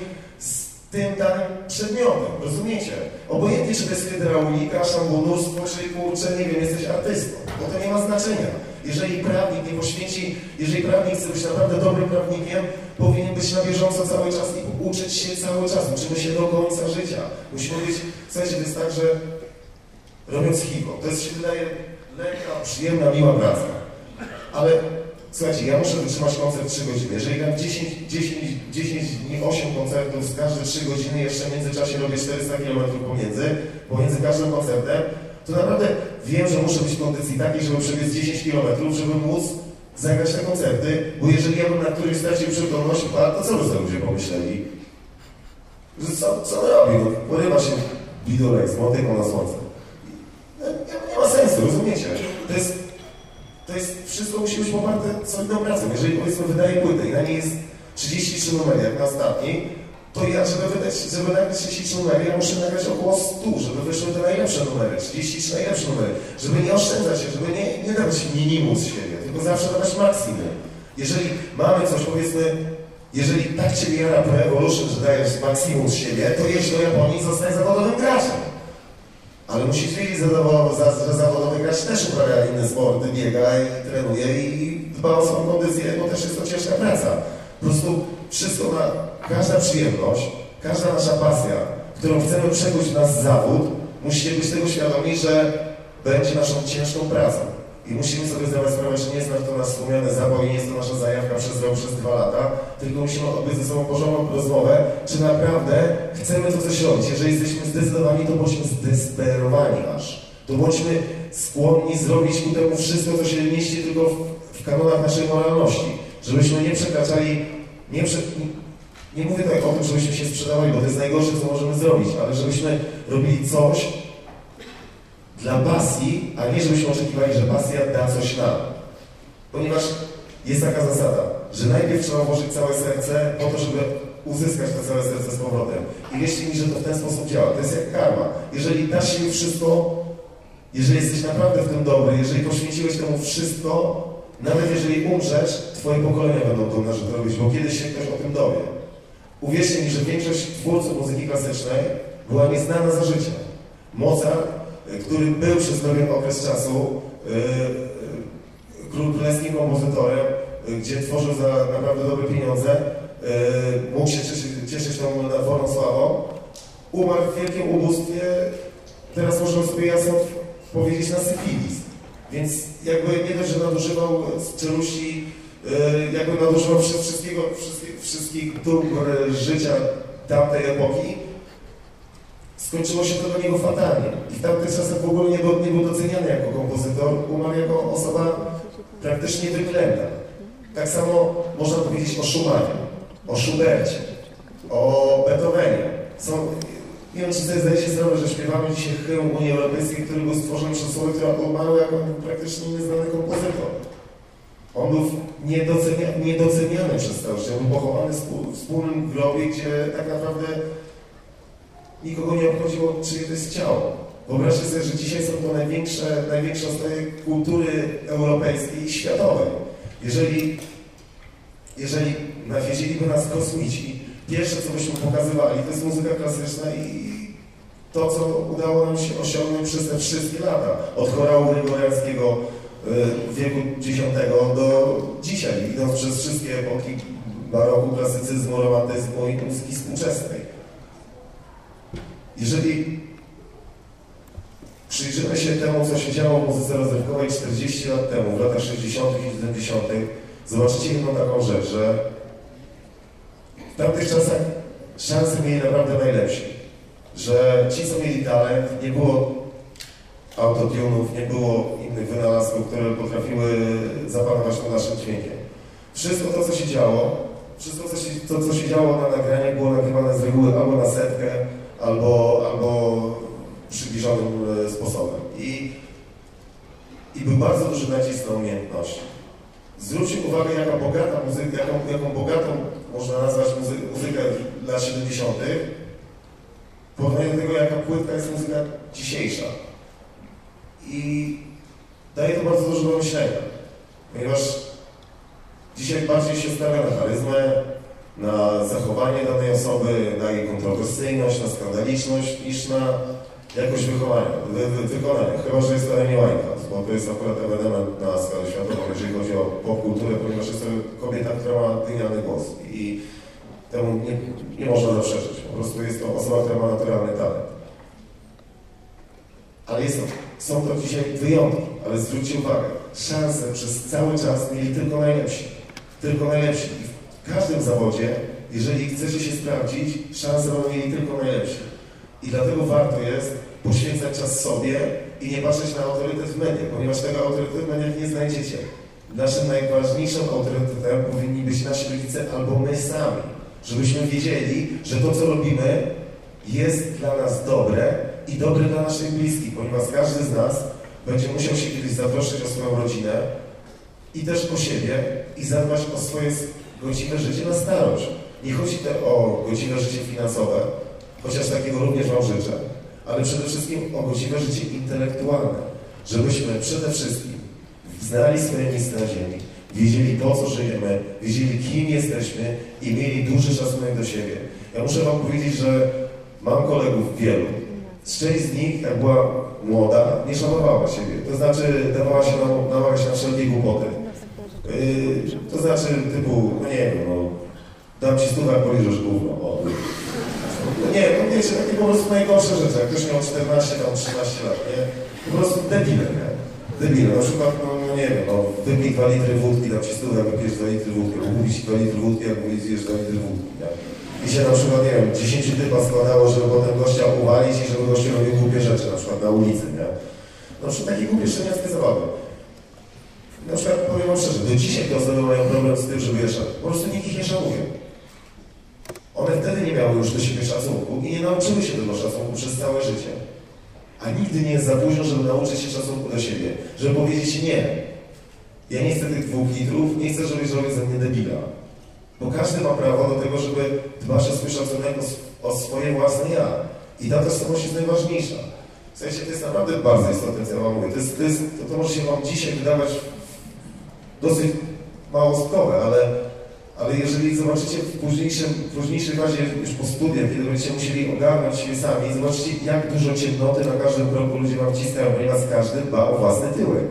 tym danym przedmiotem. Rozumiecie? Obojętnie, czy to jest hydraulika, szambonurstwo, czy kurczę, nie wiem, jesteś artystą. Bo to nie ma znaczenia. Jeżeli prawnik nie poświęci, jeżeli prawnik chce być naprawdę dobrym prawnikiem, powinien być na bieżąco cały czas i uczyć się cały czas. Uczymy się do końca życia. Musimy być, słuchajcie, to jest tak, że robiąc hip-hop, to jest, się wydaje, lekka, przyjemna, miła praca. Ale słuchajcie, ja muszę wytrzymać koncert 3 godziny. Jeżeli gram 10, 10, 10 dni, 8 koncertów, z każde 3 godziny, jeszcze w międzyczasie robię 400 km pomiędzy, pomiędzy każdym koncertem, to naprawdę wiem, że muszę być w kondycji takiej, żeby przebiec 10 km, żeby móc zagrać na koncerty, bo jeżeli ja bym na którymś stracił przytomność, to co by sobie ludzie pomyśleli? Że co, co on robi? No, porywa się bidulek z motyką na słońce. Nie, nie, ma sensu, rozumiecie? To jest, to jest, wszystko musi być poparte solidną pracą. Jeżeli powiedzmy wydaje płytę i na niej jest 33 numery, jak na ostatniej, to ja, żeby wydać, żeby nagrać 33 numery, ja muszę nagrać około 100, żeby wyszły te najlepsze numery, 33 najlepsze numery, żeby nie oszczędzać się, żeby nie, nie dawać minimum z siebie, tylko zawsze dawać maksimum. Jeżeli mamy coś, powiedzmy, jeżeli tak Ciebie jara Pro Evolution, że dajesz maksimum z siebie, to jedź do Japonii i zawodowym graczem. Ale musisz wiedzieć, że zawodowy, że zawodowy też uprawia inne sporty, biega i trenuje i dba o swoją kondycję, bo też jest to ciężka praca. Po prostu wszystko ma, każda przyjemność, każda nasza pasja, którą chcemy przekuć w nasz zawód, musimy być tego świadomi, że będzie naszą ciężką pracą. I musimy sobie zdawać sprawę, że nie jest to nasz wspomniany zapał i nie jest to nasza zajawka przez rok, przez dwa lata, tylko musimy odbyć ze sobą porządną rozmowę, czy naprawdę chcemy to coś robić. Jeżeli jesteśmy zdecydowani, to bądźmy zdesperowani aż. To bądźmy skłonni zrobić ku temu wszystko, co się mieści tylko w, w kanonach naszej moralności. Żebyśmy nie przekraczali, nie, prze, nie, mówię tutaj o tym, żebyśmy się sprzedawali, bo to jest najgorsze, co możemy zrobić, ale żebyśmy robili coś, dla pasji, a nie żebyśmy oczekiwali, że pasja da coś nam. Ponieważ jest taka zasada, że najpierw trzeba włożyć całe serce po to, żeby uzyskać to całe serce z powrotem. I wierzcie mi, że to w ten sposób działa. To jest jak karma. Jeżeli dasz się wszystko, jeżeli jesteś naprawdę w tym dobry, jeżeli poświęciłeś temu wszystko, nawet jeżeli umrzesz, twoje pokolenia będą dumne, że to robisz, bo kiedyś się ktoś o tym dowie. Uwierzcie mi, że większość twórców muzyki klasycznej była nieznana za życia. Mozart który był przez pewien okres czasu yy, królewskim kompozytorem, gdzie tworzył za naprawdę dobre pieniądze, mógł się cieszyć, cieszyć tą nadworną sławą, umarł w wielkim ubóstwie, teraz możemy sobie jasno powiedzieć na syfilis. Więc jakby nie dość, że nadużywał z jakby nadużywał wszystkiego, wszystkich, wszystkich dóbr życia tamtej epoki, skończyło się to dla niego fatalnie. I w tamtych czasach w ogóle nie był, nie był doceniany jako kompozytor, umarł jako osoba praktycznie wyklęta. Tak samo można powiedzieć o Schumannie, o Schubercie, o Beethovenie. Są, nie wiem, czy sobie zdaje się sprawę, że śpiewamy dzisiaj hymn Unii Europejskiej, który był stworzony przez człowieka, który umarł jako praktycznie nieznany kompozytor. On był niedoceniany, niedoceniany przez cały życie. Był pochowany w wspólnym grobie, gdzie tak naprawdę nikogo nie obchodziło, to jest ciało. Wyobraźcie sobie, że dzisiaj są to największe, największe ostoje kultury europejskiej i światowej. Jeżeli, jeżeli nawiedzieliby nas kosmici, pierwsze co byśmy pokazywali, to jest muzyka klasyczna i to, co udało nam się osiągnąć przez te wszystkie lata. Od chorału gregoriańskiego y, wieku X do dzisiaj, idąc przez wszystkie epoki baroku, klasycyzmu, romantyzmu i muzyki współczesnej. Jeżeli przyjrzymy się temu, co się działo w muzyce rozrywkowej 40 lat temu, w latach 60. i 70., zobaczycie jedną taką rzecz, że w tamtych czasach szanse mieli naprawdę najlepsi. Że ci, co mieli talent, nie było autotunów, nie było innych wynalazków, które potrafiły zapanować nad naszym dźwiękiem. Wszystko to, co się działo, wszystko, co się, to, co się działo na nagraniach, było nagrywane z reguły albo na setkę, albo, albo przybliżonym e, sposobem. I, I był bardzo duży nacisk na umiejętności. Zwróćcie uwagę, jaka bogata muzyka, jaką, jaką bogatą można nazwać muzy muzykę lat 70. w porównaniu do tego, jaka płytka jest muzyka dzisiejsza. I daje to bardzo dużo do myślenia, ponieważ dzisiaj bardziej się stawia na charyzmę, na zachowanie danej osoby, na jej kontrowersyjność, na skandaliczność, niż na jakość wychowania, wy, wy, wykonania. Chyba, że jest to Amy Winehouse, bo to jest akurat ewenement na skalę światową, jeżeli chodzi o popkulturę, ponieważ jest to kobieta, która ma dyniany głos i temu nie, nie można zaprzeczyć. Po prostu jest to osoba, która ma naturalny talent. Ale jest to, są to dzisiaj wyjątki, ale zwróćcie uwagę, szanse przez cały czas mieli tylko najlepsi. Tylko najlepsi. W każdym zawodzie, jeżeli chcecie się sprawdzić, szanse będą mieli tylko najlepsi. I dlatego warto jest poświęcać czas sobie i nie patrzeć na autorytet w mediach, ponieważ tego autorytetu w mediach nie znajdziecie. Naszym najważniejszym autorytetem powinni być nasi rodzice albo my sami, żebyśmy wiedzieli, że to, co robimy, jest dla nas dobre i dobre dla naszych bliskich, ponieważ każdy z nas będzie musiał się kiedyś zatroszczyć o swoją rodzinę, i też o siebie i zadbać o swoje godziwe życie na starość. Nie chodzi tu o godziwe życie finansowe, chociaż takiego również Wam życzę, ale przede wszystkim o godziwe życie intelektualne, żebyśmy przede wszystkim znali swoje miejsce na ziemi, wiedzieli po co żyjemy, wiedzieli kim jesteśmy i mieli duży szacunek do siebie. Ja muszę Wam powiedzieć, że mam kolegów wielu. Część z nich, jak była młoda, nie szanowała siebie. To znaczy dawała się namawiać na wszelkie głupoty. Yy, to znaczy typu, no nie wiem, no, dam ci stówę, poliżesz gówno. O, no nie, no wiecie, takie po prostu najgorsze rzeczy. Jak ktoś miał 14, tam 13 lat, nie? Po prostu debile, nie? Debile. Na przykład, no, no nie wiem, no, wypij 2 litry wódki, dam ci stówę, wypijesz 2 litry wódki, bo kupić 2 litry wódki, mówisz, zjesz 2 litry wódki, nie? I się na przykład, nie wiem, 10 typa składało, żeby potem gościa uwalić i żeby gościu robił głupie rzeczy, na przykład na ulicy, nie? No przykład takie głupie szczeniackie zabawy. Na przykład powiem wam szczerze, do dzisiaj te osoby mają problem z tym, żeby je szanować. Po prostu nikt ich nie szanuje. One wtedy nie miały już do siebie szacunku i nie nauczyły się tego szacunku przez całe życie. A nigdy nie jest za późno, żeby nauczyć się szacunku do siebie, żeby powiedzieć nie. Ja nie chcę tych dwóch litrów, nie chcę, żebyś robił ze mnie debila. Bo każdy ma prawo do tego, żeby dbać o swój szacunek, o, o swoje własne ja. I ta tożsamość jest najważniejsza. W sensie to jest naprawdę bardzo istotne, co ja wam mówię. To, jest, to, jest, to, to może się wam dzisiaj wydawać dosyć małostkowe, ale, ale jeżeli zobaczycie w, późniejszym, w późniejszej fazie, już po studiach, kiedy będziecie musieli ogarnąć siebie sami, zobaczycie jak dużo ciemnoty na każdym kroku ludzie wam wciskają, ponieważ każdy dba o własny tyłek.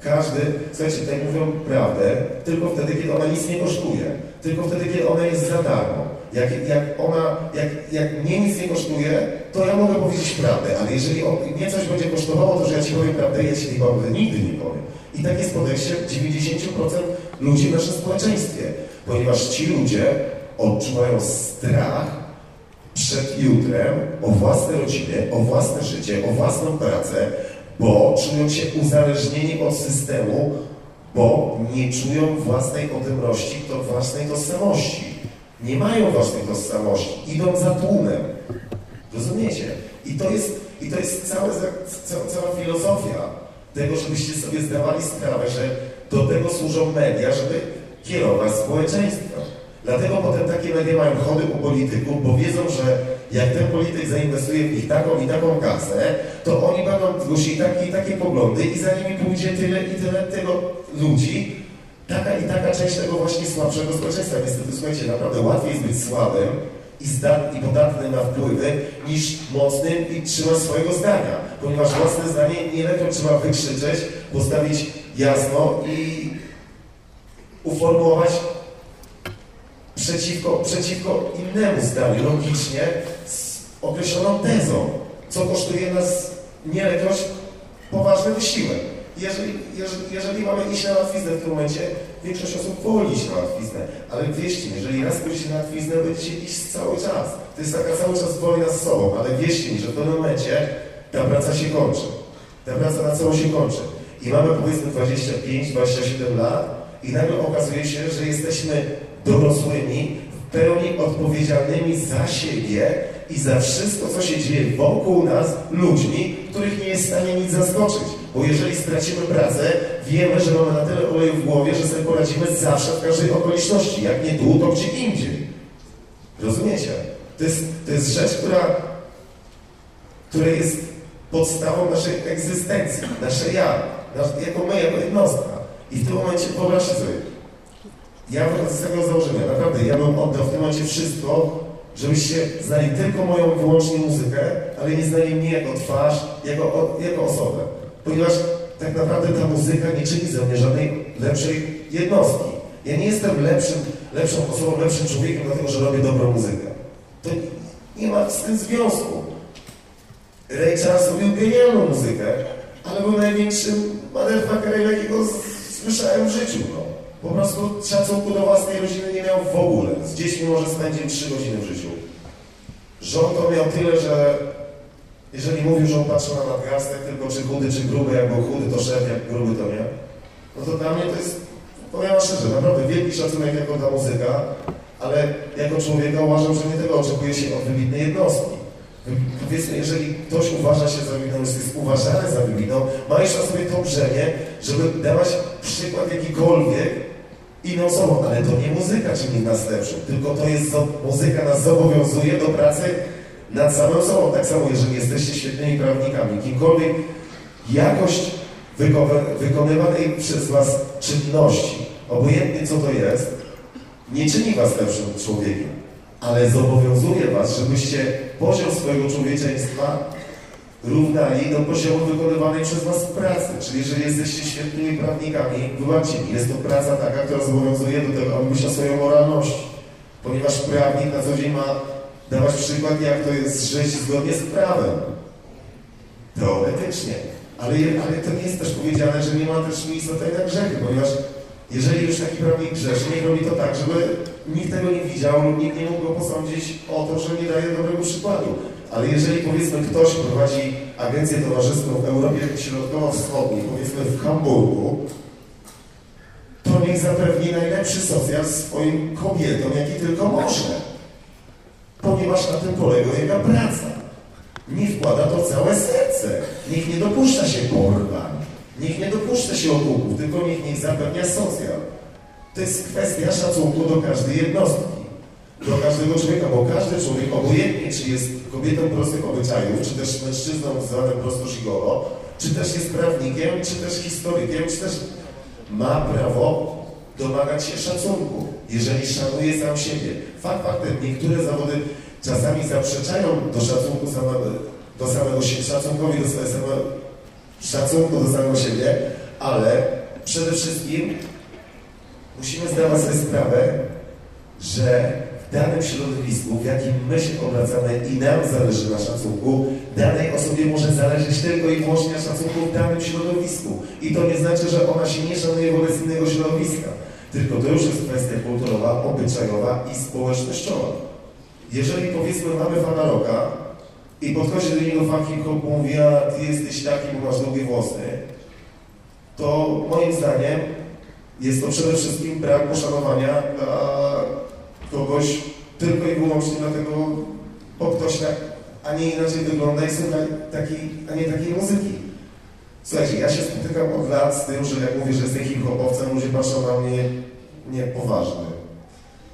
Każdy, słuchajcie, tutaj mówią prawdę, tylko wtedy, kiedy ona nic nie kosztuje. Tylko wtedy, kiedy ona jest za darmo. Jak, jak ona, jak, jak mnie nic nie kosztuje, to ja mogę powiedzieć prawdę, ale jeżeli on, mnie coś będzie kosztowało, to że ja Ci powiem prawdę, ja Ci tej nigdy nie powiem. I tak jest podejście 90% ludzi w naszym społeczeństwie, ponieważ ci ludzie odczuwają strach przed jutrem o własne rodziny, o własne życie, o własną pracę, bo czują się uzależnieni od systemu, bo nie czują własnej odemrości, to własnej tożsamości. Nie mają własnej tożsamości, idą za tłumem. Rozumiecie? I to jest, i to jest cała, cała, cała filozofia tego, żebyście sobie zdawali sprawę, że do tego służą media, żeby kierować społeczeństwo. Dlatego potem takie media mają chody u polityków, bo wiedzą, że jak ten polityk zainwestuje w nich taką i taką kasę, to oni będą głosili takie i takie poglądy i za nimi pójdzie tyle i tyle tego ludzi, taka i taka część tego właśnie słabszego społeczeństwa. Niestety, słuchajcie, naprawdę łatwiej jest być słabym, i, zdat, i podatny na wpływy niż mocnym i trzyma swojego zdania, ponieważ własne zdanie nieletko trzeba wykrzyczeć, postawić jasno i uformułować przeciwko, przeciwko innemu zdaniu, logicznie, z określoną tezą, co kosztuje nas nieletkość poważny wysiłek. Jeżeli, jeżeli, jeżeli mamy iść na łatwiznę w tym momencie, większość osób woli iść na łatwiznę, ale wierzcie mi, jeżeli raz pójdziecie na łatwiznę, będziecie iść cały czas. To jest taka cały czas wojna z sobą, ale wierzcie mi, że w pewnym momencie ta praca się kończy. Ta praca na cało się kończy. I mamy powiedzmy 25-27 lat i nagle okazuje się, że jesteśmy dorosłymi, w pełni odpowiedzialnymi za siebie i za wszystko, co się dzieje wokół nas, ludźmi, których nie jest w stanie nic zaskoczyć. Bo jeżeli stracimy pracę, wiemy, że mamy na tyle oleju w głowie, że sobie poradzimy zawsze w każdej okoliczności. Jak nie tu, to gdzie indziej. Rozumiecie? To jest, to jest rzecz, która, która jest podstawą naszej egzystencji, nasze ja, nasz, jako my, jako jednostka. I w tym momencie wyobraźcie sobie, ja wychodzę z tego założenia, naprawdę, ja bym oddał w tym momencie wszystko, żebyście znali tylko moją wyłącznie muzykę, ale nie znali mnie jako twarz, jako, jako osobę. Ponieważ tak naprawdę ta muzyka nie czyni ze mnie żadnej lepszej jednostki. Ja nie jestem lepszym, lepszą osobą, lepszym człowiekiem, dlatego że robię dobrą muzykę. To nie ma z tym związku. Ray Charles robił genialną muzykę, ale był największym motherfuckerem, jakiego słyszałem w życiu. No. Po prostu szacunku do własnej rodziny nie miał w ogóle. Z dziećmi może spędził 3 godziny w życiu. Żon to miał tyle, że jeżeli mówił, że on patrzy na nadgarstek, tylko czy chudy, czy gruby, jak był chudy, to szef, jak gruby, to nie. No to dla mnie to jest, powiem szczerze, naprawdę wielki szacunek jako ta muzyka, ale jako człowieka uważam, że nie tego oczekuje się od wybitnej jednostki. Powiedzmy, jeżeli ktoś uważa się za winną, jest uważany za winną, ma jeszcze sobie to brzemię, żeby dawać przykład jakikolwiek inną osobom, ale to nie muzyka czyni nas lepszym, tylko to jest, muzyka nas zobowiązuje do pracy nad samym sobą. Tak samo, jeżeli jesteście świetnymi prawnikami, kimkolwiek jakość wykonywanej przez Was czynności, obojętnie co to jest, nie czyni Was lepszym człowiekiem, ale zobowiązuje Was, żebyście poziom swojego człowieczeństwa równali do poziomu wykonywanej przez Was pracy. Czyli jeżeli jesteście świetnymi prawnikami, wybaczcie mi, jest to praca taka, która zobowiązuje do tego, aby myśleć o swojej moralności. Ponieważ prawnik na co dzień ma dawać przykład, jak to jest żyć zgodnie z prawem. Teoretycznie. Ale, ale to nie jest też powiedziane, że nie ma też miejsca tutaj na grzechy, ponieważ jeżeli już taki prawnik grzeszy, niech robi to tak, żeby nikt tego nie widział lub nikt nie mógł go posądzić o to, że nie daje dobrego przykładu. Ale jeżeli powiedzmy ktoś prowadzi agencję towarzyską w Europie Środkowo-Wschodniej, powiedzmy w Hamburgu, to niech zapewni najlepszy socjal swoim kobietom, jaki tylko może. Ponieważ na tym polega jego praca. Nie wkłada to całe serce. Niech nie dopuszcza się porwań. Niech nie dopuszcza się ogłupów, tylko niech nie zapewnia socjal. To jest kwestia szacunku do każdej jednostki do każdego człowieka, bo każdy człowiek, obojętnie czy jest kobietą prostych obyczajów, czy też mężczyzną zwanym prosto żigolo, czy też jest prawnikiem, czy też historykiem, czy też ma prawo domagać się szacunku, jeżeli szanuje sam siebie. Fakt faktem, niektóre zawody czasami zaprzeczają do szacunku samego, do samego siebie, szacunkowi do samego, szacunku do samego siebie, ale przede wszystkim musimy zdawać sobie sprawę, że danym środowisku, w jakim my się obracamy i nam zależy na szacunku, danej osobie może zależeć tylko i wyłącznie na szacunku w danym środowisku. I to nie znaczy, że ona się nie szanuje wobec innego środowiska. Tylko to już jest kwestia kulturowa, obyczajowa i społecznościowa. Jeżeli powiedzmy mamy fana roka i podchodzi do niego fan hip-hop mówi, a ty jesteś taki, bo masz długie włosy, to moim zdaniem jest to przede wszystkim brak poszanowania dla kogoś tylko i wyłącznie dlatego, bo ktoś tak, a nie inaczej wygląda i słucha takiej, a nie takiej muzyki. Słuchajcie, ja się spotykam od lat z tym, że jak mówię, że jestem hip-hopowcem, ludzie patrzą na mnie niepoważny.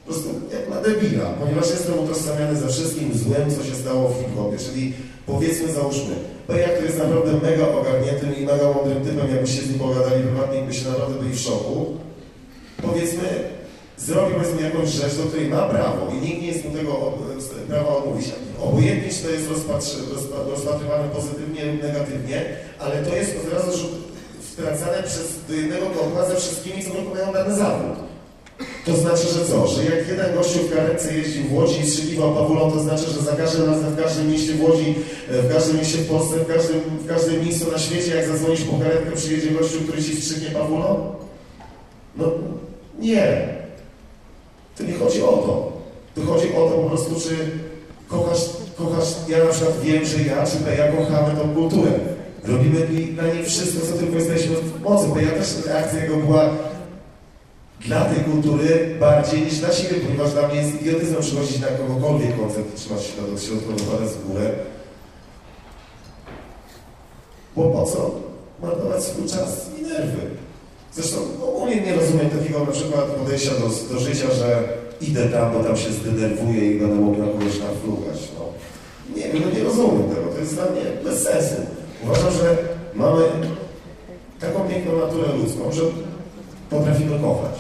Po prostu jak na debila, ponieważ jestem utożsamiany ze wszystkim złem, co się stało w hip-hopie, czyli powiedzmy, załóżmy, jak to jest naprawdę mega ogarniętym i mega mądrym typem, jakbyście z nim pogadali prywatnie, by się naprawdę byli w szoku. Powiedzmy, zrobił powiedzmy jakąś rzecz, do której ma prawo i nikt nie jest mu tego prawa odmówić. Obojętnie, czy to jest rozpatrywane pozytywnie lub negatywnie, ale to jest od razu wtracane przez, do jednego kotła ze wszystkimi, co wykonują dany zawód. To znaczy, że co? Że jak jeden gościu w karetce jeździł w Łodzi i strzeliwał pawulą, to znaczy, że za każdym razem w każdym mieście w Łodzi, e, w każdym mieście w Polsce, w każdym, w każdym miejscu na świecie, jak zadzwonisz po karetkę, przyjedzie gościu, który ci strzygnie pawulą? No nie. To nie chodzi o to. To chodzi o to po prostu, czy kochasz, kochasz, ja na przykład wiem, że ja czy ja kochamy tą kulturę. Robimy dla niej wszystko, co tylko jesteśmy w mocy. Bo ja też reakcja jego była dla tej kultury bardziej niż dla siebie, ponieważ dla mnie jest idiotyzmem przychodzić na kogokolwiek koncert trzymać do środka w górę. Bo po co? Marnować swój czas i nerwy. Zresztą ogólnie nie rozumiem takiego na przykład podejścia do, do życia, że idę tam, bo tam się zdenerwuję i będę mógł na kogoś naflugać. No. Nie wiem, no nie rozumiem tego. To jest dla mnie bez sensu. Uważam, że mamy taką piękną naturę ludzką, że potrafimy kochać.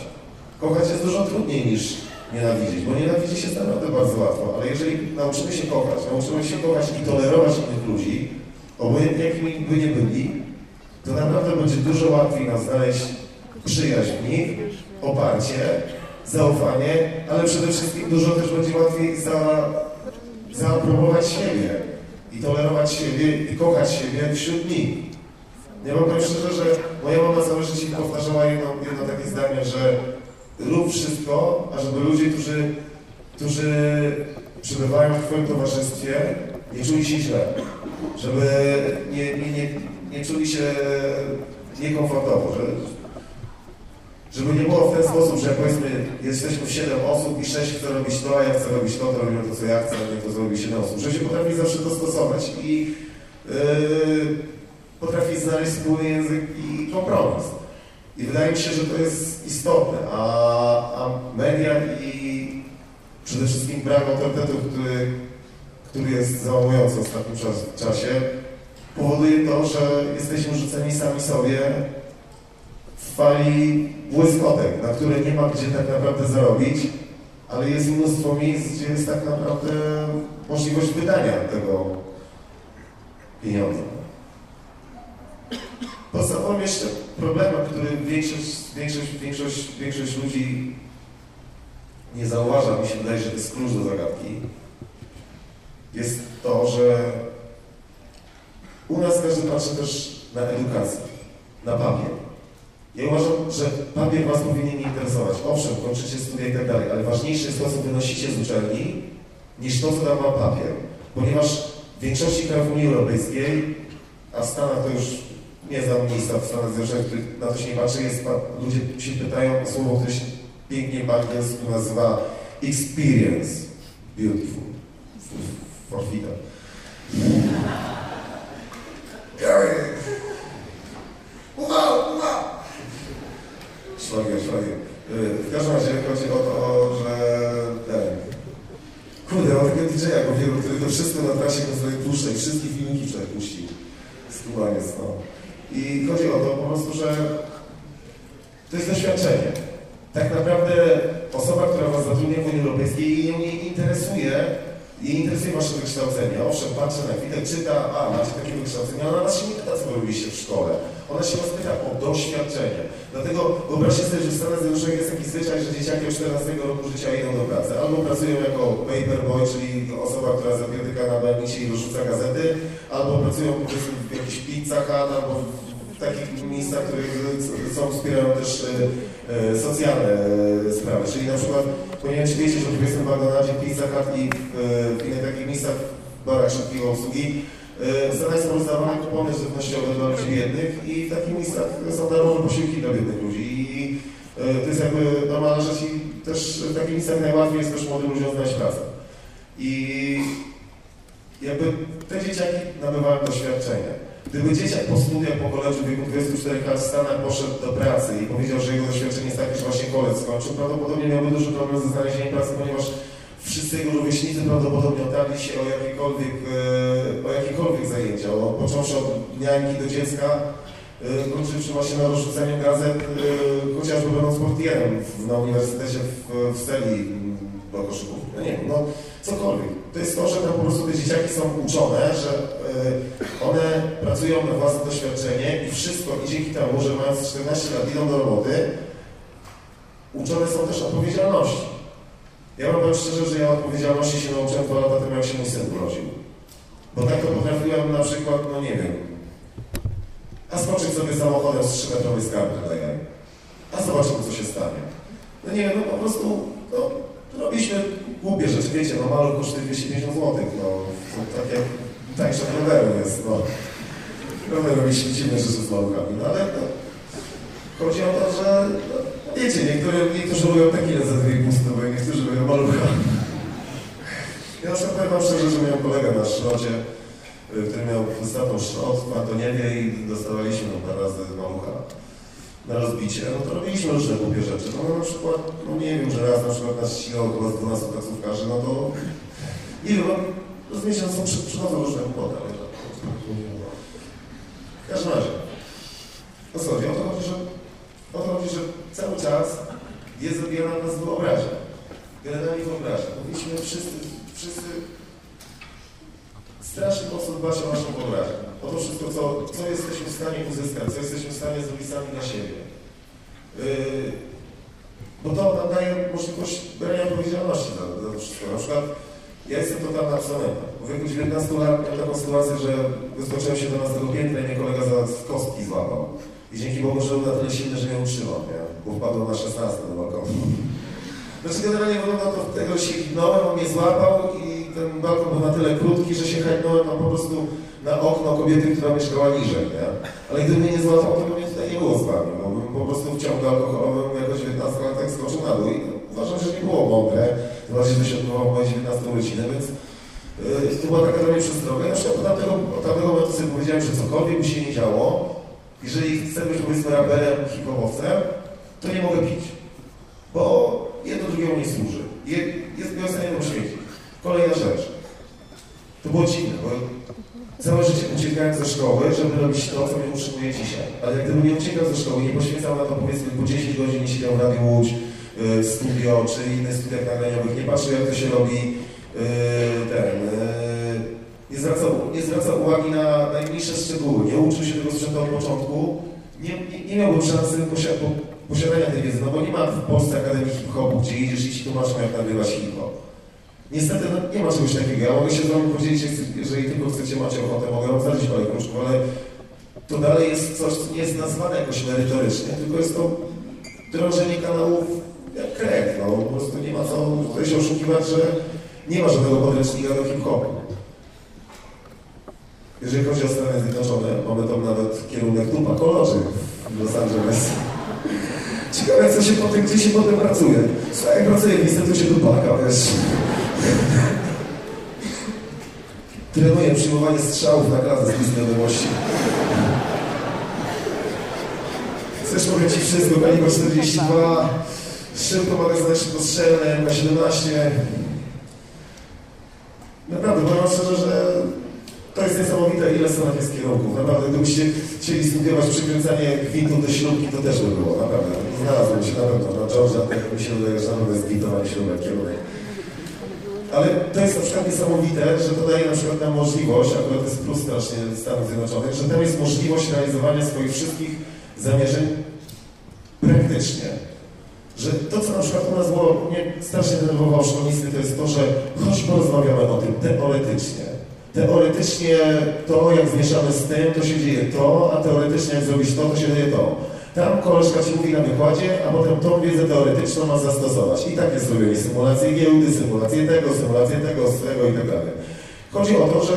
Kochać jest dużo trudniej niż nienawidzić, bo nienawidzić jest naprawdę bardzo łatwo, ale jeżeli nauczymy się kochać, nauczymy się kochać i tolerować innych ludzi, obojętnie jakimi by nie byli, to naprawdę będzie dużo łatwiej nam znaleźć przyjaźń oparcie, zaufanie, ale przede wszystkim dużo też będzie łatwiej za, zaaprobować siebie i tolerować siebie i kochać siebie wśród nich. Ja wam powiem szczerze, że moja mama całe życie powtarzała jedno, jedno takie zdanie, że rób wszystko, ażeby ludzie, którzy, którzy przebywają w Twoim towarzystwie, nie czuli się źle. Żeby nie, nie, nie, nie czuli się niekomfortowo, że Żeby nie było w ten sposób, że powiedzmy jesteśmy w 7 osób i 6 chce robić to, a ja chcę robić to, to robimy to, co ja chcę, a nie to zrobi 7 osób. Że się potrafi zawsze dostosować i yy, potrafi znaleźć wspólny język i kompromis. I wydaje mi się, że to jest istotne, a, a media i przede wszystkim brak autorytetu, który, który jest załamujący w ostatnim czas, czasie, powoduje to, że jesteśmy rzuceni sami sobie fali błyskotek, na które nie ma gdzie tak naprawdę zarobić, ale jest mnóstwo miejsc, gdzie jest tak naprawdę możliwość wydania tego pieniądza. Podstawowym jeszcze problemem, który większość, większość, większość, większość ludzi nie zauważa, mi się wydaje, że to jest klucz do zagadki, jest to, że u nas każdy patrzy też na edukację, na papier. Ja uważam, że papier Was powinien nie interesować. Owszem, kończycie studia i tak dalej, ale ważniejsze jest to, co wynosicie z uczelni, niż to, co tam ma papier. Ponieważ w większości krajów Unii Europejskiej, a w Stanach to już nie znam miejsca w Stanach Zjednoczonych, na to się nie patrzy, jest, ludzie się pytają o słowo, które się pięknie po angielsku nazywa experience. Beautiful. Forfita. Wow, wow! Szlagier, szlagier. W każdym razie chodzi o to, że ten... Kurde, mam takiego DJ-a go wielu, który to wszystko na trasie puszcza i wszystkie filmiki wczoraj puścił. Skubaniec, no. I chodzi o to po prostu, że to jest doświadczenie. Tak naprawdę osoba, która Was zatrudnia w Unii Europejskiej, ją nie interesuje, jej interesuje Wasze wykształcenie. Owszem, patrzę na chwilę, czyta, a macie takie wykształcenie, ona Was się nie pyta, co robiliście w szkole. Ona się Was pyta o doświadczenie. Dlatego wyobraźcie sobie, że w Stanach Zjednoczonych jest taki zwyczaj, że dzieciaki od 14 roku życia idą do pracy. Albo pracują jako paperboy, czyli osoba, która zapietyka na belnicie i rozrzuca gazety, albo pracują powiedzmy w jakichś pizzach, albo w takich miejscach, które są, wspierają też e, e, socjalne e, sprawy. Czyli na przykład, ponieważ wiecie, że w McDonaldzie, Pizza Hut i w, w innych takich miejscach, w barach szybkiej obsługi, w Stanach są rozdawane kupony żywnościowe dla ludzi biednych i w takich miejscach są darmowe posiłki dla biednych ludzi. I to jest jakby normalna rzecz i też w takich miejscach najłatwiej jest też młodym ludziom znaleźć pracę. I jakby te dzieciaki nabywają doświadczenie. Gdyby dzieciak po studiach po koledżu w wieku 24 lat w Stanach poszedł do pracy i powiedział, że jego doświadczenie jest takie, że właśnie koledż skończył, prawdopodobnie miałby duży problem ze znalezieniem pracy, ponieważ wszyscy jego rówieśnicy prawdopodobnie otarli się o jakiekolwiek, e, o jakiekolwiek zajęcia, o, począwszy od niańki do dziecka, e, kończywszy właśnie na rozrzucaniu gazet, e, chociażby będąc portierem na uniwersytecie w, w Steli do koszykówki. No nie no cokolwiek. To jest to, że tam po prostu te dzieciaki są uczone, że y, one pracują na własne doświadczenie i wszystko, i dzięki temu, że mając 14 lat idą do roboty, uczone są też odpowiedzialności. Ja wam powiem szczerze, że ja odpowiedzialności się nauczyłem dwa lata temu, jak się mój syn urodził. Bo tak to potrafiłem na przykład, no nie wiem, a skoczyć sobie samochodem z 3-metrowej skarby daję. A zobaczymy, co się stanie. No nie wiem, no po prostu, no, robiliśmy głupie rzeczy, wiecie, no maluch kosztuje 250 zł, no, to takie tańsze roweru jest, no. Rower robi dziwne rzeczy z maluchami, no ale no, chodzi o to, że, no, wiecie, niektórzy, niektórzy lubią tequilę za 2,5 stówy, niektórzy lubią malucha. Ja na powiem wam szczerze, że miałem kolegę na szrocie, który miał wystatą szrot w Antoniewie i dostawaliśmy parę razy malucha na rozbicie, no to robiliśmy różne głupie rzeczy. No na przykład, no nie wiem, że raz na przykład nas ścigało chyba z 12 taksówkarzy, no to nie wiem, no są przy, przychodzą różne kłopoty, ale to... W każdym razie, o co chodzi? O to chodzi, że, o to chodzi, że cały czas jest zabijana nas wyobraźnia. Generalnie wyobraźnia. Powinniśmy wszyscy, wszyscy strasznie mocno dbać o naszą wyobraźnię. O to wszystko, co, co jesteśmy w stanie uzyskać, co jesteśmy w stanie zrobić sami na siebie. Yy, bo to nam daje możliwość brania odpowiedzialności za, za to wszystko. Na przykład ja jestem totalnym absolwentem. W wieku 19 lat miałem taką sytuację, że wyskoczyłem się do nas piętra i mnie kolega za kostki złapał. I dzięki Bogu, że był na tyle silny, że mnie utrzymał, nie? bo wpadłem na 16 do balkonu. Znaczy generalnie wygląda to tego, się hipnąłem, on mnie złapał i ten balkon był na tyle krótki, że się hajnąłem no, po prostu na okno kobiety, która mieszkała niżej, nie? Ale gdyby mnie nie złapał, to mnie tutaj nie było z wami, bo bym po prostu w ciągu alkoholowym jako 19 latek skoczył na dół i uważam, że nie było mądre, tym że się odbywało moje 19 urodziny, więc yy, to była taka dla mnie przestroga. Ja od tamtego, od tamtego momentu sobie powiedziałem, że cokolwiek by się nie działo, jeżeli chcę być powiedzmy raperem, hip-hopowcem, to nie mogę pić, bo jedno drugiemu nie służy. Je, jest ostatnio poświęcić. Kolejna rzecz. To było dziwne, bo całe życie uciekałem ze szkoły, żeby robić to, co mnie utrzymuje dzisiaj. Ale gdybym nie uciekał ze szkoły, nie poświęcał na to powiedzmy po 10 godzin, nie siedział w Radiu Łódź, yy, studio, czy innych studiach nagraniowych, nie patrzył jak to się robi, yy, ten, yy, nie, zwracał, nie zwracał uwagi na najmniejsze szczegóły, nie uczył się tego sprzętu od początku, nie, nie, nie miałbym szansy posiad posiadania tej wiedzy, no bo nie ma w Polsce Akademii Hip-Hopu, gdzie jedziesz i ci tłumaczą jak nagrywać hip-hop. Niestety no, nie ma czegoś takiego. Ja mogę się z wami podzielić, jeżeli tylko chcecie, macie ochotę, mogę wam zadać parę kruczków, ale to dalej jest coś, co nie jest nazwane jakoś merytorycznie, tylko jest to drążenie kanałów jak krew. No, po prostu nie ma co tutaj się oszukiwać, że nie ma żadnego podręcznika do hip-hopu. Jeżeli chodzi o Stany Zjednoczone, mamy tam nawet kierunek dupa kolorzy w Los Angeles. Ciekawe, co się potem, gdzie się potem pracuje. Słuchaj, jak pracuję w Instytucie Dupaka, wiesz. Trenuję przyjmowanie strzałów na klasę z wiadomości. Chcesz powiedzieć Ci wszystko, kaliber 42, szybko magazyn szybkostrzelny, M17. Naprawdę, powiem szczerze, że to jest niesamowite, ile stronach jest kierunków. Naprawdę, gdybyście chcieli studiować przykręcanie gwintu do śrubki, to też by było, naprawdę. Znalazłem się na pewno na George'a, tak mi się wydaje, że pewno jest gwintowany śrubek kierunek. Ale to jest na przykład niesamowite, że to daje na przykład nam możliwość, akurat jest plus strasznie Stanów Zjednoczonych, że tam jest możliwość realizowania swoich wszystkich zamierzeń praktycznie. Że to, co na przykład u nas było, mnie strasznie denerwowało szkolnictwie, to jest to, że choć porozmawiamy o tym teoretycznie, teoretycznie to, jak zmieszamy z tym, to się dzieje to, a teoretycznie jak zrobić to, to się dzieje to. Tam koleżka ci mówi na wykładzie, a potem tą wiedzę teoretyczną ma zastosować. I tak jest zrobione symulacje giełdy, symulacje tego, symulacje tego, swego i tak dalej. Chodzi o to, że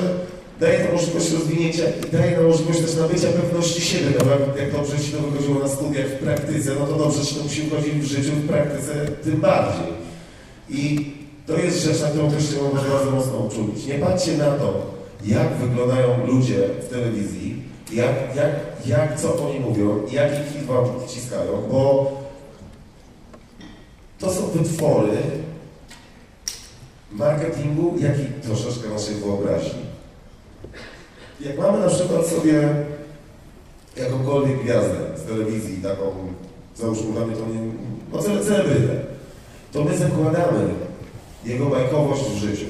daje to możliwość rozwinięcia i daje nam możliwość też nabycia pewności siebie. No, jak dobrze ci to wychodziło na studiach w praktyce, no to dobrze ci to musi wychodzić w życiu, w praktyce tym bardziej. I to jest rzecz, na którą też trzeba bardzo mocno uczulić. Nie patrzcie na to, jak wyglądają ludzie w telewizji, jak, jak, jak co oni mówią, jaki hit wam wciskają, bo to są wytwory marketingu, jak i troszeczkę naszej wyobraźni. Jak mamy na przykład sobie jakąkolwiek gwiazdę z telewizji, taką, załóżmy mamy to nie, no celebrytę, to my zakładamy jego bajkowość w życiu.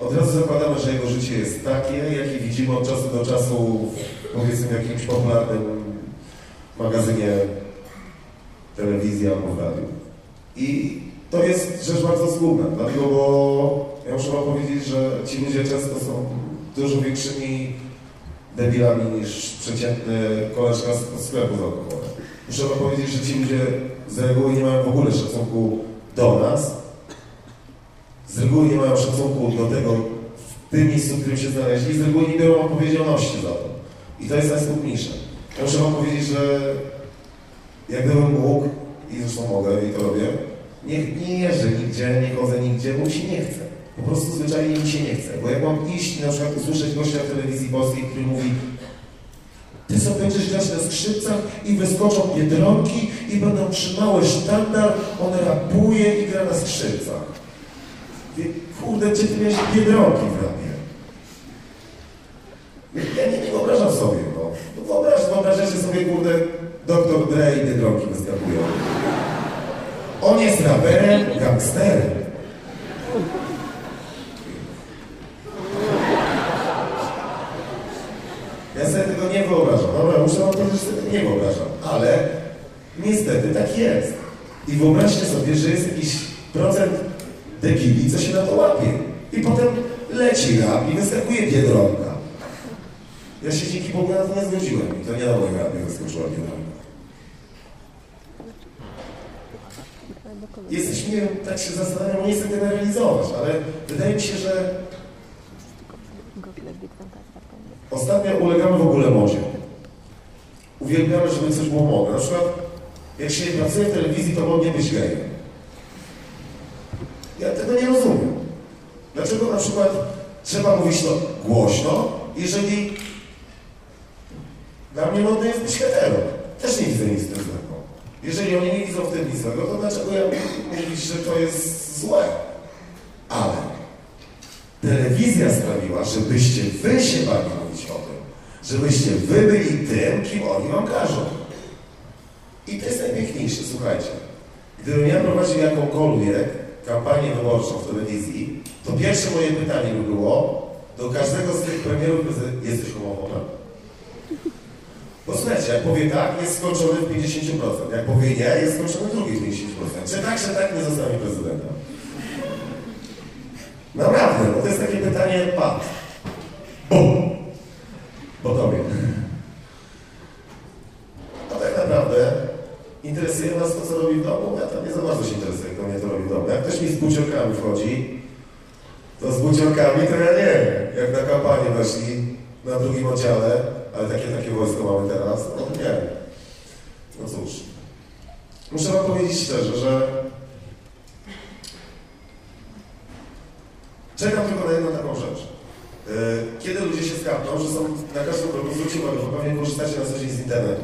Od razu zakładamy, że jego życie jest takie, jakie widzimy od czasu do czasu powiedzmy w jakimś popularnym magazynie telewizji albo w radiu. I to jest rzecz bardzo zgubna, dlatego, bo ja muszę wam powiedzieć, że ci ludzie często są dużo większymi debilami niż przeciętny koleżka z sklepu z. Muszę wam powiedzieć, że ci ludzie z reguły nie mają w ogóle szacunku do nas, z reguły nie mają szacunku do tego w tym miejscu, w którym się znaleźli, z reguły nie biorą odpowiedzialności za to. I to jest najsmutniejsze. Ja muszę wam powiedzieć, że jak gdybym mógł, i zresztą mogę i to robię, nie, nie jeżdżę nigdzie, nie chodzę nigdzie, bo mi się nie chce. Po prostu zwyczajnie mi się nie chce. Bo jak mam iść i na przykład usłyszeć gościa w telewizji polskiej, który mówi ty sobie będziesz grać na skrzypcach i wyskoczą biedronki i będą trzymały sztandar, on rapuje i gra na skrzypcach. Kurde, gdzie ty miałeś biedronki w rapie? Ja nie, wyobrażam sobie, no. no wyobraź, wyobrażacie sobie, kurde, doktor Dre i biedronki wyskakują. On jest raperem, gangsterem. Ja sobie tego nie wyobrażam. Dobra, muszę wam powiedzieć, że sobie nie wyobrażam. Ale niestety tak jest. I wyobraźcie sobie, że jest jakiś procent debili, co się na to łapie. I potem leci rap i wyskakuje Biedronka. Ja się dzięki Bogu na to nie zgodziłem i to nie na moim rapie wyskoczyła Biedronka. Jesteśmy, tak się zastanawiam, nie chcę generalizować, ale wydaje mi się, że Ostatnio ulegamy w ogóle modzie. Uwielbiamy, żeby coś było modne. Na przykład, jak się pracuje w telewizji, to modnie być gejem. Ja tego nie rozumiem. Dlaczego na przykład trzeba mówić to głośno, jeżeli dla mnie modne jest być? Też nie widzę nic w tym złego. Jeżeli oni nie widzą w tym nic złego, to dlaczego ja mówić, że to jest złe? Ale telewizja sprawiła, żebyście wy się bali mówić o tym. Żebyście wy byli tym, kim oni wam każą. I to jest najpiękniejsze, słuchajcie. Gdybym ja prowadził jakąkolwiek kampanię wyborczą w telewizji, to pierwsze moje pytanie by było do każdego z tych premierów, jesteś homofobem? Bo słuchajcie, jak powie tak, jest skończony w 50%. Jak powie nie, jest skończony w drugich 50%. Czy tak, czy tak nie zostanie prezydentem? Naprawdę, bo to jest takie pytanie, pat. Bum! Po tobie. A tak naprawdę interesuje nas to, co robi w domu. Ja tam nie za bardzo się interesuję, kto mnie to robi w domu. Jak ktoś mi z buciorkami wchodzi, to z buciorkami to ja nie wiem. Jak na kampanię weszli na drugim oddziale, ale takie, takie wojsko mamy teraz, no nie. No cóż. Muszę wam powiedzieć szczerze, że czekam tylko na jedną taką rzecz. Yy, Kiedy ludzie się skapną, że są na każdym kroku, zwróćcie uwagę, pewnie korzystacie na co dzień z internetu.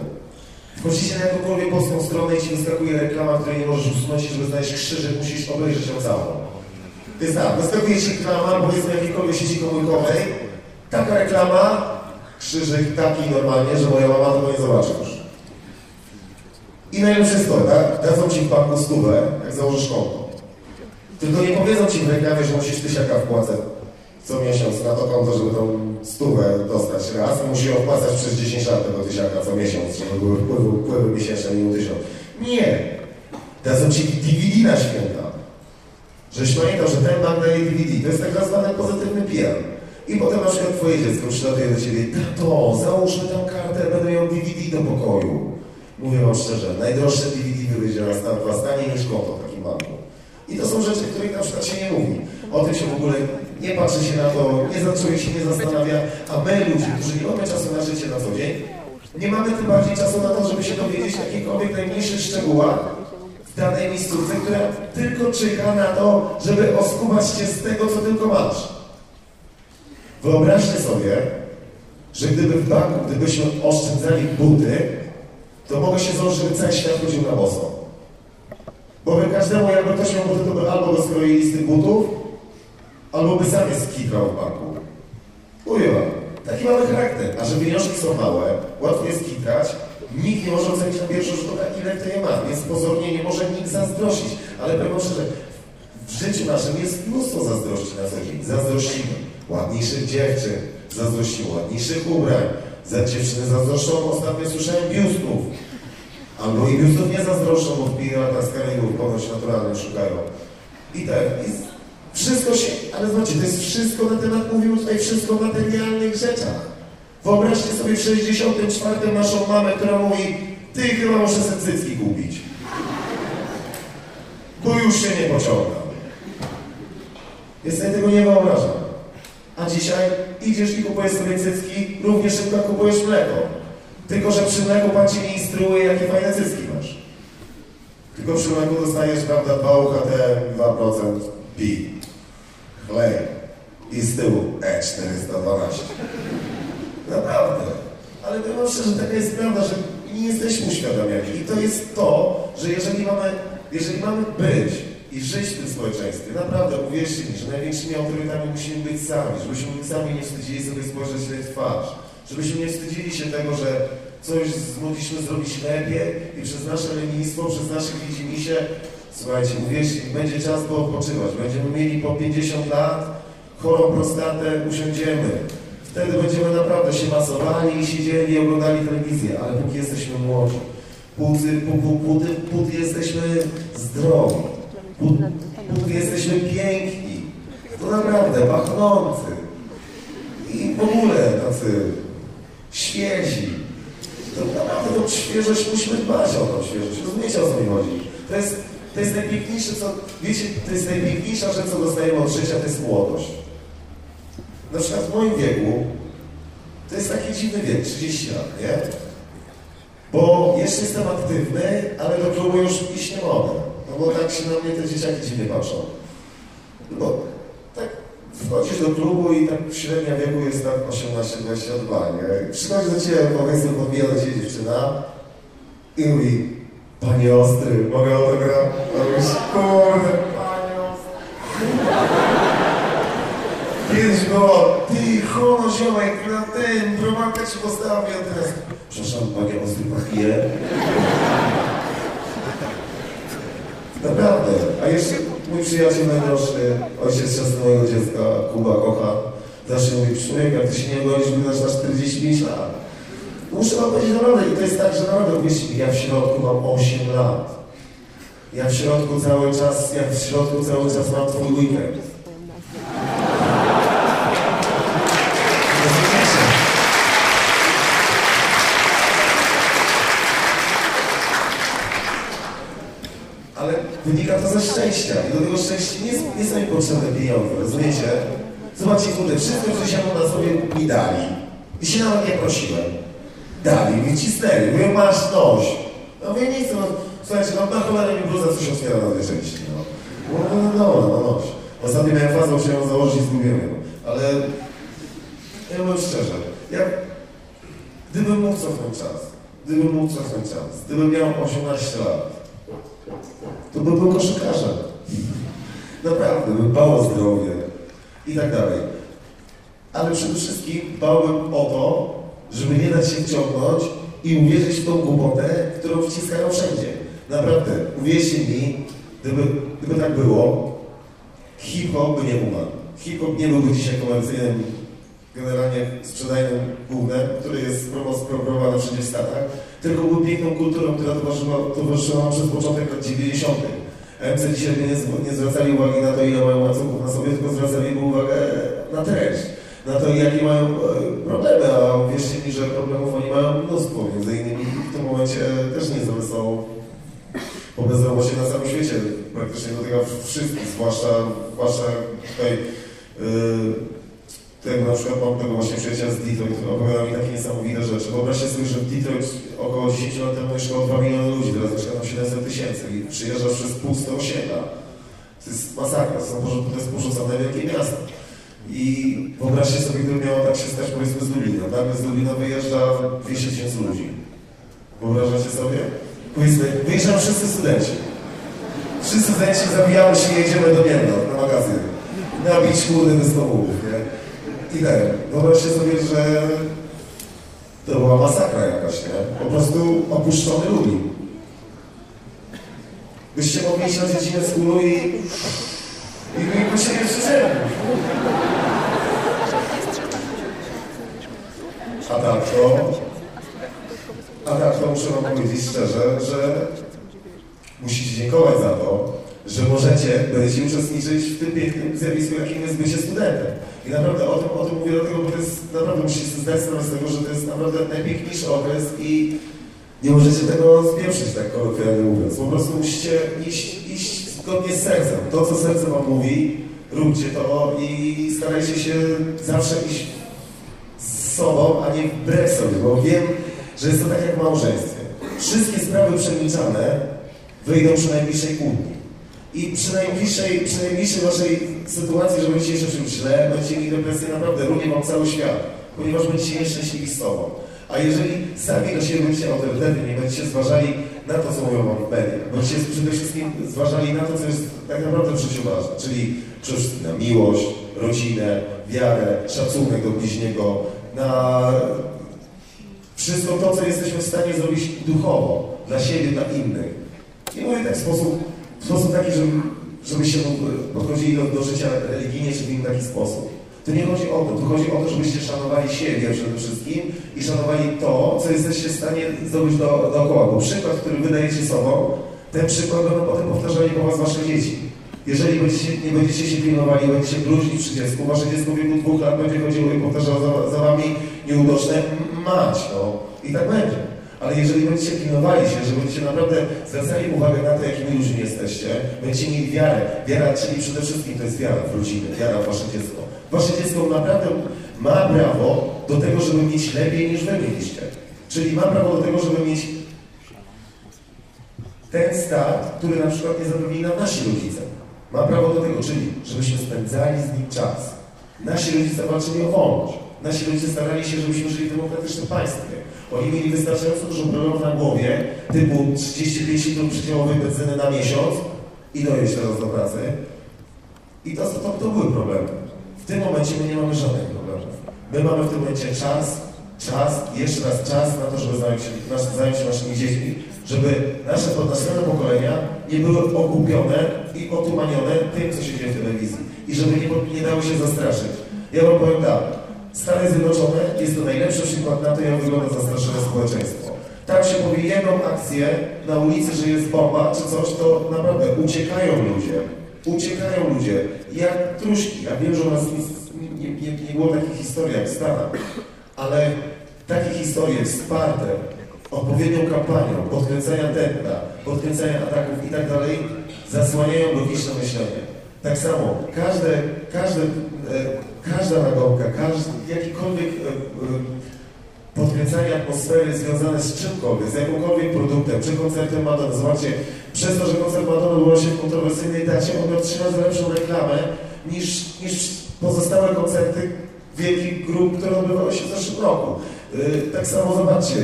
Wchodzicie na jakąkolwiek polską stronę i ci wyskakuje reklama, której nie możesz usunąć żeby znaleźć krzyżyk, musisz obejrzeć ją całą. Jest tak, wyskakuje ci reklama, powiedzmy jakiejkolwiek sieci komórkowej, taka reklama, krzyżyk taki normalnie, że moja mama tego nie zobaczy już. I najlepsze jest to, tak? Dadzą ci w banku stówę, jak założysz konto. Tylko nie powiedzą ci w reklamie, że musisz tysiaka wpłacać co miesiąc na to konto, żeby tą stówę dostać raz. Musi ją wpłacać przez 10 lat tego tysiaka co miesiąc, żeby były wpływy, wpływy miesięczne minimum tysiąc. Nie! Dadzą ci DVD na święta. Żeś pamiętał, że ten bank daje DVD. To jest tak zwany pozytywny PR. I potem na przykład twoje dziecko przylatuje do ciebie, tato, załóżmy tę kartę, będę miał DVD do pokoju. Mówię wam szczerze, najdroższe DVD wyjdzie na stan was taniej niż konto w takim banku. I to są rzeczy, których na przykład się nie mówi. O tym się w ogóle nie patrzy się na to, nie zaczuje się, nie zastanawia, a my ludzie, którzy nie mamy czasu na życie na co dzień, nie mamy tym bardziej czasu na to, żeby się dowiedzieć o jakichkolwiek najmniejszych szczegółach w danej miejscówce, która tylko czeka na to, żeby oskubać cię z tego, co tylko masz. Wyobraźcie sobie, że gdyby w banku, gdybyśmy oszczędzali buty, to mogę się założyć, żeby cały świat chodził na boso. Bo by każdemu, jakby ktoś miał buty, to by albo go skroili z tych butów, albo by sam je skitrał w banku. Mówię wam, taki mamy charakter. A że pieniążki są małe, łatwo jest kitrać, nikt nie może ocenić na pierwszy rzut oka, ile kto je ma, więc pozornie nie może nikt zazdrościć. Ale powiem szczerze, w życiu naszym jest mnóstwo zazdrości na co dzień. Zazdrościmy ładniejszych dziewczyn, zazdrościmy ładniejszych ubrań, za dziewczyny zazdroszczą, ostatnio słyszałem biustów. Albo i biustów nie zazdroszczą, bo w piratach z ponoć naturalnie szukają. I tak, i wszystko się, ale zobaczcie, to jest wszystko na temat, mówimy tutaj wszystko o materialnych rzeczach. Wyobraźcie sobie w 64 naszą mamę, która mówi, ty chyba muszę sobie cycki kupić. Bo już się nie pociąga. Więc sobie tego nie wyobrażam. A dzisiaj idziesz i kupujesz sobie cycki, równie szybko kupujesz mleko. Tylko, że przy mleku pan ci nie instruuje, jakie fajne cycki masz. Tylko przy mleku dostajesz, prawda, 2 UHT, 2% pi, chlej i z tyłu E412. Naprawdę. Ale powiem szczerze, taka jest prawda, że nie jesteśmy uświadamiani. I to jest to, że jeżeli mamy, jeżeli mamy być i żyć w tym społeczeństwie, naprawdę uwierzcie mi, że największymi autorytetami musimy być sami, żebyśmy sami nie wstydzili sobie spojrzeć w twarz, żebyśmy nie wstydzili się tego, że coś mogliśmy zrobić lepiej i przez nasze lenistwo, przez nasze widzimisię, słuchajcie, uwierzcie mi, będzie czas by odpoczywać, będziemy mieli po 50 lat chorą prostatę, usiądziemy, Wtedy będziemy naprawdę się masowali i siedzieli i oglądali telewizję, ale póki jesteśmy młodzi, póty, póty, póty, póty jesteśmy zdrowi, jesteśmy piękni, to naprawdę pachnący i w ogóle tacy świezi. To naprawdę tą świeżość musimy dbać o tą świeżość. Rozumiecie o co mi chodzi? To jest, to jest najpiękniejsze, co, wiecie, to jest najpiękniejsza rzecz, co dostajemy od życia, to jest młodość. na przykład w moim wieku, to jest taki dziwny wiek, 30 lat, nie? Bo jeszcze jestem aktywny, ale do klubu już iść nie mogę. No bo tak się na mnie te dzieciaki dziwnie patrzą. No bo tak wchodzisz do klubu i tak średnia wieku jest tak 18-22, nie? Przychodzi do ciebie, powiedzmy, podbija do dziewczyna i mówi, panie Ostry, mogę autograf? Mówisz, kurde, panie Ostry. Kiedyś było, ty hono ziomek, na tym, bromankę ci postawię, a teraz, przepraszam, panie Ostry, pachije. Naprawdę. A jeszcze mój przyjaciel najdroższy, ojciec ciasny mojego dziecka, Kuba kocha, zawsze mówi, człowiek, jak ty się nie gonisz, wydasz na 45 lat. Muszę wam powiedzieć naprawdę, i to jest tak, że naprawdę, wiecie, ja w środku mam 8 lat. Ja w środku cały czas, ja w środku cały czas mam twój weekend. Ze szczęścia i do tego szczęścia nie, nie są mi potrzebne pieniądze, rozumiecie? Zobaczcie, kurde, wszystko, co się na sobie mi dali. I się nawet nie prosiłem. Dali mi, cisnęli, mówią, masz noś. No mówię, nie chcę, no, słuchajcie, no na cholerę mi bluza coś otwiera na dwie części, no. No, no, no, no, no. Ostatnio miałem fazę, musiałem ją założyć i zgubiłem ją. Ale ja powiem szczerze, ja, gdybym mógł cofnąć czas, gdybym mógł cofnąć czas, gdybym miał 18 lat, to bym był koszykarzem. Naprawdę, bym dbał o zdrowie i tak dalej. Ale przede wszystkim bałbym o to, żeby nie dać się wciągnąć i uwierzyć w tą głupotę, którą wciskają wszędzie. Naprawdę, uwierzcie mi, gdyby, gdyby tak było, hip-hop by nie umarł. Hip-hop nie byłby dzisiaj komercyjnym, generalnie sprzedajnym głównym, który jest promowany wszędzie w Stanach, tylko był piękną kulturą, która towarzyszyła, towarzyszyła przez początek lat 90. MC dzisiaj nie, nie zwracali uwagi na to, ile mają łańcuchów na sobie, tylko zwracali uwagę na treść, na to, jakie mają e, problemy, a wierzcie mi, że problemów oni mają mnóstwo, między innymi w tym momencie też nie są bo bezrobocie na całym świecie. Praktycznie dotyka wszystkich, zwłaszcza, zwłaszcza tutaj yy, Tutaj na przykład mam tego właśnie przyjaciela z Detroit, który opowiada mi takie niesamowite rzeczy. Wyobraźcie sobie, że w Detroit około 10 lat temu mieszkało 2 miliony ludzi, teraz mieszka tam 700 tysięcy i przyjeżdżasz przez puste osiedla. To jest masakra, to, są, to jest porzucone wielkie miasto. I wyobraźcie sobie, gdyby miało tak się stać powiedzmy z Lublina. Nagle z Lublina wyjeżdża 200 tysięcy ludzi. Wyobrażacie sobie? Powiedzmy, wyjeżdżają wszyscy studenci. Wszyscy studenci zabijają się i jedziemy do Mielna na magazyn. Nabić kurde wysłowów, nie? I tak, wyobraźcie sobie, że to była masakra jakaś, nie? Po prostu opuszczony Lublin. Byście mogli iść na dziedzinę z kulu i... i by się nie. A tak to... A tak to muszę wam powiedzieć szczerze, że musicie dziękować za to, że możecie, będziecie uczestniczyć w tym pięknym zjawisku, jakim jest bycie studentem. I naprawdę o tym, o tym mówię dlatego, bo to jest, naprawdę musicie sobie zdać z tego, że to jest naprawdę najpiękniejszy okres i nie możecie tego spieprzyć, tak kolokwialnie mówiąc. Po prostu musicie iść, iść zgodnie z sercem. To, co serce wam mówi, róbcie to i starajcie się zawsze iść z sobą, a nie wbrew sobie, bo wiem, że jest to tak jak w małżeństwie. Wszystkie sprawy przemilczane wyjdą przy najbliższej kłótni. I przy najbliższej, przy najbliższej waszej sytuacji, że będziecie jeszcze czymś źle, będziecie mieli depresję, naprawdę runie wam cały świat, ponieważ będziecie nieszczęśliwi z sobą. A jeżeli sami do siebie będziecie autorytetni, nie będziecie zważali na to, co mówią wam w mediach, będziecie przede wszystkim zważali na to, co jest tak naprawdę w życiu ważne, czyli przede wszystkim na miłość, rodzinę, wiarę, szacunek do bliźniego, na wszystko to, co jesteśmy w stanie zrobić duchowo, dla siebie, dla innych. Nie mówię tak w sposób w sposób taki, żeby, żebyście podchodzili do, do życia religijnie czy w inny taki sposób. Tu nie chodzi o to, tu chodzi o to, żebyście szanowali siebie przede wszystkim i szanowali to, co jesteście w stanie zdobyć do, dookoła. Bo przykład, który wydajecie sobą, ten przykład będą potem powtarzali po was wasze dzieci. Jeżeli będziecie, nie będziecie się pilnowali, będziecie bluźnić przy dziecku, wasze dziecko w wieku dwóch lat będzie chodziło i powtarzało za, za wami nieudoczne mać, no. I tak będzie. Ale jeżeli będziecie pilnowali się, że będziecie naprawdę zwracali uwagę na to, jakimi ludźmi jesteście, będziecie mieli wiarę. Wiara, czyli przede wszystkim to jest wiara w rodzinę, wiara w wasze dziecko. Wasze dziecko naprawdę ma prawo do tego, żeby mieć lepiej niż wy mieliście. Czyli ma prawo do tego, żeby mieć ten start, który na przykład nie zapewnili nam nasi rodzice. Ma prawo do tego, czyli żebyśmy spędzali z nim czas. Nasi rodzice walczyli o wolność. Nasi rodzice starali się, żebyśmy żyli w demokratycznym państwie. Oni mieli wystarczająco dużo problemów na głowie, typu 35 litrów przydziałowej benzyny na miesiąc i dojeść teraz do pracy. I to, to, to były problemy. W tym momencie my nie mamy żadnych problemów. My mamy w tym momencie czas, czas, jeszcze raz czas na to, żeby zająć się, zająć się naszymi dziećmi, żeby nasze następne pokolenia nie były okupione i otumanione tym, co się dzieje w telewizji. I żeby nie, nie dały się zastraszyć. Ja wam powiem tak, Stany Zjednoczone jest to najlepszy przykład na to, jak wygląda zastraszone społeczeństwo. Tam się powie jedną akcję na ulicy, że jest bomba czy coś, to naprawdę uciekają ludzie. Uciekają ludzie. Jak truszki. Ja wiem, że u nas nie, nie, nie było takich historii jak w Stanach, ale takie historie wsparte odpowiednią kampanią, podkręcania tętna, podkręcania ataków i tak dalej, zasłaniają logiczne myślenie. Tak samo, każde, każde, e, każda nagonka, każdy, jakikolwiek e, e, podkręcanie atmosfery związane z czymkolwiek, z jakimkolwiek produktem, czy koncertem Madonna. Zobaczcie, przez to, że koncert Madonna odbywał się w kontrowersyjnej dacie, on miał trzy razy lepszą reklamę niż, niż pozostałe koncerty wielkich grup, które odbywały się w zeszłym roku. Tak samo zobaczcie,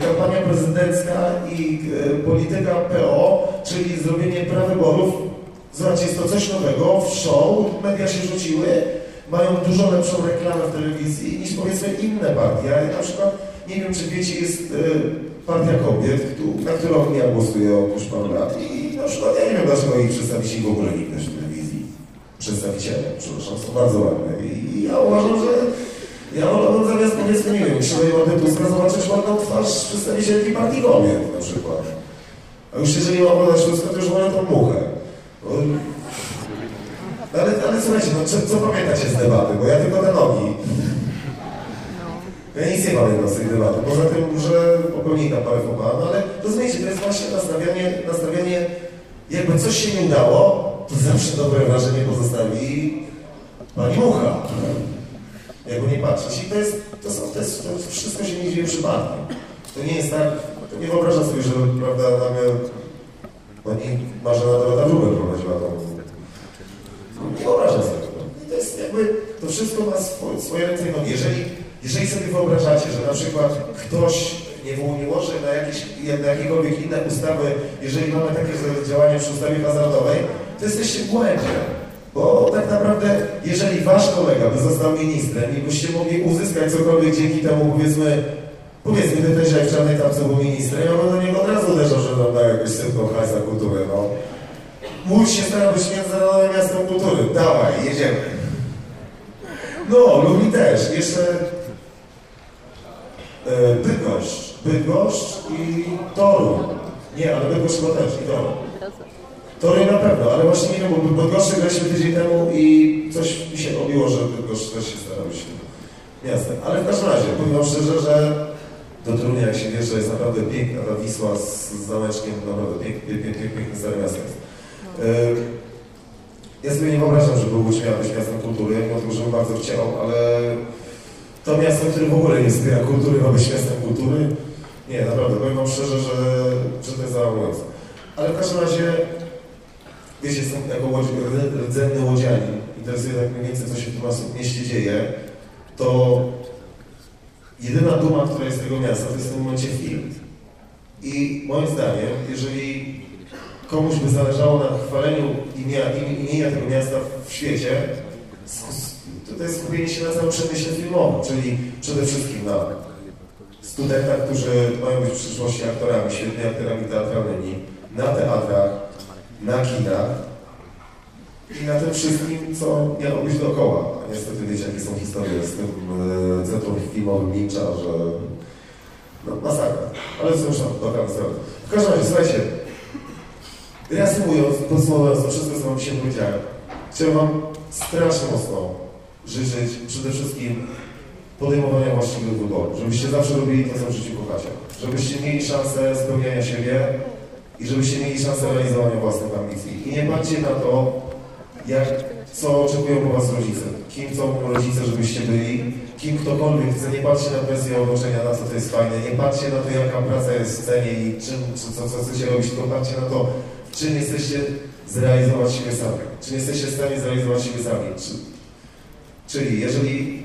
kampania prezydencka i polityka PO, czyli zrobienie prawyborów, zobaczcie, jest to coś nowego, w show, media się rzuciły, mają dużo lepszą reklamę w telewizji niż powiedzmy inne partie. Ja na przykład, nie wiem czy wiecie, jest partia kobiet, na którą ja głosuję od już lat i na przykład ja nie wiem dlaczego ich przedstawicieli w ogóle nie w telewizji. Przedstawiciele, przepraszam, są bardzo ładne i ja uważam, że ja wolałbym zamiast powiedzmy, nie wiem, Krzywej Ładny Tuska zobaczyć ładną twarz przedstawicielki partii kobiet na przykład. A już jeżeli mam oglądać Tuska, to już wolę tą muchę. Ale, ale słuchajcie, no, co, co pamiętacie z debaty? Bo ja tylko te nogi. Ja nic nie pamiętam z tej debaty, poza tym, że popełnika parę fopa, no ale rozumiecie, to jest właśnie nastawianie, nastawianie, jakby coś się nie udało, to zawsze dobre wrażenie pozostawi pani mucha jakby nie patrzeć. I to jest, to, są, to, jest, to wszystko się nie dzieje przypadkiem. To nie jest tak, to nie wyobrażam sobie, że prawda, na mnie pani Marzena Dorota Wróbel prowadziła tą... Nie wyobrażam sobie. I to jest jakby, to wszystko ma swoje, swoje ręce i. Jeżeli, jeżeli sobie wyobrażacie, że na przykład ktoś nie, może na, jakieś, na jakiekolwiek inne ustawy, jeżeli mamy takie działania przy ustawie hazardowej, to jesteście w błędzie. Bo tak naprawdę, jeżeli wasz kolega by został ministrem i byście mogli uzyskać cokolwiek dzięki temu, powiedzmy, powiedzmy, ty też jak w czarnej tapce był ministrem, ja do niego od razu uderzał, że nam da jakąś sypką hajs za kulturę, no. Łódź się stara być międzynarodowym miastem kultury. Dawaj, jedziemy. No, lubi też. Jeszcze e, Bydgoszcz. Bydgoszcz i Toruń. Nie, ale Bydgoszcz chyba też i Toruń. Toruń na pewno, ale właśnie nie wiem, bo Bydgoszczy graliśmy tydzień temu i coś mi się obiło, że Bydgoszcz też się starał się miastem. Ale w każdym razie, powiem szczerze, że do Torunia jak się wjeżdża jest naprawdę piękna ta Wisła z, zameczkiem, naprawdę piękny, piękny, piękny, stare miasto. Yy, ja sobie nie wyobrażam, że Łódź miała być miastem kultury, mimo tego, bym bardzo chciał, ale to miasto, które w ogóle nie wspiera kultury, ma być miastem kultury. Nie, naprawdę, powiem wam szczerze, że, że to jest załamające. Ale w każdym razie wiecie, jestem jako łodzi, rdzenny łodzianin, interesuje tak mniej więcej, co się w tym mieście dzieje, to jedyna duma, która jest z tego miasta, to jest w tym momencie film. I moim zdaniem, jeżeli komuś by zależało na chwaleniu imienia, imienia tego miasta w świecie, to, jest skupienie się na całym przemyśle filmowym, czyli przede wszystkim na studentach, którzy mają być w przyszłości aktorami, świetnymi aktorami teatralnymi, na teatrach, na kinach i na tym wszystkim, co miało być dookoła. A niestety wiecie, jakie są historie z tym e, centrum filmowym Lincza, że no, masakra. Ale to już lokalna sprawa. W każdym razie, słuchajcie, reasumując, podsumowując to wszystko, co wam dzisiaj powiedziałem, chciałem wam strasznie mocno życzyć przede wszystkim podejmowania właściwych wyborów, żebyście zawsze robili to, co w życiu kochacie, żebyście mieli szansę spełniania siebie i żebyście mieli szansę realizowania własnych ambicji. I nie patrzcie na to, jak, co oczekują po was rodzice, kim są rodzice, żebyście byli, kim ktokolwiek chce, nie patrzcie na presję otoczenia, na co to jest fajne, nie patrzcie na to, jaka praca jest w cenie i czym, czy, co, co chcecie robić, tylko patrzcie na to, czym jesteście zrealizować siebie sami, czym jesteście w stanie zrealizować siebie sami. Czy, czyli jeżeli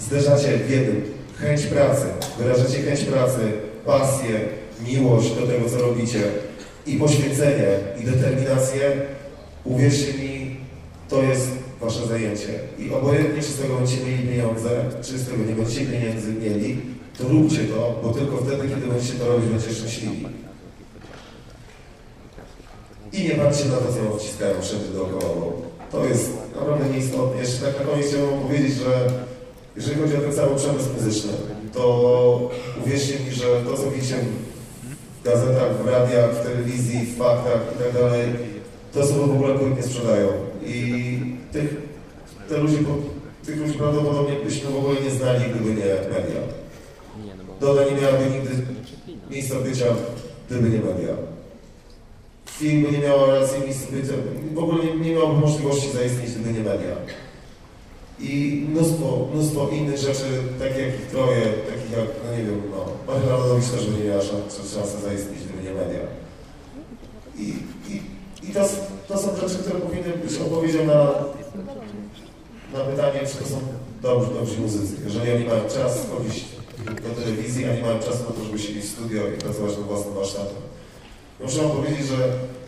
zderzacie w jednym chęć pracy, wyrażacie chęć pracy, pasję, miłość do tego, co robicie i poświęcenie i determinację, uwierzcie mi, to jest wasze zajęcie. I obojętnie, czy z tego będziecie mieli pieniądze, czy z tego nie będziecie pieniędzy mieli, to róbcie to, bo tylko wtedy, kiedy będziecie to robić, będziecie szczęśliwi. I nie patrzcie na to, co wciskają wszędzie dookoła, bo to jest naprawdę nieistotne. Jeszcze tak na koniec chciałbym powiedzieć, że jeżeli chodzi o ten cały przemysł muzyczny, to uwierzcie mi, że to, co widzicie w gazetach, w radiach, w telewizji, w faktach i to osoby w ogóle płyt nie sprzedają. I tych, te ludzi, tych ludzi prawdopodobnie byśmy w ogóle nie znali, gdyby nie media. Doda nie miałaby nigdy miejsca bycia, gdyby nie media. Film by nie miał racji miejsca bycia, w ogóle nie, nie miałby możliwości zaistnieć, gdyby nie media. I mnóstwo, mnóstwo innych rzeczy, takie jak troje, takich jak, no nie wiem, no, Maria Narodowicz też by nie miała szansy zaistnieć, gdyby nie media. I, i, i to, to są rzeczy, które powinny być odpowiedzią na, na pytanie, czy to są dobrzy, dobrzy muzycy. Jeżeli oni mają czas chodzić do telewizji, a nie mają czasu na to, żeby siedzieć w studio i pracować nad własnym warsztatem. Muszę wam powiedzieć, że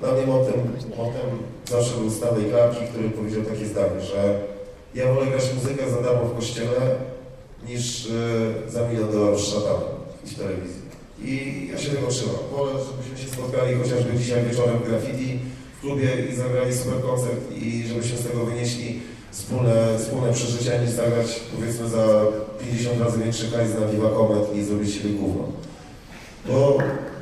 dla mnie motem, motem zawsze był Stanley Clarki, który powiedział takie zdanie, że ja wolę grać muzykę za darmo w kościele, niż y, za milion dolarów z szatanem w telewizji. I ja się tego trzymam. Wolę, żebyśmy się spotkali chociażby dzisiaj wieczorem w graffiti klubie i zagrali super koncert i żebyśmy z tego wynieśli wspólne, wspólne przeżycia, niż zagrać powiedzmy za 50 razy większy hajs na Viva Comet i zrobić siebie gówno. Bo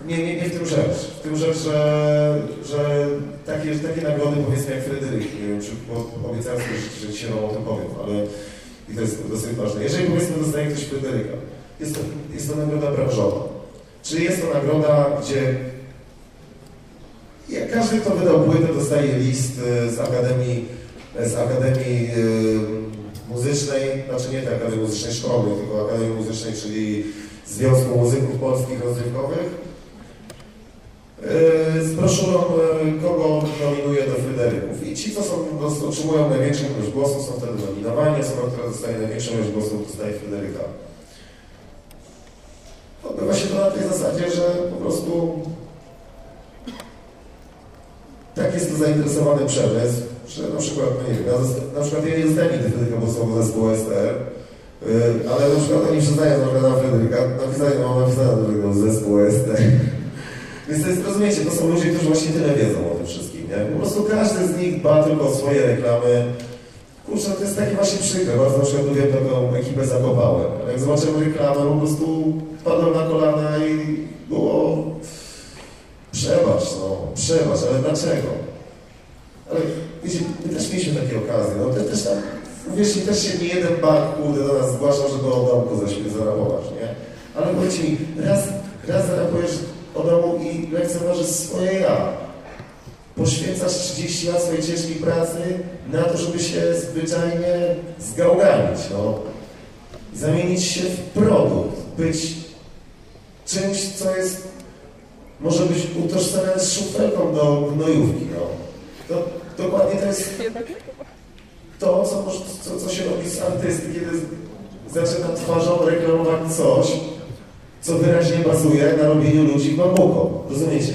nie, nie, nie w tym rzecz. W tym rzecz, że, że takie, takie nagrody powiedzmy jak Fryderyk, nie wiem, czy obiecałem sobie, że, wam o tym powiem, ale i to jest dosyć ważne. Jeżeli powiedzmy dostaje ktoś Fryderyka, jest to, jest to nagroda branżowa. Czyli jest to nagroda, gdzie jak każdy, kto wydał płytę, dostaje list e, z Akademii, z Akademii yy, Muzycznej, znaczy nie tej Akademii Muzycznej Szkoły, tylko Akademii Muzycznej, czyli Związku Muzyków Polskich Rozrywkowych, z broszurą, kogo nominuje do Fryderyków. I ci, co są, otrzymują największą ilość głosów, są wtedy nominowani, osoba, która dostaje największą ilość głosów, dostaje Fryderyka. Odbywa się to na tej zasadzie, że po prostu tak jest to zainteresowany przemysł, że na przykład, no nie wiem, na, na przykład ja nie dostałem nigdy Fryderyka, bo są zespołu STR, ale na przykład oni przyznają na Fryderyka, napisali, no napisano do tego zespołu STR. Więc to jest, rozumiecie, to są ludzie, którzy właśnie tyle wiedzą o tym wszystkim, nie? Po prostu każdy z nich dba tylko o swoje reklamy. Kurczę, to jest takie właśnie przykre. Bardzo na przykład lubię taką ekipę zakopałem. Jak zobaczyłem reklamę, po prostu padłem na kolana i było przebacz, no, przebacz, ale dlaczego? Ale wiecie, my też mieliśmy takie okazje, no te, też tam, uwierzcie, też się nie jeden bank, kurde, do nas zgłaszał, żeby o domku za świecie zarabować, nie? Ale powiedzcie mi, raz, raz zarabujesz o domu i lekceważysz swoje ja. Poświęcasz 30 lat swojej ciężkiej pracy na to, żeby się zwyczajnie zgałganić, no. Zamienić się w produkt, być czymś, co jest, może być utożsamiane z szufelką do gnojówki, no. To, dokładnie to jest to, co, co, co się robi z artysty, kiedy zaczyna twarzą reklamować coś, co wyraźnie bazuje na robieniu ludzi bambuką. Rozumiecie?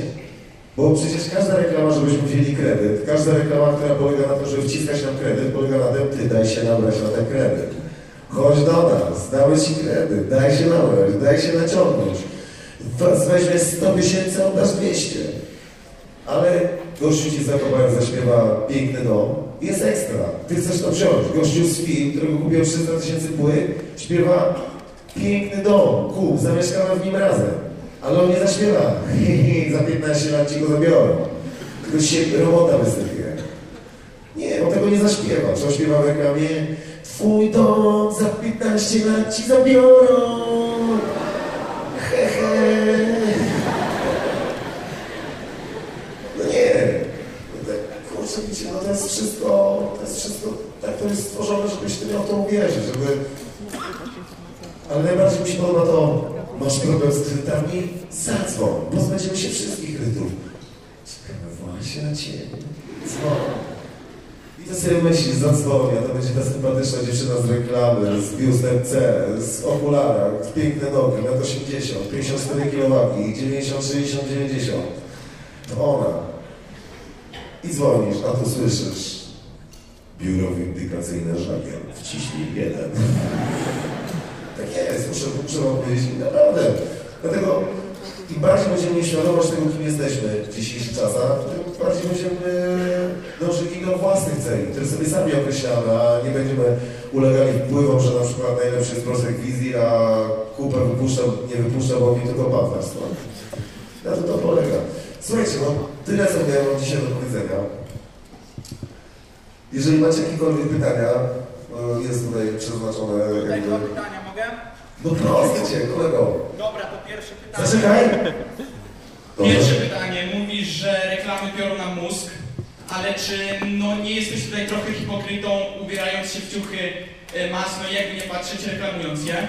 Bo przecież każda reklama, żebyśmy wzięli kredyt, każda reklama, która polega na to, żeby wciskać nam kredyt, polega na tym, ty daj się nabrać na ten kredyt. Chodź do nas, damy ci kredyt, daj się nabrać, daj się naciągnąć. Weźmiesz 100 tysięcy, oddasz 200. Ale gościu ci zakopałem, zaśpiewa piękny dom, jest ekstra. Ty chcesz to wziąć. Gościu z film, którego kupił 300 tysięcy płyt, śpiewa Piękny dom, kup, zamieszkamy w nim razem. Ale on nie zaśpiewa. Za 15 lat ci go zabiorą. Tylko się robota wysypie. Nie, on tego nie zaśpiewa. Co śpiewa w reklamie? Twój dom za 15 lat ci zabiorą. He, he. No nie. No tak, kurczę, wiecie, no to wszystko, to jest wszystko, tak to jest stworzone, żebyś ty miał to uwierzyć, żeby... Ale najbardziej mi się podoba to, masz problem z kredytami? Zadzwoń, pozbędziemy się wszystkich kredytów. Czekamy właśnie na ciebie. Dzwoń. I to sobie myślisz, zadzwoni, a to będzie ta sympatyczna dziewczyna z reklamy, z biustem C, z okularach, piękne nogi, lat 80, 54 kg, 90, 60, 90. To ona. I dzwonisz, a tu słyszysz. Biuro windykacyjne żagiel. Wciśnij jeden. tak jest, muszę, muszę wam powiedzieć, naprawdę. Dlatego im bardziej będziemy świadomość tego, kim jesteśmy w dzisiejszych czasach, tym bardziej będziemy dążyli do własnych celi, które sobie sami określamy, a nie będziemy ulegali wpływom, że na przykład najlepszy jest prospekt wizji, a kupę wypuszcza, nie wypuszcza, bo mi tylko partnerstwo. Na to to polega. Słuchajcie, no tyle co miałem dzisiaj do powiedzenia. Jeżeli macie jakiekolwiek pytania, no, jest tutaj przeznaczone Tutaj dwa pytania mogę? No proszę cię, kolego. Dobra, to pierwsze pytanie. Zaczekaj. Pierwsze pytanie. Mówisz, że reklamy biorą nam mózg, ale czy no, nie jesteś tutaj trochę hipokrytą, ubierając się w ciuchy e, masno i jakby nie patrzeć, reklamując je?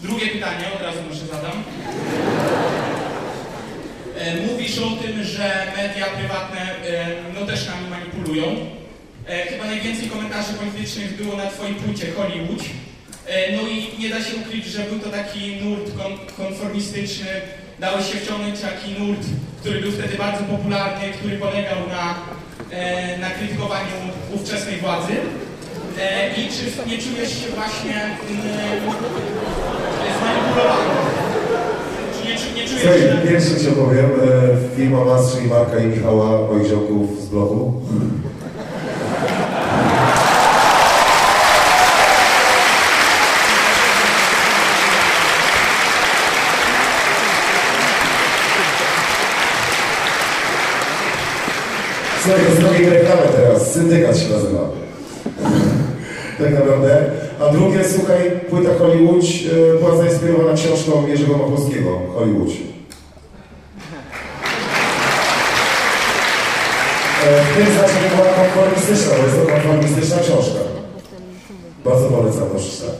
Drugie pytanie, od razu może zadam. E, Mówisz o tym, że media prywatne e, no też nami manipulują. E, Chyba najwięcej komentarzy politycznych było na Twojej płycie Hollywood. No i nie da się ukryć, że był to taki nurt kon- konformistyczny. Dałeś się wciągnąć taki nurt, który był wtedy bardzo popularny, który polegał na, na krytykowaniu ówczesnej władzy. I czy nie czujesz się właśnie mm, zmanipulowany? Nie, nie Słuchaj, że... pierwszy ci opowiem. E, Firma Mas, czyli Marka i Michała, moich ziomków z bloku. Słuchaj, zrobimy reklamę teraz. Syndykat się nazywa. tak naprawdę. A drugie, słuchaj, płyta Hollywood e, była zainspirowana książką Jerzego Machowskiego, Hollywood. E, W tym znaczeniu była konformistyczna, bo jest to konformistyczna książka. Bardzo polecam to przeczytać.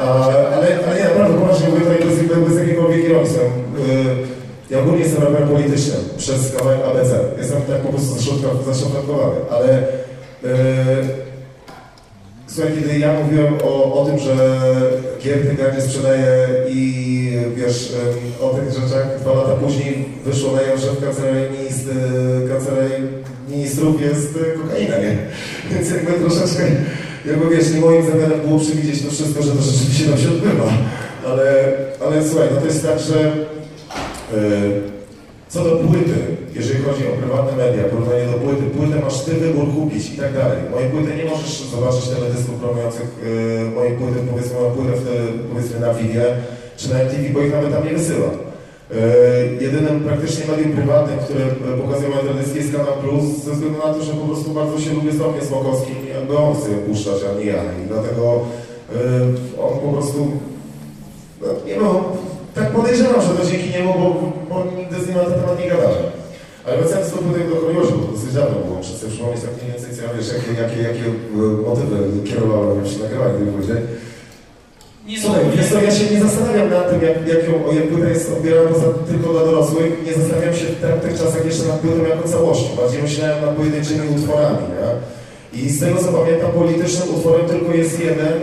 Ale, ale nie, naprawdę, poważnie mówię tutaj bez, bez, jakiejkolwiek ironii. Y, ja ogólnie jestem raperem politycznym przez kawałek ABC. Jestem tak po prostu zaszuflad- zaszufladkowany, ale y, Słuchaj, kiedy ja mówiłem o, o tym, że Giertych nie sprzedaje i wiesz, o tych rzeczach, dwa lata później wyszło na jaw, że w kancelarii, ministr, kancelarii ministrów jest e, kokaina, nie? Więc jakby troszeczkę, jakby wiesz, nie moim zamiarem było przewidzieć to wszystko, że to rzeczywiście tam się odbywa. Ale, ale słuchaj, no to jest tak, że e, co do płyty, jeżeli chodzi o prywatne media, porównanie do płyty, płytę masz ty wybór kupić i tak dalej. Moje płyty nie możesz zobaczyć teledysków promujących yy, moje płyty, powiedzmy, mam płytę w te, powiedzmy na Vivie, czy na MTV, bo ich nawet tam nie wysyła. Yy, jedynym praktycznie medium prywatnym, które e, pokazuje moje teledyski jest Kanal Plus, ze względu na to, że po prostu bardzo się lubię z Tomkiem Smokowskim i jakby on je puszczać, a nie ja. I dlatego yy, on po prostu no, nie no, tak podejrzewam, że to dzięki niemu, bo, bo nigdy z nim na ten temat nie gadałem. Ale wracając do tutaj do Hollywood, bo to dosyć dawno było, sobie przypomnieć tak mniej więcej, co ja wiesz, jakie, jakie, jakie e, motywy kierowały mnie przy nagrywaniu tej płyty. Nie Słuchaj, wiesz co, ja się nie zastanawiam nad tym, jak, jak, ją, jak płyta jest odbierana poza tylko dla dorosłych, nie zastanawiam się w tych czasach jeszcze nad płytą jako całością, bardziej myślałem nad pojedynczymi utworami, nie? I z tego co pamiętam, politycznym utworem tylko jest jeden,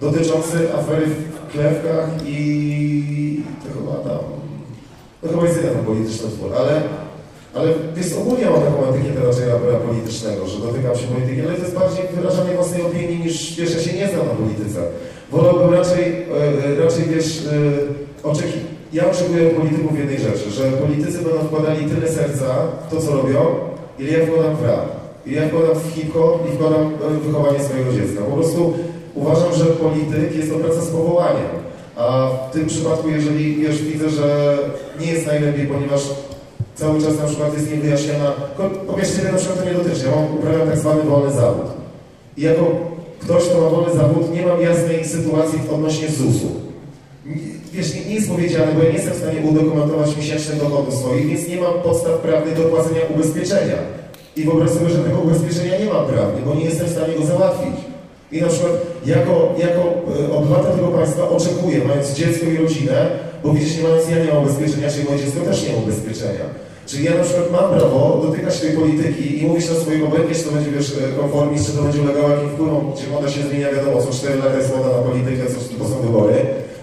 dotyczący afery Klewkach i to chyba tam, to chyba jest jeden polityczny utwór, ale, ale wiesz, ogólnie mam taką etykietę raczej rapera politycznego, że dotykam się polityki, ale to jest bardziej wyrażanie własnej opinii niż, wiesz, ja się nie znam na polityce. Wolałbym raczej, e, raczej wiesz, e, oczeki... ja oczekuję polityków jednej rzeczy, że politycy będą wkładali tyle serca w to, co robią, ile ja wkładam w rap, ile ja wkładam w hip-hop i wkładam w wychowanie swojego dziecka. Po prostu uważam, że polityk jest to praca z powołaniem. A w tym przypadku, jeżeli wiesz, widzę, że nie jest najlepiej, ponieważ cały czas na przykład jest niewyjaśniona, ko- po pierwsze, ciebie na przykład to nie dotyczy, ja mam, uprawiam tak zwany wolny zawód. I jako ktoś, kto ma wolny zawód, nie mam jasnej sytuacji odnośnie ZUS-u. Wiesz, nie jest powiedziane, bo ja nie jestem w stanie udokumentować miesięcznych dochodów swoich, więc nie mam podstaw prawnych do płacenia ubezpieczenia. I wyobraź sobie, że tego ubezpieczenia nie mam prawnie, bo nie jestem w stanie go załatwić. I na przykład jako, jako e, obywatel tego państwa oczekuję, mając dziecko i rodzinę, bo widzisz, nie mając ja nie mam ubezpieczenia, czyli moje dziecko też nie ma ubezpieczenia. Czyli ja na przykład mam prawo dotykać tej polityki i mówić na swoim obojętnie, czy to będzie wiesz, e, konformizm, czy to będzie ulegało jakim wpływom, gdzie moda się zmienia, wiadomo, co 4 lata jest moda na politykę, co to są wybory.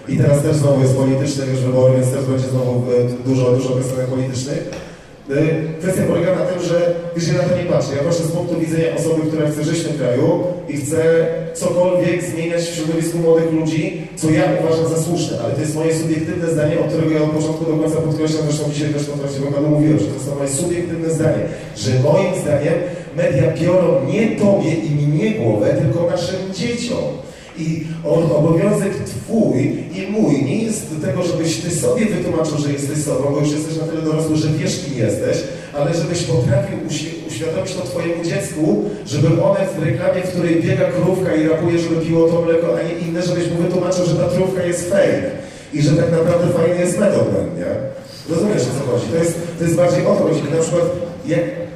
I teraz też znowu jest polityczny już wybory, więc też będzie znowu e, dużo, dużo piosenek politycznych. E, Kwestia polega na tym, że wiesz, ja na to nie patrzę. Ja patrzę z punktu widzenia osoby, która chce żyć w tym kraju i chce cokolwiek zmieniać w środowisku młodych ludzi, co ja uważam za słuszne, ale to jest moje subiektywne zdanie, o którego ja od początku do końca podkreślam, zresztą dzisiaj też w trakcie wywiadu mówiłem, że to jest moje subiektywne zdanie, że moim zdaniem media biorą nie tobie i mnie głowę, tylko naszym dzieciom. I obowiązek twój i mój nie jest do tego, żebyś ty sobie wytłumaczył, że jesteś sobą, bo już jesteś na tyle dorosły, że wiesz kim jesteś, ale żebyś potrafił uświ- uświadomić to twojemu dziecku, żeby one w reklamie, w której biega krówka i rapuje, żeby piło to mleko, a nie inne, żebyś mu wytłumaczył, że ta krówka jest fake i że tak naprawdę fajny jest metoden, nie? Rozumiesz o co chodzi? To jest, to jest bardziej o to chodzi. Na przykład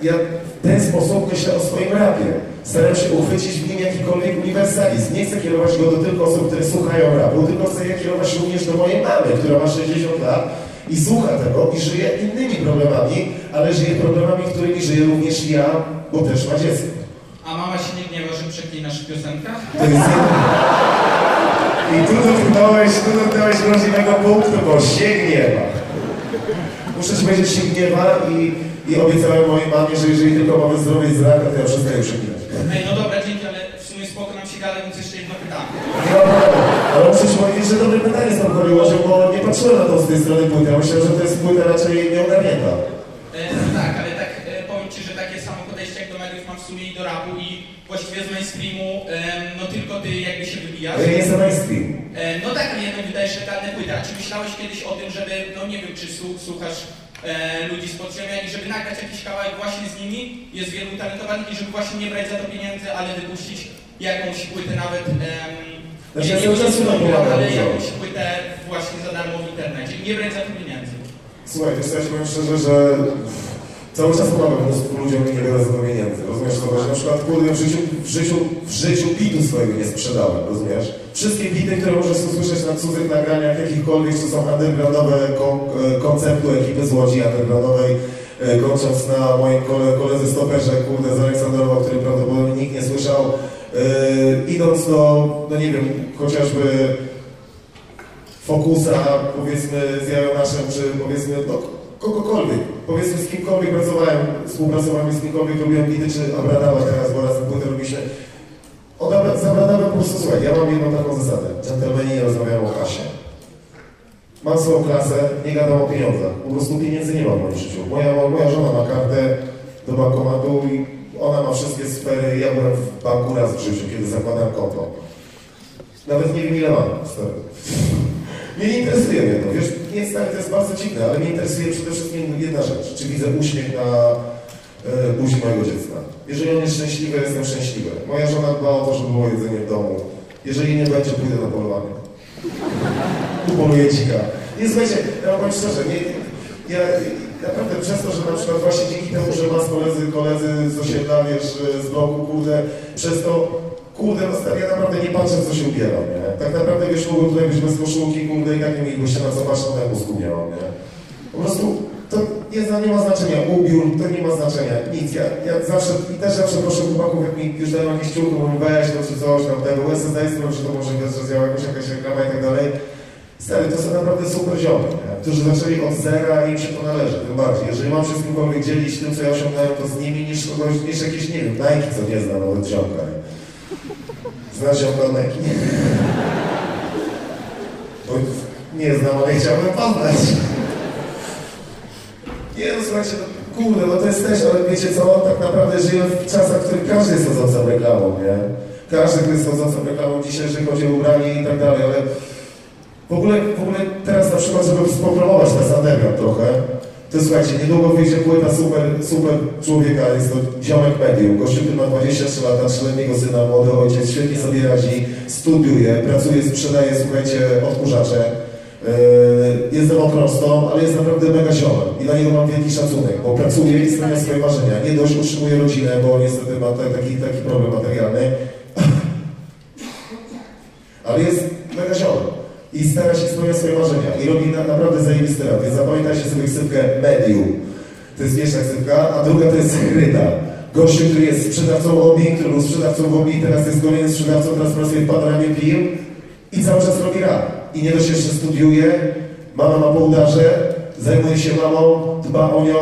ja w ten sposób myślę o swoim rapie. Staram się uchwycić w nim jakikolwiek uniwersalizm. Nie chcę kierować go do tylko osób, które słuchają rapu, tylko chcę je kierować również do mojej mamy, która ma 60 lat i słucha tego i żyje innymi problemami, ale żyje problemami, którymi żyję również ja, bo też ma dziecko. A mama się nie gniewa, że przeklinasz w piosenkach? To jest. I tu dotknąłeś, tu dotknąłeś wrażliwego punktu, bo się gniewa. Muszę ci powiedzieć, się gniewa i, i obiecałem mojej mamie, że jeżeli tylko mamy zdrowie i zraka, to ja przestaję przeklinać. Ej, no dobra, dzięki, ale w sumie spoko nam się gada, więc jeszcze jedno pytanie. Nie ma problemu. Ale muszę ci powiedzieć, że dobre pytanie z tą ułożył, bo nie patrzyłem na to z tej strony płyty. Ja myślałem, że to jest płyta raczej nieogarnięta. E, no tak, ale tak e, powiem Ci, że takie samo podejście jak do mediów mam w sumie i do rapu i właściwie z mainstreamu, em, no tylko Ty jakby się wybijasz. Ja nie jestem mainstream. E, no tak, ale jednak wydajesz legalne płyty. A czy myślałeś kiedyś o tym, żeby, no nie wiem, czy słu- słuchasz e, ludzi z podziemia i żeby nagrać jakiś kawałek właśnie z nimi? Jest wielu talentowanych i żeby właśnie nie brać za to pieniędzy, ale wypuścić jakąś płytę nawet... em, Znaczy, nie Polaka ale jakąś płytę właśnie za darmo w internecie. Nie brać za to pieniędzy. Słuchaj, ci powiem szczerze, że cały czas pomagam mnóstwu ludziom i nie biorę za to pieniędzy. Rozumiesz co chodzi? Na przykład, kurde, w życiu, w życiu, w życiu bitu swojego nie sprzedałem, rozumiesz? Wszystkie bity, które możesz usłyszeć na cudzych nagraniach, jakichkolwiek, czy są undergroundowe kon, e, konceptu ekipy z Łodzi undergroundowej, e, kończąc na moim kole, koledze stoperze, kurde, z Aleksandrowa, który prawdopodobnie nikt nie słyszał, e, idąc do, no nie wiem, chociażby Fokusa, powiedzmy z Jajonaszem, czy powiedzmy no, kogokolwiek. Powiedzmy z kimkolwiek pracowałem, współpracowałem z kimkolwiek, robiłem bity, czy Abradama teraz, bo razem płytę robiliśmy. Od Abra- z Abradamem po prostu, słuchaj, ja mam jedną taką zasadę. Dżentelmeni nie rozmawiają o kasie. Mam swoją klasę, nie gadam o pieniądzach. Po prostu pieniędzy nie mam w moim życiu. Moja, moja żona ma kartę do bankomatu i ona ma wszystkie sfery. Ja byłem w banku raz w życiu, kiedy zakładam konto. Nawet nie wiem ile mam, stary. Mnie nie interesuje mnie to, wiesz, nie jest tak, to jest bardzo dziwne, ale mnie interesuje przede wszystkim jedna rzecz. Czy widzę uśmiech na e, buzi mojego dziecka? Jeżeli on jest szczęśliwy, jestem szczęśliwy. Moja żona dba o to, żeby było jedzenie w domu. Jeżeli nie będzie, pójdę na polowanie. Upoluję dzika. Nie słuchajcie, ja wam powiem szczerze, nie, ja naprawdę przez to, że na przykład właśnie dzięki temu, że was koledzy, koledzy z osiedla, wiesz, z bloku, kurde, przez to Kurde, no stary, ja naprawdę nie patrzę, co się ubieram, nie? Tak naprawdę, wiesz, mogłem tutaj być bez koszulki, kurde, i tak nie mielibyście na co patrzeć, na mózgu nie mam, nie? Po prostu to nie, nie ma znaczenia, ubiór, to nie ma znaczenia, nic. Ja, ja zawsze, i też zawsze proszę chłopaków, jak mi już dają jakieś ciuchy, mówię, weź to czy coś tam, tego, sobie zdaję sprawę, że to może że zjała jakaś, jakaś reklama i tak dalej. Stary, to są naprawdę super ziomy, nie? którzy zaczęli od zera i im się to należy, tym bardziej. Jeżeli mam się z kimkolwiek dzielić tym, co ja osiągnąłem, to z nimi niż kogoś, niż jakieś, nie wiem, Nike, co nie zna nawet ziomka. Nie? Znasz Nike? Bo nie znam, ale chciałbym poznać. Nie no, słuchajcie, no, kurde, no to jest też, ale wiecie co, tak naprawdę żyjemy w czasach, w których każdy jest chodzącą reklamą, nie? Każdy, kto jest chodzącą reklamą dzisiaj, jeżeli chodzi o ubranie i tak dalej, ale w ogóle, w ogóle teraz na przykład, żeby spopromować ten underground trochę, to słuchajcie, niedługo wyjdzie płyta super, super człowieka, jest to ziomek medium. Gościu, ma 23 lata, trzyletniego syna, młody ojciec, świetnie sobie radzi, studiuje, pracuje, sprzedaje, słuchajcie, odkurzacze. Yy, Jest prostą, ale jest naprawdę mega ziomem i dla niego mam wielki szacunek, bo pracuje i spełnia swoje marzenia. Nie dość utrzymuje rodzinę, bo niestety ma ta- taki, taki problem materialny, ale jest mega ziomem i stara się spełniać swoje marzenia i robi na, naprawdę zajebisty rap, więc zapamiętajcie sobie ksywkę Medium. To jest pierwsza ksywka, a druga to jest Hryda. Gościu, który jest sprzedawcą obi, który był sprzedawcą obi, teraz jest kolejnym sprzedawcą, teraz pracuje w panoramie pił i cały czas robi rap. I nie dość jeszcze studiuje, mama ma po udarze, zajmuje się mamą, dba o nią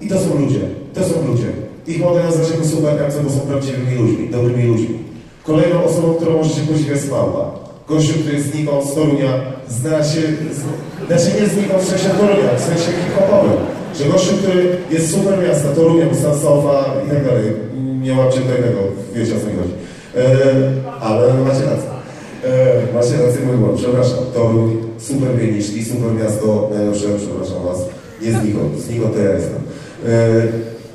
i to są ludzie, to są ludzie. Ich mogę nazwać jako superkapce, bo są prawdziwymi ludźmi, dobrymi ludźmi. Kolejną osobą, którą możecie podziwiać jest Małpa. Gościu, który znikąd z Torunia, zna się, znaczy nie znikąd w sensie Torunia, w sensie hip-hopowym. Że gościu, który jest super miasta, Torunia, Bustansowa i tak dalej. Nie łapcie tutaj tego, wiecie o co mi chodzi. E, ale macie rację. E, macie rację, mój błąd, przepraszam. Toruń, super pieniczki, super miasto, najlepsze, przepraszam was. Nie znikąd, znikąd to ja jestem. E,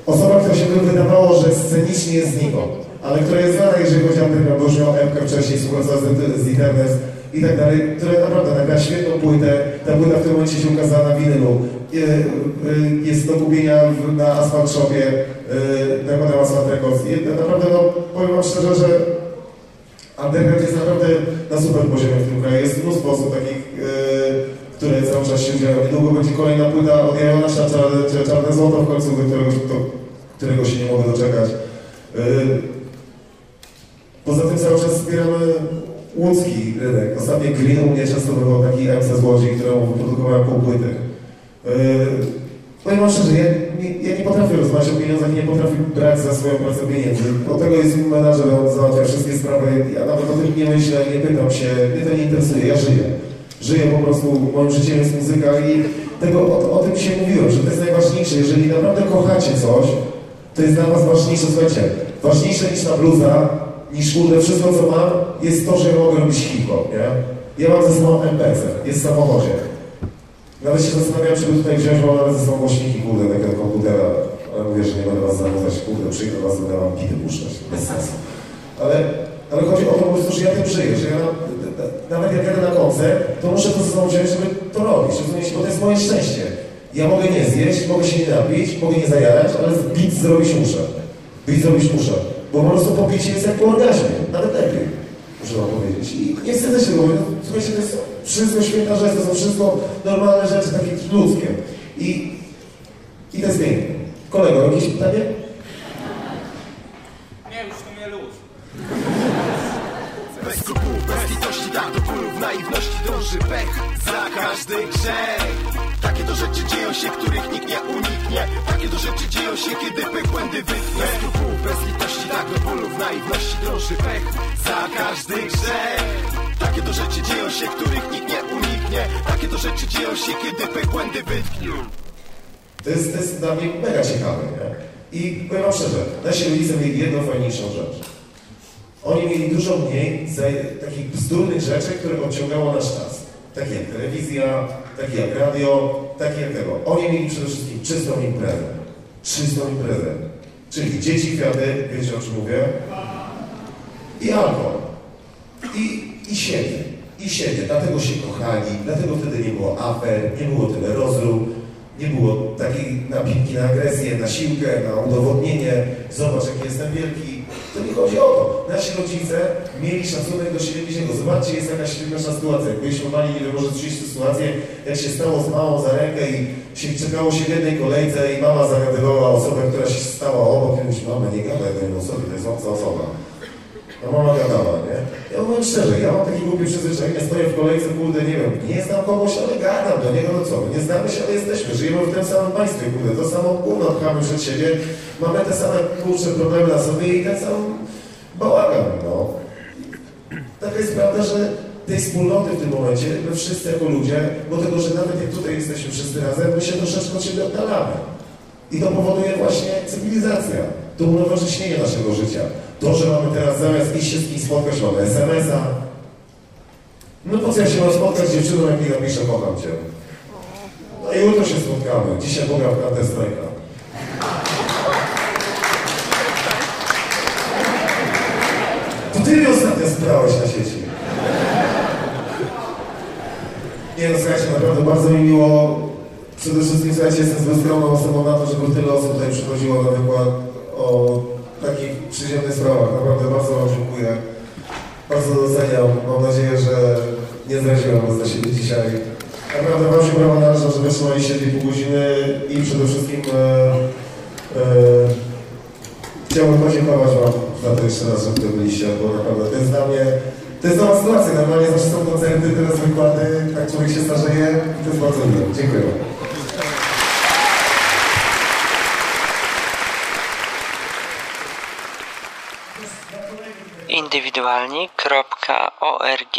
osoba, która się by wydawało, że scenicznie jest znikąd, ale która jest znana, jeżeli chodzi o ten, bo już miał Emkę wcześniej, współpracował z, z Internet i tak dalej, która naprawdę nagrała świetną płytę. Ta płyta w tym momencie się ukazała na winylu. E, e, Jest do kupienia na Asphalt Shopie, e, nakładam Asphalt Records. I naprawdę, no, powiem wam szczerze, że Underground jest naprawdę na super poziomie w tym kraju. Jest mnóstwo osób takich, które cały czas się dzieją. Niedługo będzie kolejna płyta od Janusza, Czarne, Czarne Złoto w końcu, którego, do którego się nie mogę doczekać. Poza tym cały czas wspieramy łódzki rynek. Ostatnio Green u mnie często bywał taki MC z Łodzi, któremu wyprodukowałem pół płyty. Yy, Powiem wam szczerze, ja nie, ja nie potrafię rozmawiać o pieniądzach, nie potrafię brać za swoją pracę pieniędzy. Od tego jest menadżer, on załatwia wszystkie sprawy. Ja nawet o tym nie myślę, nie pytam się, mnie to nie interesuje, ja żyję. Żyję po prostu, moim życiem jest muzyka i tego, o, o tym się mówiłem, że to jest najważniejsze. Jeżeli naprawdę kochacie coś, to jest dla was ważniejsze, słuchajcie, ważniejsze niż ta bluza, niż kurde, wszystko co mam, jest to, że mogę robić hip-hop, nie? Ja mam ze sobą MPC, jest w samochodzie. Nawet się zastanawiałem, czy by tutaj wziąć, bo mam ze sobą głośniki, kurde, takiego komputera, ale mówię, że nie będę was zanudzać, kurde, przyjdę was, będę wam pity puszczać, bez sensu. Ale, ale chodzi o to po prostu, że ja tym żyję, że ja nawet jak jadę na koncert, to muszę to ze sobą wziąć, żeby to robić, rozumiecie, bo to jest moje szczęście. Ja mogę nie zjeść, mogę się nie napić, mogę nie zajarać, ale beat zrobić muszę. Beat zrobić muszę, bo po prostu po bicie jest jak po orgazmie, nawet lepiej, muszę wam powiedzieć. I nie wstydzę się mówię, no, słuchajcie, to jest wszystko święta rzecz, to są wszystko normalne rzeczy, takie ludzkie. I, i to jest piękne. Kolego, jakieś pytanie? Dąży pech za każdy grzech. Takie to rzeczy dzieją się, których nikt nie uniknie. Takie to rzeczy dzieją się, kiedy pech błędy wytnie. Bez bez litości, tak do bólu w naiwności dąży pech za każdy grzech. Takie to rzeczy dzieją się, których nikt nie uniknie. Takie to rzeczy dzieją się, kiedy pech błędy wytknie To jest, dla mnie mega ciekawe, nie? I powiem wam szczerze, nasi rodzice mieli jedną fajniejszą rzecz. Oni mieli dużo mniej takich bzdurnych rzeczy, które odciągało nasz czas. Takie jak telewizja, takie jak radio, takie jak tego. Oni mieli przede wszystkim czystą imprezę. Czystą imprezę. Czyli dzieci, kwiaty, wiecie o czym mówię? I alkohol. I, i siebie. I siebie. Dlatego się kochali, dlatego wtedy nie było afer, nie było tyle rozrób, nie było takiej napinki na agresję, na siłkę, na udowodnienie. Zobacz, jaki jestem wielki. To nie chodzi o to. Nasi rodzice mieli szacunek do siebie bliźniego. Zobaczcie, jest jakaś śmieszna sytuacja. Jak byliśmy mali, nie wiem, może słyszeliście sytuację, jak się stało z mamą za rękę i się czekało się w jednej kolejce i mama zagadywała osobę, która się stała obok i mówi, mama, nie gadaj do osoby, to jest obca osoba. No mama gadała, nie? Ja mówię szczerze, ja mam takie głupie przyzwyczajenie, stoję w kolejce, kurde, nie wiem, nie znam kogoś, ale gadam do niego, no co, nie znamy się, ale jesteśmy, żyjemy w tym samym państwie, kurde, to samo gówno pchamy przed siebie, mamy te same, kurcze problemy na sobie i ten sam bałagan, no. Taka jest prawda, że tej wspólnoty w tym momencie, my wszyscy jako ludzie, bo tego, że nawet jak tutaj jesteśmy wszyscy razem, my się troszeczkę od siebie oddalamy. I to powoduje właśnie cywilizacja, to unowocześnienie naszego życia. To, że mamy teraz zamiast iść się z kimś spotkać, mamy SMS-a. No po co ja się mam spotkać z dziewczyną, jak mi napiszę, kocham cię. No A jutro się spotkamy. Dzisiaj pogram w Counter Strike'a. To ty mnie ostatnio sprałeś na sieci. Nie no, słuchajcie, naprawdę bardzo mi miło. Przede wszystkim, słuchajcie, jestem zbyt skromną osobą na to, żeby tyle osób tutaj przychodziło na wykład o takich przyziemnych sprawach. Naprawdę bardzo Wam dziękuję. Bardzo doceniam. Mam nadzieję, że nie zraziłem Was za siebie dzisiaj. Naprawdę Wam się brawa należą, że wytrzymaliście tej pół godziny i przede wszystkim e, e, chciałbym podziękować Wam za to jeszcze raz, że tutaj byliście, bo naprawdę to jest dla mnie, to jest nowa sytuacja. Normalnie zawsze są koncerty, teraz wykłady, tak człowiek się starzeje i to jest bardzo miłe. Dziękuję Wam. indywidualni.org